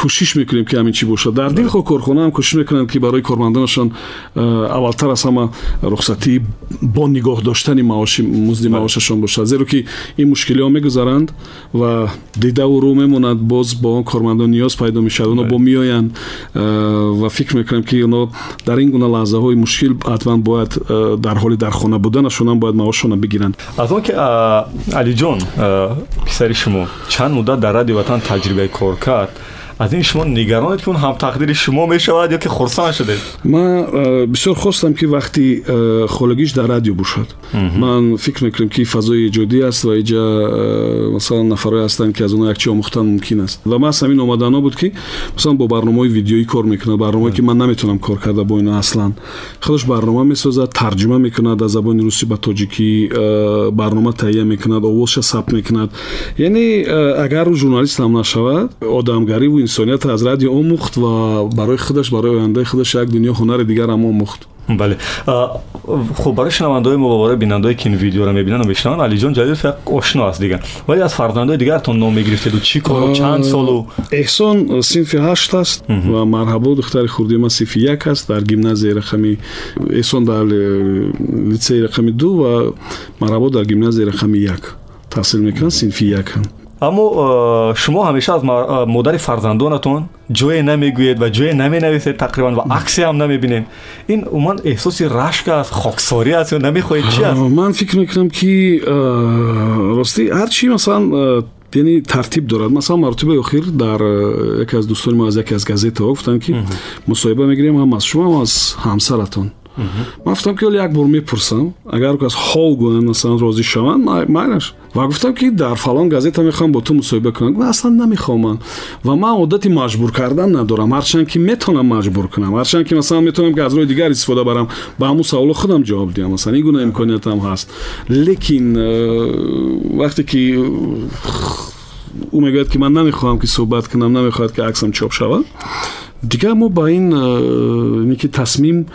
кӯшиш мекунем ки ҳамин чӣ бошад дар дилхо корхона ҳам кӯшиш мекунанд ки барои кормандонашон Э, аввалтар аз ҳама рухсатӣ бо нигоҳ доштани маоши музди маошашон бошад. Зеро ки ин мушкилиҳо мегузаранд ва дидаву рӯ мемонад боз бо он кормандон ниёз пайдо мешавад. Онҳо бо меоянд э, ва фикр мекунам ки онҳо дар ин гуна лаҳзаҳои мушкил ҳатман бояд э, дар ҳоли дар хона буданашонам бояд маошашонро бигиранд. Аз он ки алиҷон писари шумо чанд муддат дар радио ватан таҷрибаи кор кард از این شما نگرانید که اون هم تقدیر شما می شود یا که خرسان شده؟ من بسیار خواستم که وقتی خولگیش در رادیو باشد من فکر می‌کنم که فضای جدی است و اینجا مثلا نفرای هستند که از اون یک چی آموختن ممکن است. و من همین اومدن ها بود که مثلا با برنامه های ویدیویی کار می‌کنه برنامه که من نمی‌تونم کار کرده با اینا اصلا. خودش برنامه می‌سازد ترجمه می‌کند از زبان روسی به تاجیکی برنامه تهیه می‌کند آوازش ثبت می‌کند. یعنی اگر ژورنالیست هم نشود آدمگری و انسانیت از رادیو آموخت و برای خودش برای آینده خودش یک دنیا هنر دیگر هم آموخت بله خب برای شنوندای ما و برای بینندای که این ویدیو را می‌بینن و میشنون علی جان جلیل فقط آشنا است دیگه ولی از فرزندای دیگر تون نام می‌گرفتید و چی کار چند سال و احسان صنف 8 است و مرحبا دختر خوردی ما صنف 1 است در гимназия رقمی احسان در لیسه رقمی 2 و مرحبا در гимназия رقمی 1 تحصیل می‌کنن صنف 1 هم аммо шумо ҳамеша аз модари фарзандонатон ҷое намегӯед ва ҷое наменависед тақрибан ва аксе ҳам намебинем ин умуман эҳсоси рашк аст хоксорӣ аст ё намехоҳед чи аст ман фикр мекунам ки ростӣ ҳарчи масалан яъне тартиб дорад масалан маротибаи охир дар яке аз дӯстони мо аз яке аз газетаҳо гуфтанд ки мусоҳиба мегирем ҳам аз шумо ҳам аз ҳамсаратон ман гуфтам ки як бор мепурсам агар кас ҳол гӯянд масалан розӣ шаванд майлаш ва гуфтам ки дар фалон газета мехоҳам бо ту мусоҳиба кунам. Аслан намехоҳам ман ва ман одати маҷбур кардан надорам. Ҳарчанд ки метавонам маҷбур кунам. Ҳарчанд ки масалан метавонам ки аз роҳи дигар истифода барам ба ҳамун саволо худам ҷавоб диҳам. Масалан ин гуна имкониятам ҳаст. Лекин э, вақте ки ӯ мегӯяд ки ман намехоҳам ки суҳбат кунам намехоҳад ки аксам чоп шавад دیگه ما با این میکی که تصمیم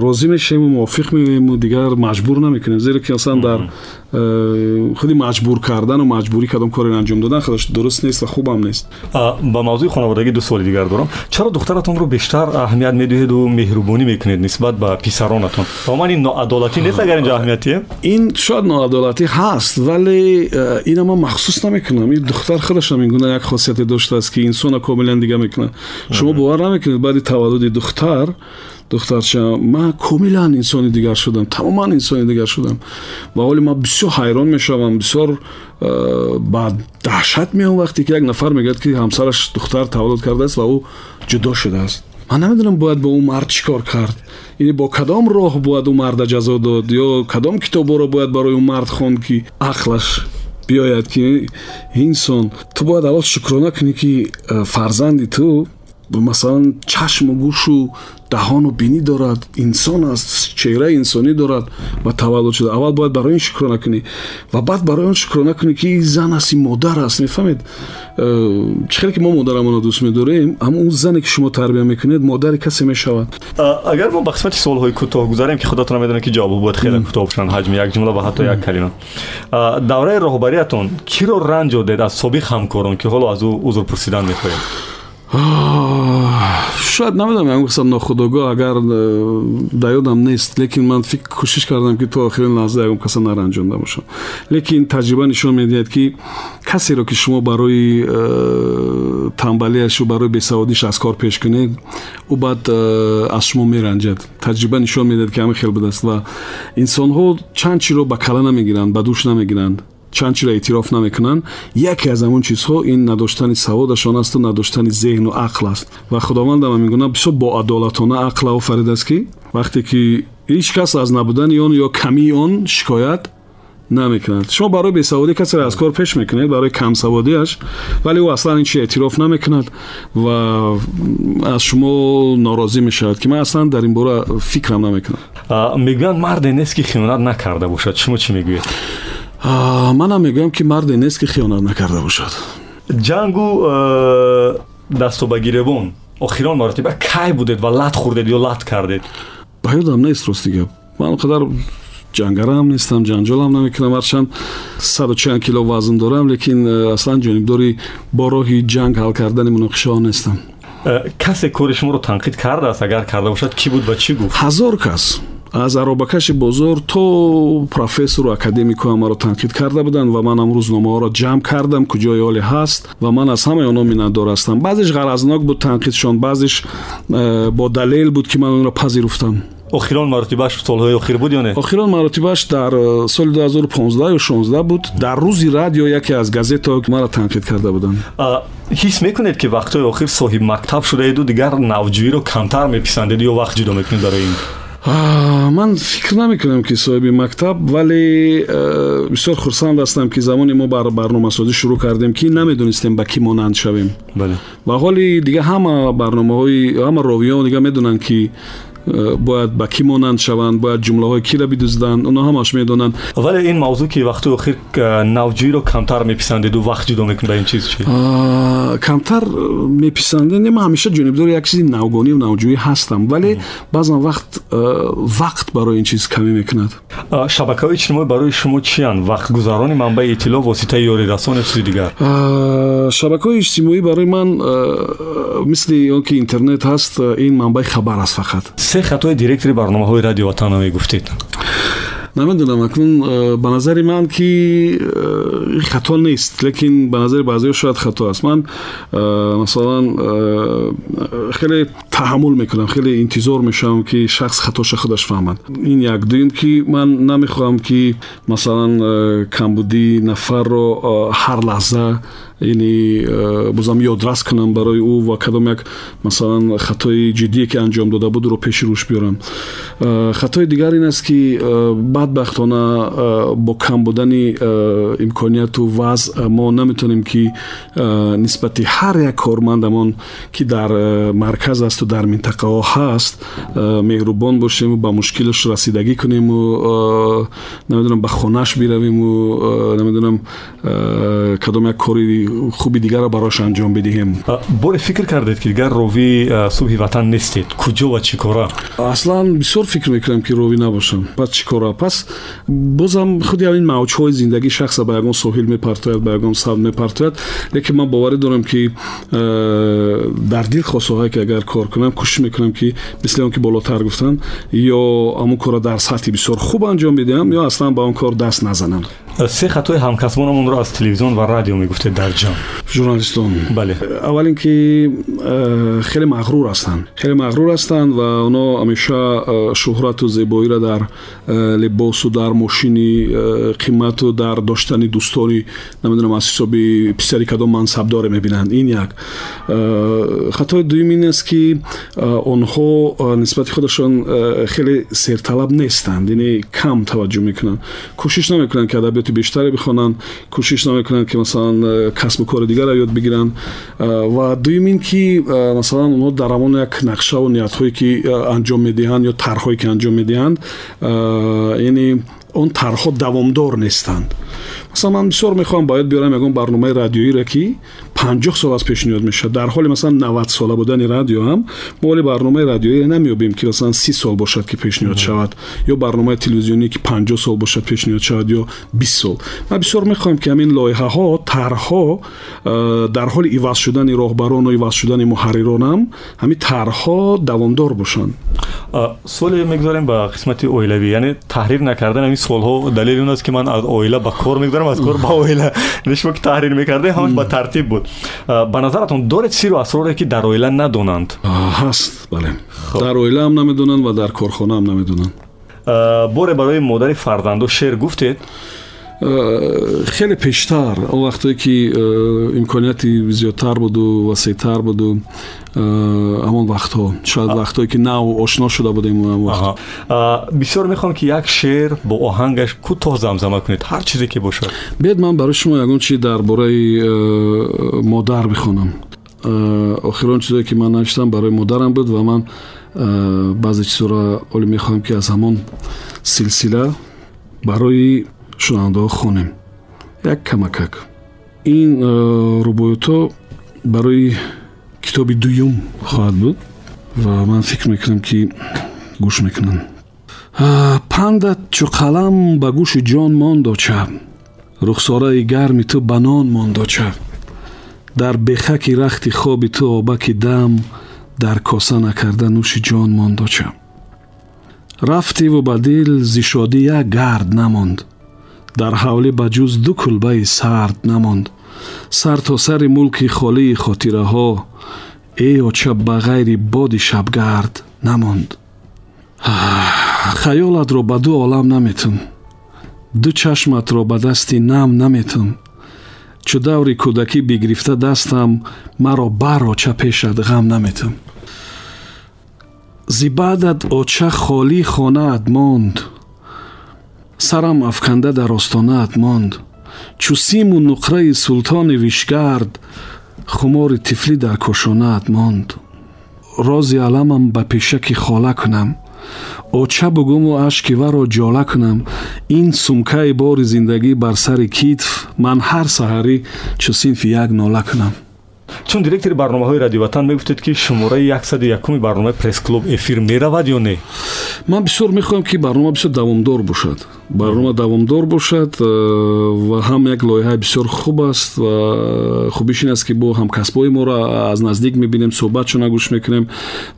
راضی میشیم و موافق میویم و دیگر مجبور نمی‌کنیم. زیرا که اصلا در خودی مجبور کردن و مجبوری کدام کاری انجام دادن خودش درست نیست و خوبم نیست. با موضوع خانوادگی دو سوال دیگر دارم. چرا دخترتون رو بیشتر اهمیت می‌دهید و مهربونی می‌کنید نسبت به پسرانتون؟ با من این ناعدالتی نیست اگر اینجا اهمیتیه؟ این شاید ناعدالتی هست ولی این ما مخصوص نمی‌کنم. این دختر خودش هم اینگونه یک خاصیت داشته است که انسان کاملا دیگه می‌کنه. شما باور نمی‌کنید بعد تولد دختر духтарча ман комилан инсони дигар шудам тамоман инсони дигар шудам ва ҳоли ман бисёр ҳайрон мешавам бисёр э, ба даҳшат меам вақте ки як нафар мегӯяд ки ҳамсараш духтар таваллуд кардааст ва ӯ ҷудо шудааст ман намедонам бояд бо ӯ мард чӣ кор кард яъне бо кадом роҳ бояд ӯ марда ҷазо дод ё кадом китобҳоро бояд барои ӯ мард хонд ки ақлаш биёяд ки инсон ту бояд аввал шукрона кунӣ ки э, фарзанди ту مثلا چشم و گوش و دهان و بینی دارد انسان است چهره انسانی دارد و تولد شده. اول باید برای این شکرانه کنی و بعد برای اون شکرانه کنی که این زن است این مادر است. می‌فهمید؟ چخیلی که ما مادرمون رو دوست میداریم اما اون زنی که شما تربیت می‌کنید مادر کسی می‌شود. اگر ما به قسمت سوال های کوتاه گذاریم که خودتون می‌دونه که جواب بود. خیلی کوتاه بشن حجم یک جمله و حتی یک کلمه. دوره راهبریتون کی رو رنج داد از سابق همکاران که حالا از او عذر پرسیدن می‌خواهید шояд намедонам ягон қисам нохудогоҳ агар э, да ёдам нест. Лекин ман фикр кӯшиш кардам ки то охирин лаҳза ягон каса наранҷонда бошам лекин таҷриба нишон медиҳад ки касеро ки шумо барои э, тамбалияшу барои бесаводиш аз кор пеш кунед ӯ баъд э, аз шумо меранҷад. Таҷриба нишон медиҳад ки ҳамин хел будааст ва инсонҳо чанд чиро ба кала намегиранд ба дӯш намегиранд چندچی را اعتراف نمی‌کنن. یکی از همون چیزها این نداشتن سوادشان است و نداشتن ذهن و عقل است. و خداوند هم میگونه بسیار با عدالتانه عقل آفرید است که وقتی که هیچ کس از نبودن آن یا کمی آن شکایت نمی‌کنند شما برای بیسوادی کسی را از کار پیش می‌کنید برای کم سوادی اش ولی او اصلا این چی اعتراف نمی‌کند و از شما ناراضی می‌شود که من اصلا در این باره فکرم نمی‌کنم. میگن مرد نیست که خیانت نکرده باشد. شما چی می‌گوید манам мегӯям ки марде нест ки хиёнат накарда бошад ҷангу дасту ба гиребон охирон маротиба кай будед ва лат хӯрдед ё лат кардед ба ёдам нест рости гап ман қадар ҷангараам нестам ҷанҷолам намекунам ҳарчанд саду чанд кило вазн дорам лекин аслан ҷонибдори бо роҳи ҷанг ҳал кардани муноқишаҳо нестам касе кори шуморо танқид кардааст агар карда бошад кӣ буд ва чӣ гуфт ҳазор кас аз аробакаши бозор то профессору академикуам маро танқид карда буданд ва манам рӯзномаҳоро ҷамъ кардам куҷои оле ҳаст ва ман аз ҳамаи онҳо миннатдор ҳастам баъзеш ғаразнок буд танқидшон баъзеш э, бо далел буд ки ман онро пазируфтам охирон маротибааш солҳои охир буд ё не охирон маротибааш дар э, соли 2015 ё 16 буд дар рӯзи радио яке аз газетаҳо маро танқид карда буданд ҳис мекунед ки вақтҳои охир соҳиб мактаб шудаеду дигар навҷӯиро камтар меписандед ё вақт ҷудо мекунед барои ин ман фикр намекунам ки соҳиби мактаб вале э, бисёр хурсанд ҳастам ки замоне мо бар барномасозӣ шурӯъ кардем ки намедонистем ба кӣ монанд шавем ва ҳоли дига ҳама барномаҳои ҳама ровиён дига медонанд ки э, бояд ба кӣ монанд шаванд бояд ҷумлаҳои киро бидузданд онҳо ҳамаш медонанд вале ин мавзӯъ ки вақти охир э, навҷӯиро камтар меписандеду вақт ҷудо мекунед ба ин чиз чи камтар меписандем ман ҳамеша ҷонибдори як чизи навгонию навҷӯӣ ҳастам вале баъзан вақт вақт барои ин чиз камӣ мекунад шабакаҳои иҷтимоӣ барои шумо чиянд вақтгузарони манбаи иттилоъ воситаи ёрирасон ё чизи дигар шабакаҳои иҷтимоӣ барои ман мисли он ки интернет ҳаст ин манбаи хабар аст фақат се хатои директори барномаҳои радио ватан мегуфтед? Намедонам акнун э, ба назари ман ки э, хато нест лекин ба назари баъзеҳо шояд хато аст. Ман э, масалан хеле таҳаммул мекунам хеле интизор мешавам ки шахс хатоша худаш фаҳмад ин як дуюм ки ман намехоҳам ки масалан камбудии нафарро ҳар лаҳза яъне э, бозам ёдрас кунам барои ӯ ва кадом як масалан хатои ҷиддие ки анҷом дода будро пеши рӯш биёрам э, хатои дигар ин аст ки э, бадбахтона бо кам будани имконияту вазъ мо наметавонем ки нисбати ҳар як кормандамон ки дар марказ асту дар минтақаҳо ҳаст меҳрубон бошему ба мушкилаш расидагӣ кунему намедонам ба хонааш биравиму намедонам кадом як кори хуби дигарро барош анҷом бидиҳем боре фикр кардед ки дигар ровии субҳи ватан нестед куҷо ва чӣ кора аслан бисёр фикр мекунам ки ровӣ набошам пас чӣ кора пас бозам худи ҳамин мавҷҳои зиндагӣ шахса ба ягон соҳил мепартояд ба ягон саб мепартояд лекин ман боварӣ дорам ки дар дил хосоҳае ки агар кор кунам кӯшиш мекунам ки мисли он ки болотар гуфтам ё ҳамон корро дар сатҳи бисёр хуб анҷом бидиҳам ё аслан ба он кор даст назанам سه خطای همکسبانمون رو از تلویزیون و رادیو می‌گفته در جان ژورنالیستون بله. اول اینکه خیلی مغرور هستند خیلی مغرور هستند و اونا همیشه شهرت و زیبایی را در لباس و در ماشین قیمت و در داشتن دوستانی نمی‌دونم از حساب پسری کدام منصب داره می‌بینند این یک. خطای دویم این است که آنها نسبت خودشان خیلی سرطلب نیستند. یعنی کم توجه می‌کنند کوشش نمی‌کنند که ادبیات مطالعاتی بیشتری بخونن کوشش نمی‌کنن که مثلا کسب و کار دیگر یاد بگیرن. و دویم این که مثلا اونها در همون یک نقشه و نیت هایی که انجام می‌دهند یا طرحهایی که انجام می‌دهند یعنی اون طرحها دوامدار نیستند. Масалан ман бисёр мехоҳам бояд биёрам ягон барномаи радиоиро ки панҷоҳ сол аз пешниҳод мешавад. Дар ҳоли масалан навад-сола будани радио ҳам мо оли барномаи радиоиро намеёбем ки масалан си сол бошад ки пешниҳод шавад ё барномаи телевизионӣ ки панҷоҳ сол бошад пешниҳод шавад ё бист сол. Ман бисёр мехоҳам ки ҳамин лоиҳаҳо тарҳҳо э, дар ҳоли иваз шудани роҳбарону иваз шудани муҳарриронам ҳамин тарҳҳо давомдор бошанд. Суоле мегузорем ба қисмати оилавӣ яъне таҳрир накардан ҳамин солҳо. Далели он аст ки ман аз оила ба кор мегузарам аз кор ба оила шумо ки таҳрир мекардем ҳамаш ба тартиб буд ба назаратон доред сиру асроре ки дар оила надонанд ҳаст бале дар оила ҳам намедонанд ва дар корхона ҳам намедонанд боре барои модари фарзанду шеър гуфтед хеле пештар он вақтое ки имконияти зиёдтар буду васеътар буду ҳамон вақтҳо шояд вақтҳое ки нав ошно шуда будем бисёр мехоҳам ки як шеър бо оҳангаш кӯтоҳ замзама кунед ҳар чизе ки бошад биед ман барои шумо ягон чи дар бораи модар бихонам охир он чизое ки ман навиштам барои модарам буд ва ман баъзе чизоро олӣ мехоҳам ки аз ҳамон силсила барои шунавандаҳо хонем як камакак ин рубоиётҳо барои китоби дуюм хоҳад буд ва ман фикр мекунам ки гӯш мекунанд пандат чу қалам ба гӯши ҷон мондоча рухсораи гарми ту ба нон мондоча дар бехаки рахти хоби ту обаки дам дар коса накарда нӯши ҷон мондоча рафтиву ба дил зи шодӣ як гард намонд. Дар ҳавлӣ ба ҷуз ду кулбаи сард намонд сар то сари мулки холии хотираҳо э оча ба ғайри боди шабгард намонд. Хаёлатро ба ду олам наметун ду чашматро ба дасти нам наметун чу даври кӯдакӣ бигирифта дастам маро бар оча пешат ғам наметун зи баъдат оча холӣ хонаат монд. сарам афканда дар остонаат монд чу симу нуқраи султони вишгард хумори тифлӣ дар кошонаат монд. Рози аламам ба пешаки хола кунам. Оча бугуму ашки варо ҷола кунам. Ин сумкаи бори зиндагӣ бар сари китф ман ҳар саҳарӣ чу синфи як нола кунам чун директори барномаҳои радиоватан мегуфтед ки шумораи 101 барномаи пресс-клуб эфир меравад ё не? Ман бисёр мехоҳам ки барнома бисёр давомдор бошад. Барнома давомдор бошад э, ва ҳам як лоиҳаи бисёр хуб аст ва хубиш ин аст ки бо ҳамкасбои моро аз наздик мебинем суҳбатшона гӯш мекунем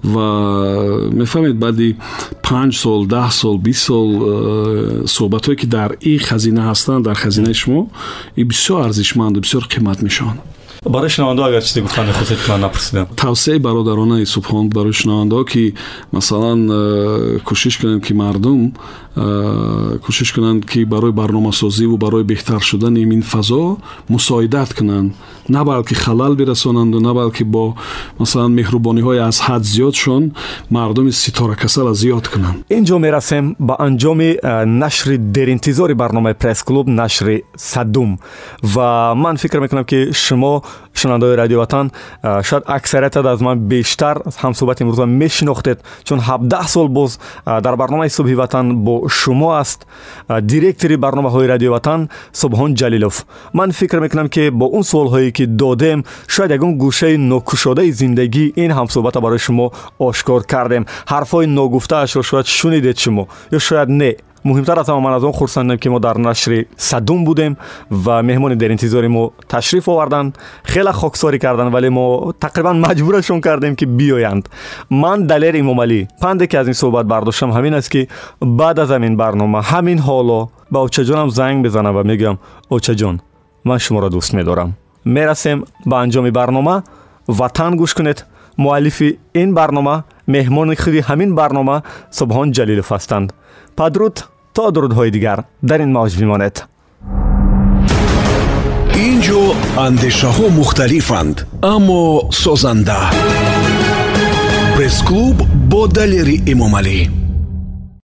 ва мефаҳмед баъди панҷ сол даҳ сол бист сол э, суҳбатҳое ки дар и хазина ҳастанд дар хазинаи шумо и бисёр арзишманду бисёр қимат мешаванд барои шунавандо агар чизе гуфтан мехостед ки ман напурсидам. Тавсеаи бародаронаи субҳон барои шунавандо ки масалан э, кӯшиш кунем ки мардум э, кӯшиш кунанд ки барои барномасозиву барои беҳтар шудани ин фазо мусоидат кунанд. На балки халал бирасонанду на балки бо масалан меҳрубониҳои аз ҳад зиёдшон мардуми ситоракасала зиёд кунанд. Ин ҷо мерасем ба анҷоми э, нашри деринтизори барномаи пресс-клуб нашри садум. Ва ман фикр мекунам ки шумо шунавандаои радиоватан шояд аксариятат аз ман бештар ҳамсӯҳбати имрӯза мешинохтед чун ҳабдаҳ сол боз дар барномаи субҳи ватан бо шумо аст директори барномаҳои радиоватан субҳон ҷалилов. Ман фикр мекунам ки бо он суолҳое ки додем шояд ягон гӯшаи нокушодаи зиндагӣ ин ҳамсӯҳбата барои шумо ошкор кардем. Ҳарфҳои ногуфтаашро шояд шунидед шумо ё шояд не муҳимтар аз ҳама ман аз он хурсандам ки мо дар нашри садум будем ва меҳмони деринтизори мо ташриф оварданд хеле хоксорӣ карданд вале мо тақрибан маҷбурашон кардем ки биёянд ман далер имомалӣ панде ки аз ин суҳбат бардоштам ҳамин аст ки баъд аз ҳамин барнома ҳамин ҳоло ба очаҷонам занг безанам ва мегӯям очаҷон ман шуморо дӯст медорам мерасем ба анҷоми барнома ватан гӯш кунед муаллифи ин барнома меҳмони худи ҳамин барнома субҳон ҷалилов ҳастанд падруд то дурудҳои дигар дар ин мавҷ бимонед. Ин ҷо андешаҳо мухталифанд аммо созанда. Пресс-клуб бо далери эмомалӣ